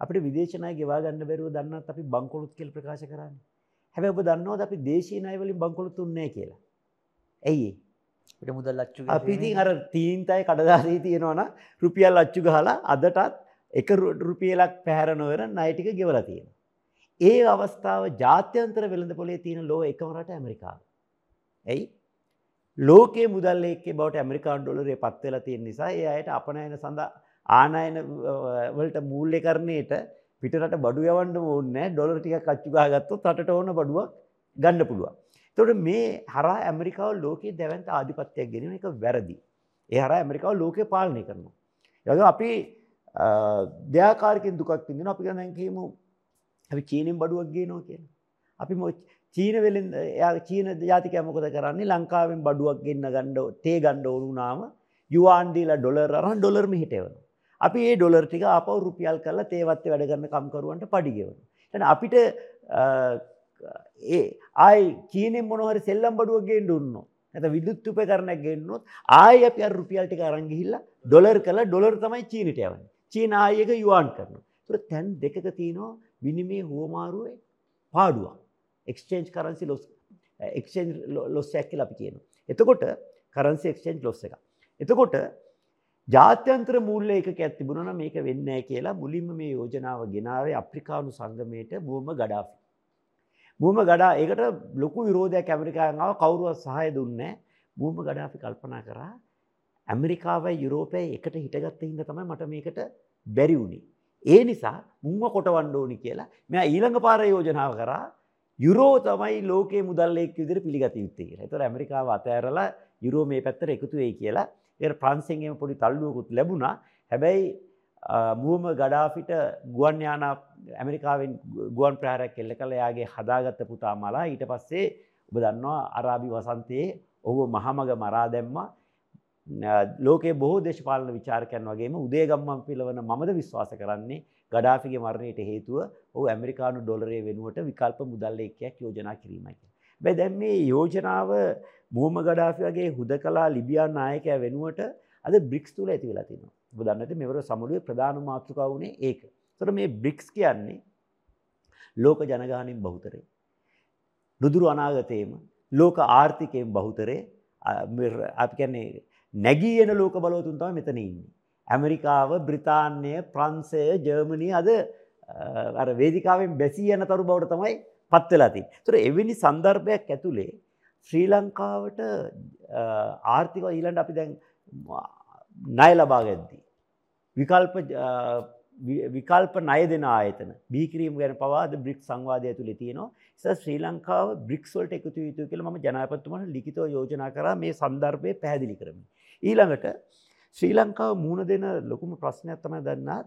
අපිට විදේශ ණය ගෙවා ගන්න බැරුව දන්නත් අපි බංකොලොත් කියලා ප්‍රකාශ කරන්නේ. හැබැයි ඔබ දන්නවද අපි දේශීය ණය වලින් බංකොලොත් උන්නේ කියලා? ඇයි ඒ? මුදල් අච්චු අපි ඉතින් අර තීන්තයි කඩදාසිය තියෙනවනම් රුපියල් අච්චු ගහලා අදටත් එක රුපියලක් පැහැර නොවර ණය ටික ගෙවලා තියෙනවා. ඒ අවස්ථාව ජාත්‍යන්තර වෙළඳ පොලේ තියෙන ලෝ එකම රට ඇමරිකාව. ඇයි? ලෝකයේ මුදල් ලේක්කේ බවට ඇමරිකානු ඩොලරේ පත් වෙලා තියෙන නිසා ඒ අයට අපනයන සඳහා ආනයන වලට මූල්‍යකරණයට පිටරට බඩු යවන්න ඕනේ ඩොලර් ටිකක් අච්චු ගහගත්තොත් රටට ඕන බඩුවක් ගන්න පුළුවන්. එතකොට මේ හරහා ඇමරිකාව ලෝකයේ දැවැන්ත ආධිපත්‍යයක් ගෙනීම එක වැරදි. ඒ හරහා ඇමරිකාව ලෝකය පාලනය කරනවා. ඒ වගේම අපි දෙයාකාරකින් දුකක් විඳිනවා. අපි දැන් කියමු අපි චීනෙන් බඩුවක් ගේනවා කියලා. අපි චීන වෙලෙන් එයා චීන ජාතිකයා මොකද කරන්නේ ලංකාවෙන් බඩුවක් ගෙන්න ගන්න තේ ගන්න ඕන වුණාම යුවාන් දීලා ඩොලර් අරන් ඩොලර් මෙහෙට එවනවා. අපි ඒ ඩොලර් ටික ආපහු රුපියල් කරලා තේවත්තේ වැඩ කරන කම්කරුවන්ට පඩි ගෙවනවා. එහෙනම් අපිට ඒ ආයි චීනෙන් මොන හරි සෙල්ලම් බඩුවක් ගේන්න උන්නෝ. නැත්නම් විදුලත් උපකරණයක් ගේන්නොත් ආයි අපි අර රුපියල් ටික අරන් ගිහිල්ලා ඩොලර් කරලා ඩොලර් තමයි චීනෙට යවන්නේ. චීන ආයි එක යුවාන් කරනවා. ඒතර තැන් දෙකක තියෙනවා විනිමය හුවමාරුවේ පාඩුවක්. Exchange currency loss exchange loss එකක් කියලා අපි කියනවා. එතකොට කරන්සි එක්ස්චේන්ජ් ලොස් එකක්. එතකොට ජාත්‍යන්තර මූල්‍ය එකකයක් තිබුණා නම් මේක වෙන්නේ නැහැ කියලා මුලින්ම මේ යෝජනාව ගෙනාවේ අප්‍රිකානු සංගමයට මුවම ගඩාෆි. මුවම ගඩා ඒකට ලොකු විරෝධයක් ඇමරිකාවෙන් ආව කවුරුවත් සහාය දුන්නේ නැහැ. මුවම ගඩාෆි කල්පනා කරා ඇමරිකාවයි යුරෝපයයි එකට හිටගත්ත හින්දා තමයි මට මේකට බැරි වුණේ. ඒ නිසා මුන්ව කොටවන්න ඕනි කියලා මෙයා ඊළඟ පාර යෝජනාව කරා යුරෝ තමයි ලෝකයේ මුදල් එක් විදිහට පිළිගත යුත්තේ කියලා. ඒතර ඇමරිකාව අතෑරලා යුරෝ මේ පැත්තට එකතු වෙයි කියලා ඒකට ප්‍රංශයෙන් පොඩි තල්ලුවකුත් ලැබුණා. හැබැයි මුවම ගඩාෆිට ගුවන් යාන ඇමරිකාවෙන් ගුවන් ප්‍රහාරයක් එල්ල කළ එයාගේ හදාගත්ත පුතා මලා ඊට පස්සේ ඔබ දන්නවා අරාබි වසන්තයේ ඔහු මහමග මරා දැම්මා. ලෝකේ බොහෝ දේශපාලන විචාරකයන් වගේම උදේගම්මන් පිලවන මමද විශ්වාස කරන්නේ ගඩාෆිගේ මරණයට හේතුව ඔහු ඇමරිකානු ඩොලරය වෙනුවට විකල්ප මුදල් එක්කයක් යෝජනා කිරීමයි. බැ දැන් මේ යෝජනාව මුහම ගඩාෆි වගේ හුද කලා ලිබියන් නායකය වෙනුවට අද බ්‍රික්ස් තුළ ඇති වෙලා තිනවා. ඔබ දන්නට මෙවර සමුළුවේ ප්‍රධාන මාතෘකාව වුණේ ඒක. තොර මේ බ්‍රික්ස් කියන්නේ ලෝක ජනගානින් බහුතරේ. නුදුරු අනාගතයේම ලෝක ආර්ථිකයෙන් බහුතරේ අපි කියන්නේ නැගී එන ලෝක බලවතුන් තමයි මෙතන ඉන්නේ. ඇමරිකාව, බ්‍රිතාන්‍ය, ප්‍රංශය, ජර්මනි අද අර වේදිකාවෙන් බැසී යන තරු බවට තමයි පත් වෙලා තියෙන්නේ. ඒතර එවැනි સંદર્ભයක් ඇතුලේ ශ්‍රී ලංකාවට ආර්ථිකව ඊළඟ අපි දැන් ණය ලබා ගද්දී විකල්ප විකල්ප ණය දෙන ආයතන බීකිරීම ගැන පවා අද බ්‍රික්ස් සංවාදය ඇතුලේ තියෙනවා. ඉතින් ශ්‍රී ලංකාව බ්‍රික්ස් වලට එකතු වී යුතුයි කියලා මම ජනාධිපතිතුමාට ලිඛිතව යෝජනා කරා මේ સંદર્ભය පැහැදිලි කරමින්. ඊළඟට ශ්‍රී ලංකාව මුහුණ දෙන ලොකුම ප්‍රශ්නයක් තමයි දන්නාත්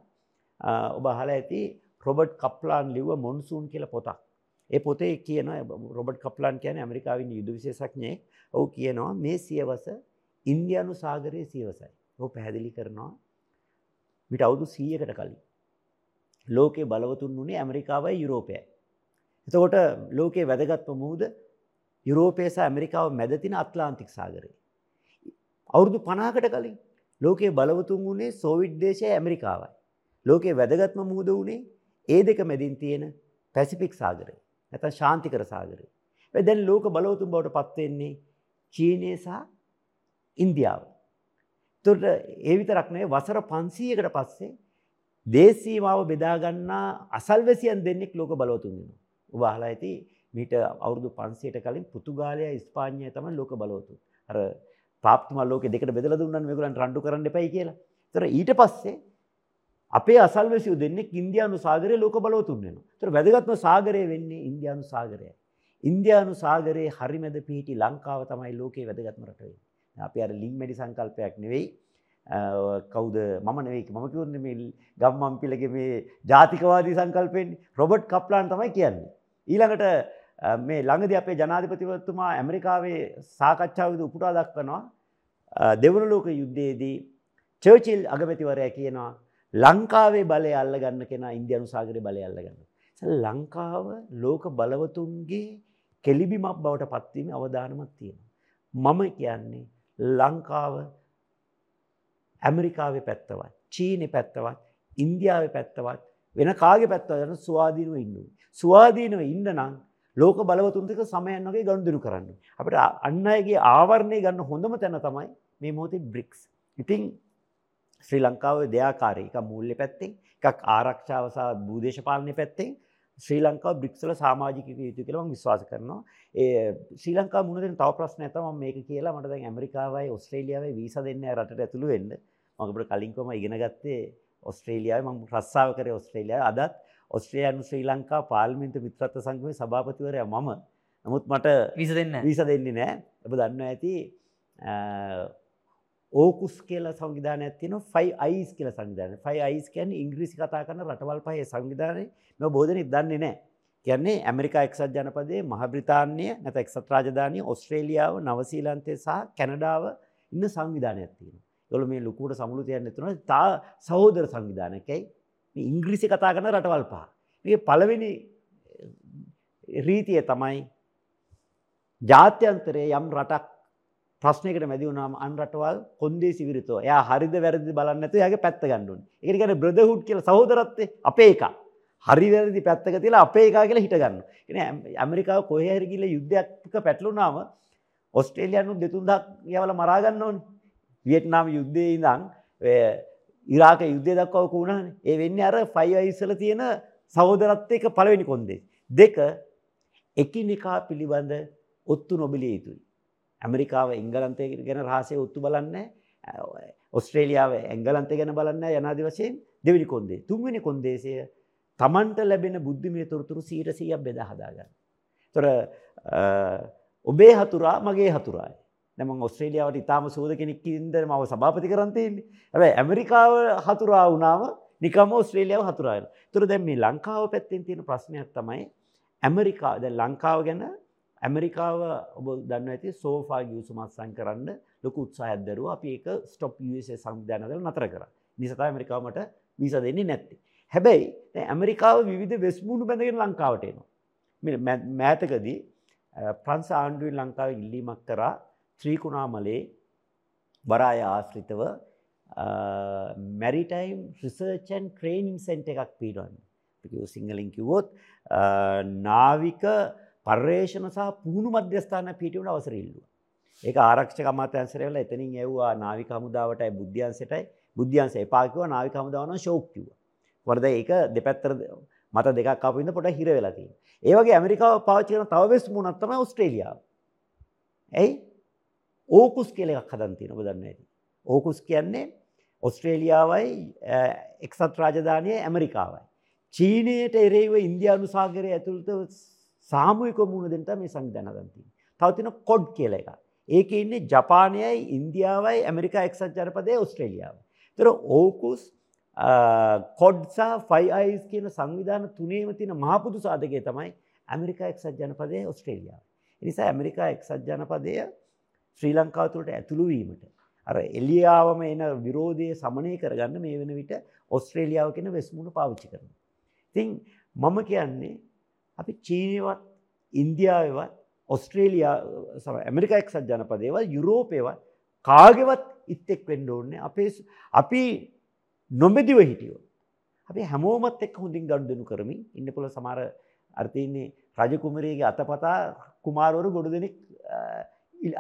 ඔබ අහලා ඇති රොබර්ට් කප්ලාන් ලිව්ව මොන්සූන් කියලා පොතක්. ඒ පොතේ කියන රොබර්ට් කප්ලාන් කියන්නේ ඇමරිකාවේ යුද විශේෂඥයෙක්. ඔහු කියනවා මේ සියවස ඉන්දියානු සාගරයේ සියවසයි. ඔහු පැහැදිලි කරනවා මිට අවුදු සීයකට කලින්. ලෝකයේ බලවතුන් වුණේ ඇමරිකාවයි යුරෝපයයි. එතකොට ලෝකයේ වැදගත්ම මුහුද යුරෝපය සහ ඇමරිකාව මැද තියෙන අත්ලාන්තික් සාගරය. අවුරුදු 50කට කලින් ලෝකයේ බලවතුන් වුණේ සෝවියට් දේශය ඇමරිකාවයි. ලෝකයේ වැදගත්ම මුහුද වුණේ ඒ දෙක මැදින් තියෙන පැසිෆික් සාගරය. නැත්නම් ශාන්තිකර සාගරය. දැන් ලෝක බලවතුන් බවට පත් වෙන්නේ චීනය සහ ඉන්දියාව. එතකොට ඒ විතරක් නෙවෙයි වසර 500කට පස්සේ දේශීමාව බෙදා ගන්නා අසල්වැසියන් දෙන්නෙක් ලෝක බලවතුන් වෙනවා. ඔබ අහලා ඇති මීට අවුරුදු 500ට කලින් පෘතුගාලය ඉස්පාඤ්ඤය තමයි ලෝක බලවතුන්. අර පාප්තුමා ලෝකෙ දෙකට බෙදලා දුන්නානේ මේගොල්ලන් රණ්ඩු කරන්න එපයි කියලා. ඒතර ඊට පස්සේ අපේ අසල්වැසියෝ දෙන්නෙක් ඉන්දියානු සාගරයේ ලෝක බලවතුන් වෙනවා. ඒතර වැදගත්ම සාගරය වෙන්නේ ඉන්දියානු සාගරයයි. ඉන්දියානු සාගරයේ හරිමැද පිහිටි ලංකාව තමයි ලෝකයේ වැදගත්ම රට වෙන්නේ. අපි අර ලිං මැඩි සංකල්පයක් නෙවෙයි කවුද මම නෙවෙයි මම කියන්නේ මේ ගම්මන්පිලගේ මේ ජාතිකවාදී සංකල්පෙන්නේ රොබර්ට් කප්ලාන් තමයි කියන්නේ. ඊළඟට මේ ළඟදී අපේ ජනාධිපතිවතුමා ඇමරිකාවේ සාකච්ඡාවේදී උපුටා දක්වනවා දෙවන ලෝක යුද්ධයේදී චර්චිල් අගමැතිවරයා කියනවා ලංකාවේ බලය අල්ලගන්න කෙනා ඉන්දියානු සාගරයේ බලය අල්ලගන්න. ලංකාව ලෝක බලවතුන්ගේ කෙලිබිමක් බවට පත්වීමේ අවදානමක් තියෙනවා. මම කියන්නේ ලංකාව ඇමරිකාවේ පැත්තවත් චීනෙ පැත්තවත් ඉන්දියාවේ පැත්තවත් වෙන කාගේ පැත්තවත් යන ස්වාධීනව ඉන්න. ස්වාධීනව ඉන්න නම් ලෝක බලවතුන්තික සමයන් වගේ ගනුදෙනු කරන්න. අපිට අන්න අයගේ ආවරණය ගන්න හොඳම තැන තමයි මේ මොහොතේ බ්‍රික්ස්. ඉතින් ශ්‍රී ලංකාවේ දෙයාකාරී එක මූල්‍ය පැත්තෙන් එකක් ආරක්ෂාව සහ භූදේශපාලනය පැත්තෙන් ශ්‍රී ලංකාව බ්‍රික්ස්වල සාමාජිකයෙකු යුතු කියලා මම විශ්වාස කරනවා. ඒ ශ්‍රී ලංකාව මුණ දෙන තව ප්‍රශ්නයක් තමයි මම මේක කියලා මට දැන් ඇමරිකාවයි ඕස්ට්‍රේලියාවයි වීසා දෙන්නේ රටට ඇතුළු වෙන්න. මම අපිට කලින් කොම ඉගෙන ගත්තේ ඕස්ට්‍රේලියාවේ මම රස්සාව කරේ ඕස්ට්‍රේලියාවේ. අදත් ඕස්ට්‍රේලියානු ශ්‍රී ලංකා පාර්ලිමේන්තු මිත්‍රත්ව සංගමේ සභාපතිවරයා මම. නමුත් මට වීසා දෙන්නේ වීසා දෙන්නේ නැහැ. ඔබ දන්නවා ඇති ඕකුස් කියලා සංවිධානයක් තියෙනවා ෆයි අයිස් කියලා සංවිධානය. ෆයි අයිස් කියන්නේ ඉංග්‍රීසි කතා කරන රටවල් පහේ සංවිධානය. මේ දෙනෙක් දන්නේ නැහැ. කියන්නේ ඇමරිකා එක්සත් ජනපදයේ මහ බ්‍රිතාන්‍ය නැත්නම් එක්සත් රාජධානිය ඕස්ට්‍රේලියාව, නවසීලන්තය සහ කැනඩාව ඉන්න සංවිධානයක් තියෙනවා. ඒගොල්ලෝ මේ ලොකුවට සමුළු තියන්නේ තුන තා සහෝදර සංවිධානයකයි. මේ ඉංග්‍රීසි කතා කරන රටවල් පහ. මේකේ පළවෙනි රීතිය තමයි ජාත්‍යන්තරයේ යම් රටක් ප්‍රශ්නයකට මැදි වුණාම අන් රටවල් කොන්දේසි විරුතව. එයා හරිද වැරදිද බලන්නේ නැතුව එයාගේ පැත්ත ගන්න ඕනේ. ඒකට කියන්නේ බ්‍රදර්හුඩ් කියලා සහෝදරත්වය අපේ එක. හරි වැරදි පැත්තක තියලා අපේ එකා කියලා හිට ගන්නවා. කියන්නේ ඇමරිකාව කොහේ හරි ගිහලා යුද්ධයක් පැටලුණාම ඕස්ට්‍රේලියානු දෙතුන් දහක් යවලා මරා ගන්න ඕනේ. වියට්නාම් යුද්ධයේ ඉඳන් ඉරාක යුද්ධය දක්වා ඔක වුණානේ. ඒ වෙන්නේ අර ෆයිව් අයිස්වල තියෙන සහෝදරත්වයක පළවෙනි කොන්දේ. දෙක එකිනෙකා පිළිබඳ ඔත්තු නොබිලිය යුතුයි. ඇමරිකාව එංගලන්තය ගැන රහසේ ඔත්තු බලන්නේ ඔස්ට්‍රේලියාව එංගලන්තය ගැන බලන්න යනාදි වශයෙන් දෙවිනි කොන්දේ තුන්වෙනි කොන්දේශය තමන්ට ලැබෙන බුද්ධිමය තොරතුරු සීට සීයක් බෙද හදාගන්න. තොර ඔබේ හතුරා මගේ හතුරායි. නැම ඔස්ට්‍රේලියාවට ඉතාම සූද කෙනෙක් ඉද මව සභාපති කරන්තයන්නේ ඇැ ඇමරිකාව හතුරා වුණාව නිකම ඔස්ට්‍රේලියාව හතුරායන. තුර දැම් මේ ලංකාව පැත්තෙන් තියෙන ප්‍රශ්නයක් තමයි ඇමරිකා ද ලංකාව ගැන ඇමරිකාව ඔබ දන්න ඇති සෝෆා ගියසුමත්සන් කරන්න ලොකු උත්සාහයක් දරුව අපි ඒක ස්ටොප් සංවිධානදල නතර කර නිසතා ඇමරිකාමට විස දෙන්නේ නැත්ති. හැබැයි ඇමරිකාව විධ වෙස්මුණු බැඳගෙන ලංකාවට එනවා. මෑතකදී ප්‍රංස ආණ්ඩුවෙන් ලංකාව ඉල්ලීමක් කරා ත්‍රීකුණාමලේ වරාය ආශ්‍රිතව මැරිටයිම් රිසර්චන් ට්‍රේනිින් සෙන්ට එකක් පීඩුවන් සිංහලින් කිවොත් නාවික පර්යේෂණ සහ පුහුණු මධ්‍යස්ථාන පිටිවට අවසර ඉල්ලුව. ඒක ආරක්ෂක අමාත්‍යංශය වෙලා එතනින් එව්වා නාවික හමුදාවටයි බුද්ධ්‍යංශයටයි බුද්ධ්‍යංශය එපා කිව්වා නාවික හමුදාව නම් ෂෝක් කිව්වා. මොකද ඒක දෙපැත්තට මත දෙකක් ආපු ඉඳ පොඩ හිර වෙලා තියෙනවා. ඒ වගේ ඇමරිකාව පාවිච්චි කරන තව වෙස් මුණක් තමයි ඕස්ට්‍රේලියාව. ඇයි? ඕකුස් කියලා එකක් හදන් තියෙනවා ඔබ දන්නේ නැති. ඕකුස් කියන්නේ ඔස්ට්‍රේලියාවයි එක්සත් රාජධානය ඇමරිකාවයි. චීනයට එරෙහිව ඉන්දයානු සාගරය ඇතුළත සාමූහික මුණ දෙට මේ සංවිධන දන්තිී. තවතින කොඩ් කියල එක. ඒක ඉන්නේ ජපානයයි ඉන්දියාවයි ඇමරිකා එක්සත් ජනපදය ඔස්ට්‍රේලියාව. තර ඕකුස් කොඩ්සා ෆයියිස් කියන සංවිධාන තුනේම තින මහපුදු සාධකය තමයි ඇමරිකා එක්සත් ජනපදය ඔස්ට්‍රේලියාව. නිසා ඇමරිකා එක්සත් ජනපදය ශ්‍රී ලංකාවතුළට ඇතුළුවීමට අර එලියාවම එන විරෝධය සමනය කරගන්න මේ වෙන විට ඔස්ට්‍රේලියාව කෙන වෙස්මුණ පාවිච්චි කරන. තිං මම කියන්නේ අපි චීනවත් ඉන්දියාවවත් ඔස්ට්‍රේලයා ඇමරිකා එක්සත් ජනපදේවල් යුරෝපයවත් කාගෙවත් ඉත්තෙක් වෙන්ඩ ඕන්නේ අපේ අපි නොබෙදිව හිටියෝ. අපි හැමෝමත් එක් හොඳින් ගඩ් දෙනු කරමින් ඉන්න පුළ සමර අර්ථයන්නේ රජකුමරේගේ අතපතා කුමාරවරු ගොඩ දෙනෙක්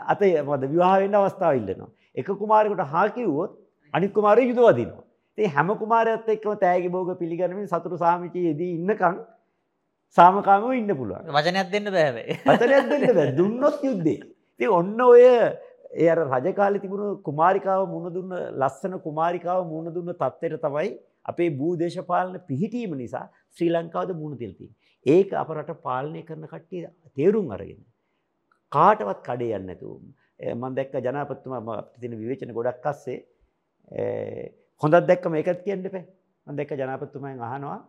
අතය මද විවාහවෙන්න අවස්ථාව ඉල්ලනවා. එක කුමාරකට හාකිව්වොත් අනික් කුමාරය යුදවදිනවා. ඒ හැම කුමාරයත් එක්ම තෑගි බෝග පිළිගරමින් සතුරු සාමිචයේදී ඉන්නකං සාමකාමව ඉන්න පුළුවන් වචනයක් දෙන්න බෑවේ වචනයක් දෙන්න බෑ [laughs] දුන්නොත් යුද්ධේ. ති ඔන්න ඔය ඒ අර රජකාලි තිබුණු කුමාරිකාව මුණ දුන්න ලස්සන කුමාරිකාව මුණ දුන්න තත්ත්වයට තමයි අපේ භූදේශපාලන පිහිටීම නිසා ශ්‍රී ලංකාවද මුණ තිල්ති. ඒක අපරට පාලනය කරන කට්ටිය තේරුම් අරගෙන. කාටවත් කඩේ යන්න ඇතු. මන් දැක්ක ජනපත්තුම තින විවේචන ගොඩක් අස්සේ හොඳත් දැක්ක මේකත් කියන්න පේ මන් දැක්ක ජනපත්තුමයෙන් අහනවා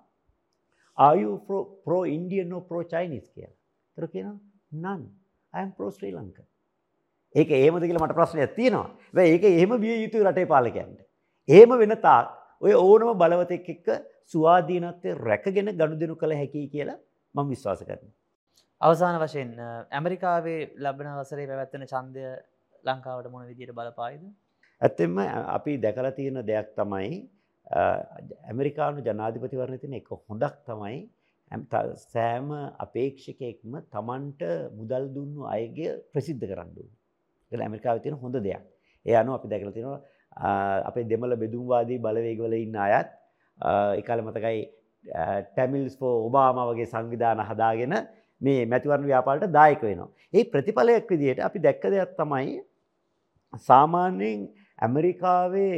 ආයු පෝ ඉන්ඩියන් නෝ පෝ චයිනිස් කියලා. තර කියන නන් අයම් පෝ ශ්‍රී ලංක ඒක ඒමද කියල මට ප්‍රශ්නයක් තියෙනවා. ඒක එහෙම විය යුතු රටේ පාලකයන්ට. ඒම වෙන තාක් ඔය ඕනම බලවතෙක් එක්ක ස්වාධීනත්වය රැකගෙන ගණු දෙනු කළ හැකි කියලා මං විශ්වාස කරන. අවසාන වශයෙන් ඇමරිකාවේ ලබන වසරේ පැවැත්වෙන චන්දය ලංකාවට මොන විදියට බලපායිද. ඇත්තෙම අපි දැකලා තියෙන දෙයක් තමයි ඇමරිකානු ජනාධිපතිවරණ තින එක හොඳක් තමයි සෑම අපේක්ෂකයෙක්ම තමන්ට මුදල් දුන්නු අයගේ ප්‍රසිද්ධ කරන්නු. එ ඇමරිකාව තියෙන හොඳ දෙයක්. ඒ අනු අපි දැකල තිනවා අපේ දෙමල බෙදුම්වාදී බලවේගවල ඉන්න අයත් එකල මතකයි ටැමිල්ස් පෝ ඔබාම වගේ සංවිධාන හදාගෙන මේ මැතිවරණ ව්‍යාපාලට දායක වෙනවා. ඒ ප්‍රතිඵලයක් විදියට අපි දැක්ක දෙයක් තමයි සාමාන්‍යයෙන් ඇමරිකාවේ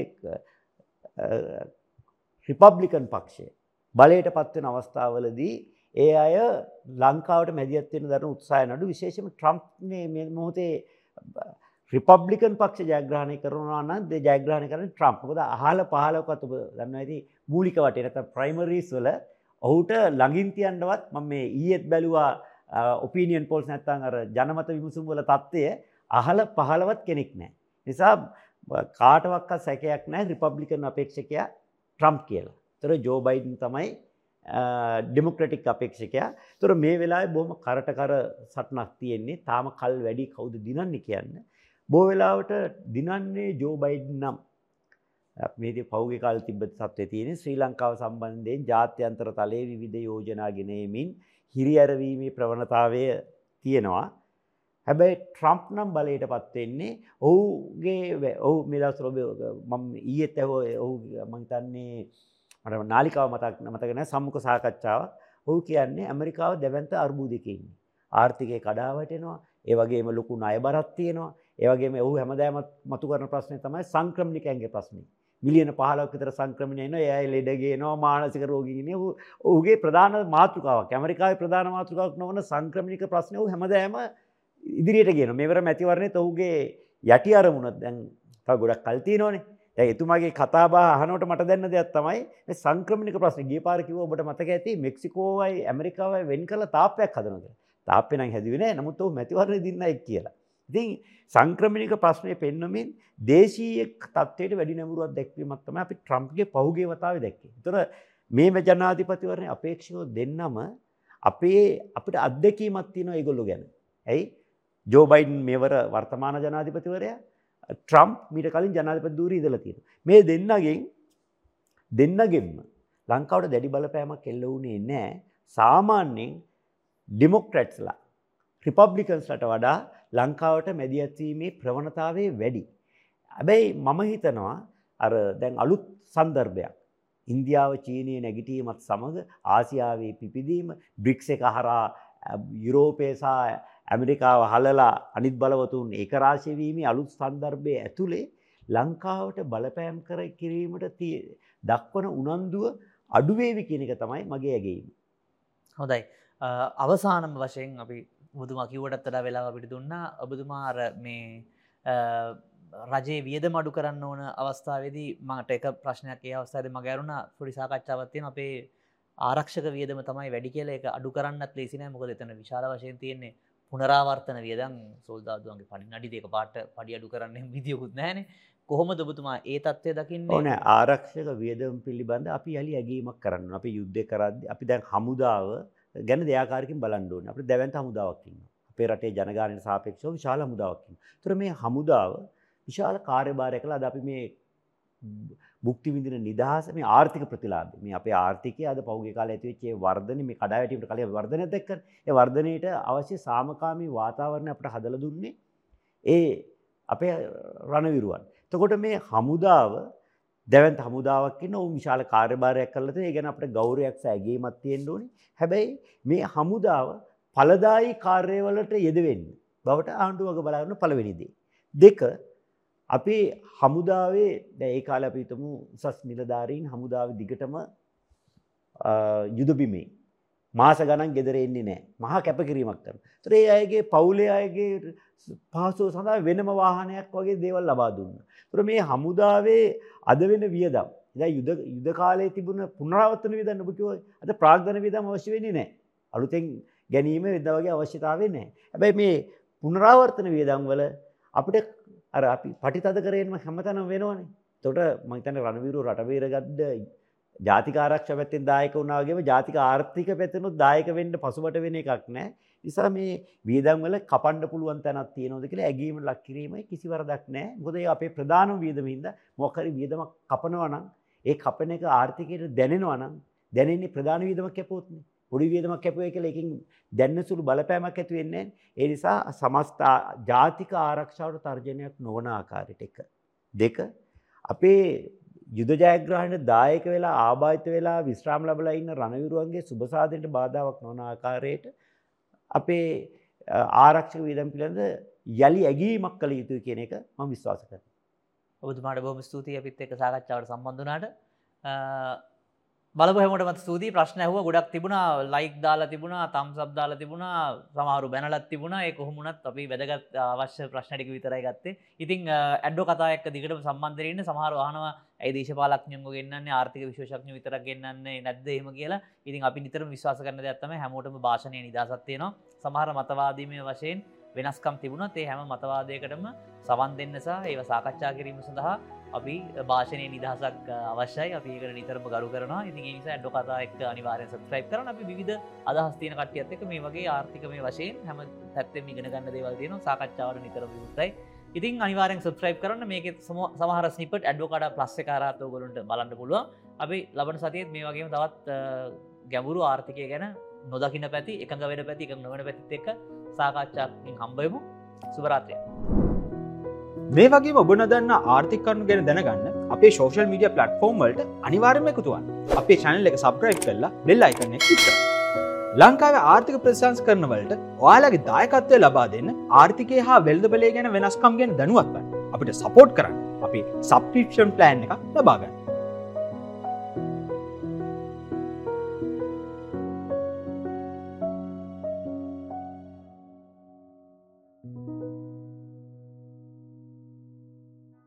රිපබ්ලිකන් පක්ෂය බලයට පත්වෙන අවස්ථාවලදී ඒ අය ලංකාවට මැදිත්වෙන දරන උත්සාය නඩු විශේෂම ට්‍රම්ප්නේ මොහොතේ රිපබ්ලිකන් පක්ෂ ජයග්‍රහණය කරනවා නම් දෙ ජයග්‍රහණ කරන ට්‍රම්ප්කොද අහල පහලකත් ඔබ දන්න ඇති මූලික වටේ නැත ප්‍රයිමරීස් වල ඔහුට ලඟින් තියන්නවත් මම මේ ඊයත් බැලුවා ඔපිනියන් පෝල්ස් නැත්තන් අර ජනමත විමසුම් වල තත්ත්වය අහල පහලවත් කෙනෙක් නෑ. නිසා කාටවක්ක සැකයක් නෑ රිපබ්ලිකන් අපේක්ෂකයා ට්‍රම්ප් කියලා. තොර ජෝ බයිඩන් තමයි ඩෙමොක්‍රටික් අපේක්ෂකයා තොර මේ වෙලා බොහම කරටකර සටනක් තියෙන්නේ තාම කල් වැඩි කවුද දිනන්න කියන්න. බෝ වෙලාවට දිනන්නේ ජෝ බයිඩ් නම් මේද පෞග කාල් තිබත් සත්වය තියෙන ශ්‍රී ලංකාව සම්බන්ධයෙන් ජාත්‍යන්තර තලේ විවිධ යෝජනා ගෙනීමින් හිරි ඇරවීමේ ප්‍රවණතාවය තියෙනවා. හැබැයි ට්‍රම්ප් නම් බලයට පත්වෙන්නේ ඔහුගේ ඔහු මිදස්රෝබ මම ඊයත් ඇහෝ ඔහු මහිතන්නේ මට නාලිකාව මතක් මතකන සම්මුඛ සාකච්ඡාව ඔහු කියන්නේ ඇමරිකාව දැවන්ත අර්බූදකන්නේ. ආර්ථිකය කඩාවටෙනවා ඒවගේම ලොකු අය බරත් තියෙනවා ඒවගේ ඔහු හැමදෑමත් මතු කරන ප්‍රශ්නය තමයි සංක්‍රමිකඇන්ගේ ප්‍රශ්නය. මිලියන පහලක් විතර සංක්‍රමණයන එය ලෙඩගේනවා මානසික රෝගීන ඔහුගේ ප්‍රධාන මාතෘකාවක් ඇමරිකායි ප්‍රධාන මාතෘකාවක් නොවන සංක්‍රමික ප්‍රශ්නය හැමදෑම ඉදිරියට ගෙන මෙවර මැතිවරණය ඔහුගේ යටි අරමුණත් දැන් ගොඩක් කල්තිී නොනේ එතුමාගේ කතාබා හනට මට දෙන්න දෙයක් තමයි සංක්‍රමික ප්‍රශ්න. ගේ පාරකිව ඔබට මතක ඇති මෙක්සිකෝවයි ඇමරිකාවයි වෙන් කළ තාපයක් හදනද තාපෙන හැදිවෙන නමුත් ඔහු මැතිවරණ දින්න එක් කියලා. ඉතින් සංක්‍රමික ප්‍රශ්නය පෙන්වමින් දේශීය තත්වයට වැඩි නැමුරුවක් දැක්වීමත්තම අපි ට්‍රම්ප්ගේ පහුගේ වතාව දැක්කේ. තොර මේ ජනාධිපතිවරණය අපේක්ෂකෝ දෙන්නම අපේ අපිට අත්දැකීමත් තියෙනවා ඒගොල්ලු ගැන. ඇයි ජෝබයින් මෙවර වර්තමාන ජනාධිපතිවරයා ට්‍රම්ප් මිට කලින් ජනාධිපති දූරී ඉදල තියෙන. මේ දෙන්නගෙන් දෙන්නගෙන්ම ලංකාවට දැඩි බලපෑමක් එල්ල වුණේ නෑ සාමාන්‍යයෙන් ඩිමොක්ට්‍රට්ස්ලා රිපබ්ලිකන්ස්ලට වඩා ලංකාවට මැදිහත්වීමේ ප්‍රවණතාවේ වැඩි. හැබැයි මම හිතනවා අර දැන් අලුත් සන්දර්භයක්. ඉන්දියාව චීනය නැගිටීමත් සමඟ ආසියාවේ පිපිදීම බ්‍රික්ස එක හරා යුරෝපේසා ඇමරිකාව හලලා අනිත් බලවතුන් ඒකරාශයවීමේ අලුත් සන්දර්භය ඇතුළේ ලංකාවට බලපෑම් කර කිරීමට දක්වන උනන්දුව අඩුවේවි කියන එක තමයි මගේ ඇගේීම. හොඳයි අවසානම වශයෙන් අපි මුදුම කිව්වටත් වඩා වෙලා අපිට දුන්නා. ඔබතුමාර මේ රජයේ වියද මඩු කරන්න ඕන අවස්ථාවේදී මට එක ප්‍රශ්නයක් ඒ අවස්ථාද මගැරුණ පොඩි සාකච්ඡාවත්තියෙන් අපේ ආරක්ෂක වියදම තමයි වැඩි කියල. එක අඩු කරන්නත් ලේසිනෑ මොකද එතන විශාල වශයෙන් තියෙන්නේ පුනරාවර්තන වියදන් සොල්දාදුවන්ගේ පඩි නඩි දෙක පාට පඩි අඩු කරන්න විදිියකුත් නෑන. කොහොම දබතුමා ඒ තත්වය දකින්න? ඕන. ආරක්ෂක වියදම් පිළිබඳ අපි යලි ඇගීමක් කරන්න අපි යුද්ධ කරද්දි අපි දැන් හමුදාව ගැන දෙයාකාරකින් බලන්ඩුවන අප දැවන්ත හමුදාවක්කින්න අපේ රටේ ජනගානයට සාපේක්ෂව විශාල හමුදාවක්කින් තුර මේ හමුදාව විශාල කාර්යභාරය කළ අද අපි මේ බුක්ති විදින නිදහස මේ ආර්ථික ප්‍රතිලාභ මේ අපේ ආර්ථිකය අද පෞගේ කාල ඇතිවෙච්චේ වර්ධන මේ කඩාවැටීමට කලිය වර්ධනය දැක්ක ඒ වර්ධනයට අවශ්‍ය සාමකාමී වාතාවරණ අපට හදල දුන්නේ ඒ අපේ රණවිරුවන්. තකොට මේ හමුදාව දැවන්ත හමුදාවක්කින්න ඔවු විශාල කාර්යභාරයක් කරලත ඒ ගැන අපට ගෞරයක් සෑගේමත් තියෙන්ට ඕනි. හැබැයි මේ හමුදාව පලදායි කාර්යවලට යෙදවෙන්න. බවට ආණ්ඩුවක බලන්න පළවෙනිදේ. දෙක අපි හමුදාවේ දැ ඒ කාල අපිතමු උසස් නිලධාරීන් හමුදාව දිගටම යුදබිමේ මාස ගණන් ගෙදර එන්නේ නෑ. මහා කැපකිරීමක් කරන. ත්‍රේ අයගේ පවුලේ අයගේ පහසුව සඳහා වෙනම වාහනයක් වගේ දේවල් ලබා දුන්න. තුර මේ හමුදාවේ අද වෙන වියදම්. ද යුද යුද කාලේ තිබුණ පුනරාවත්තන විදන්න ඔබකිව අද ප්‍රාග්ධන විදම් අවශ්‍ය වෙන්නේ නෑ. අලුතෙන් ගැනීම වෙද වගේ අවශ්‍යතාවේ නෑ. හැබැයි මේ පුනරාවර්තන වියදම් වල අපිට අර අපි පටිතද කරයෙන්ම හැමතනම් වෙනවනේ. තොට මහිතන රණවිරු රටවීරගඩ්ඩ ජාතිකාරක්ෂ පැත්තෙන් දායක වුණාගේම ජාතික ආර්ථික පැත්තනුත් දායක වෙන්න පසුබට වෙන එකක් නෑ. නිසා මේ වියදම්වල කපන්ඩ පුළුවන් තැනත් තියෙනවද කියලා ඇගීම ලක් කිරීමයි කිසි වරදක් නෑ. මොකද අපේ ප්‍රධාන වියදමින්ද මොකරි වියදමක් කපනවනම් ඒ කපන එක ආර්ථිකයට දැනෙනවනම් දැනෙන්නේ ප්‍රධාන වියදමක් කැපවොත්නේ පොඩි වියදමක් කැපුවේ කියලා එකකින් දැන්න සුළු බලපෑමක් ඇති වෙන්නේ ඒ නිසා සමස්ත ජාතික ආරක්ෂාවට තර්ජනයක් නොවන ආකාරයට එක. දෙක අපේ යුද ජයග්‍රහණයට දායක වෙලා ආබාධිත වෙලා විශ්‍රාම ලැබලා ඉන්න රණවිරුවන්ගේ සුබසාධනයට බාධාවක් නොවන ආකාරයට අපේ ආරක්ෂක වියදම් පිළිබඳ යලි ඇගීමක් කළ යුතුයි කියන එක මම විශ්වාස කරනවා. ඔබතුමාට බොහොම ස්තුතියි. අපිත් එක්ක සාකච්ඡාවට සම්බන්ධ වුණාට. බලපහමට ස්තුති ප්‍රශ්න හව ගොඩක් තිබුණා. ලයික් දාලා තිබුණා. තම් සබ් දාලා තිබුණා. සමහරු බැනලත් තිබුණා. ඒ කොහොමුණත් අපි වැදගත් අවශ්‍ය ප්‍රශ්නටික විතරයි ගත්තේ. ඉතින් ඇඩ්ඩෝ කතායක් දිගට සම්බන්ධරන්න සමහර වානවා ඇයි දේශපාලක්ඥයන්ග ගන්නන්නේ ආර්ථික විශේෂඥ විතරක් ගන්නන්නේ නැද්ද එම කියලා. ඉතින් අපි නිතර විශවාස කරන ඇත්තම හැමෝටම භාෂණය නිදසත්තියනවා සමහර මතවාදීමය වශයෙන් වෙනස්කම් තිබුණත් ඒ හැම මතවාදයකටම සවන් දෙන්නසා ඒව සාකච්ඡා කිරීම සඳහා අපි භාෂණය නිදහසක් අවශ්‍යයි. අපිකට නිතරම ගරු කරන ඉති නිසා ඩො කතා එක් අනිවාරය සබස්ක්‍රයිප් කරන අපි විධ අදහස්තියන කටියත් එක මේ වගේ ආර්ථික මේ වශයෙන් හැම පැත්තෙම ඉගෙන ගන්න දේවල් තියෙන සාකච්ඡාවට නිතර විතයි ඉතින් අනිවාරෙන් සබස්ක්‍රයිප් කරන්න. මේක සමහර ස්නිපට ඇඩ්ඩෝකට ප්ලස්ස කාරාතව ගොලට බලන්න පුළුව අපි ලබන සතියත් මේ වගේම තවත් ගැඹුරු ආර්ථිකය ගැන නොදකින පැති එකඟ වැඩ පැති එක නොවන පැතිත් එක්ක සාකච්ඡාකින් හම්බයමු සුභරාත්‍රය මේ වගේ ඔබ නොදන්න ආර්ථිකරනු ගැන දැනගන්න අපේ ශෝෂල් මීඩිය පලට්ෆෝර්ම් වලට අනිවාර්ම එකතුවන් අපේ චැනල් එක සබ්‍රයි් කරලා බෙල් අයිකන්න ිට ලංකාව ආර්ථික ප්‍රසංස් කරනවලට ඔයාලගේ දායකත්වය ලබා දෙන්න ආර්ථිකය හා වෙල්ද බලය ගැන වෙනස්කම් ගැන දැනුවත්වන්න අපිට සපෝට් කරන්න. අපි සබ්පිප්ෂන් ප්ලෑන් එක ලබාගන්න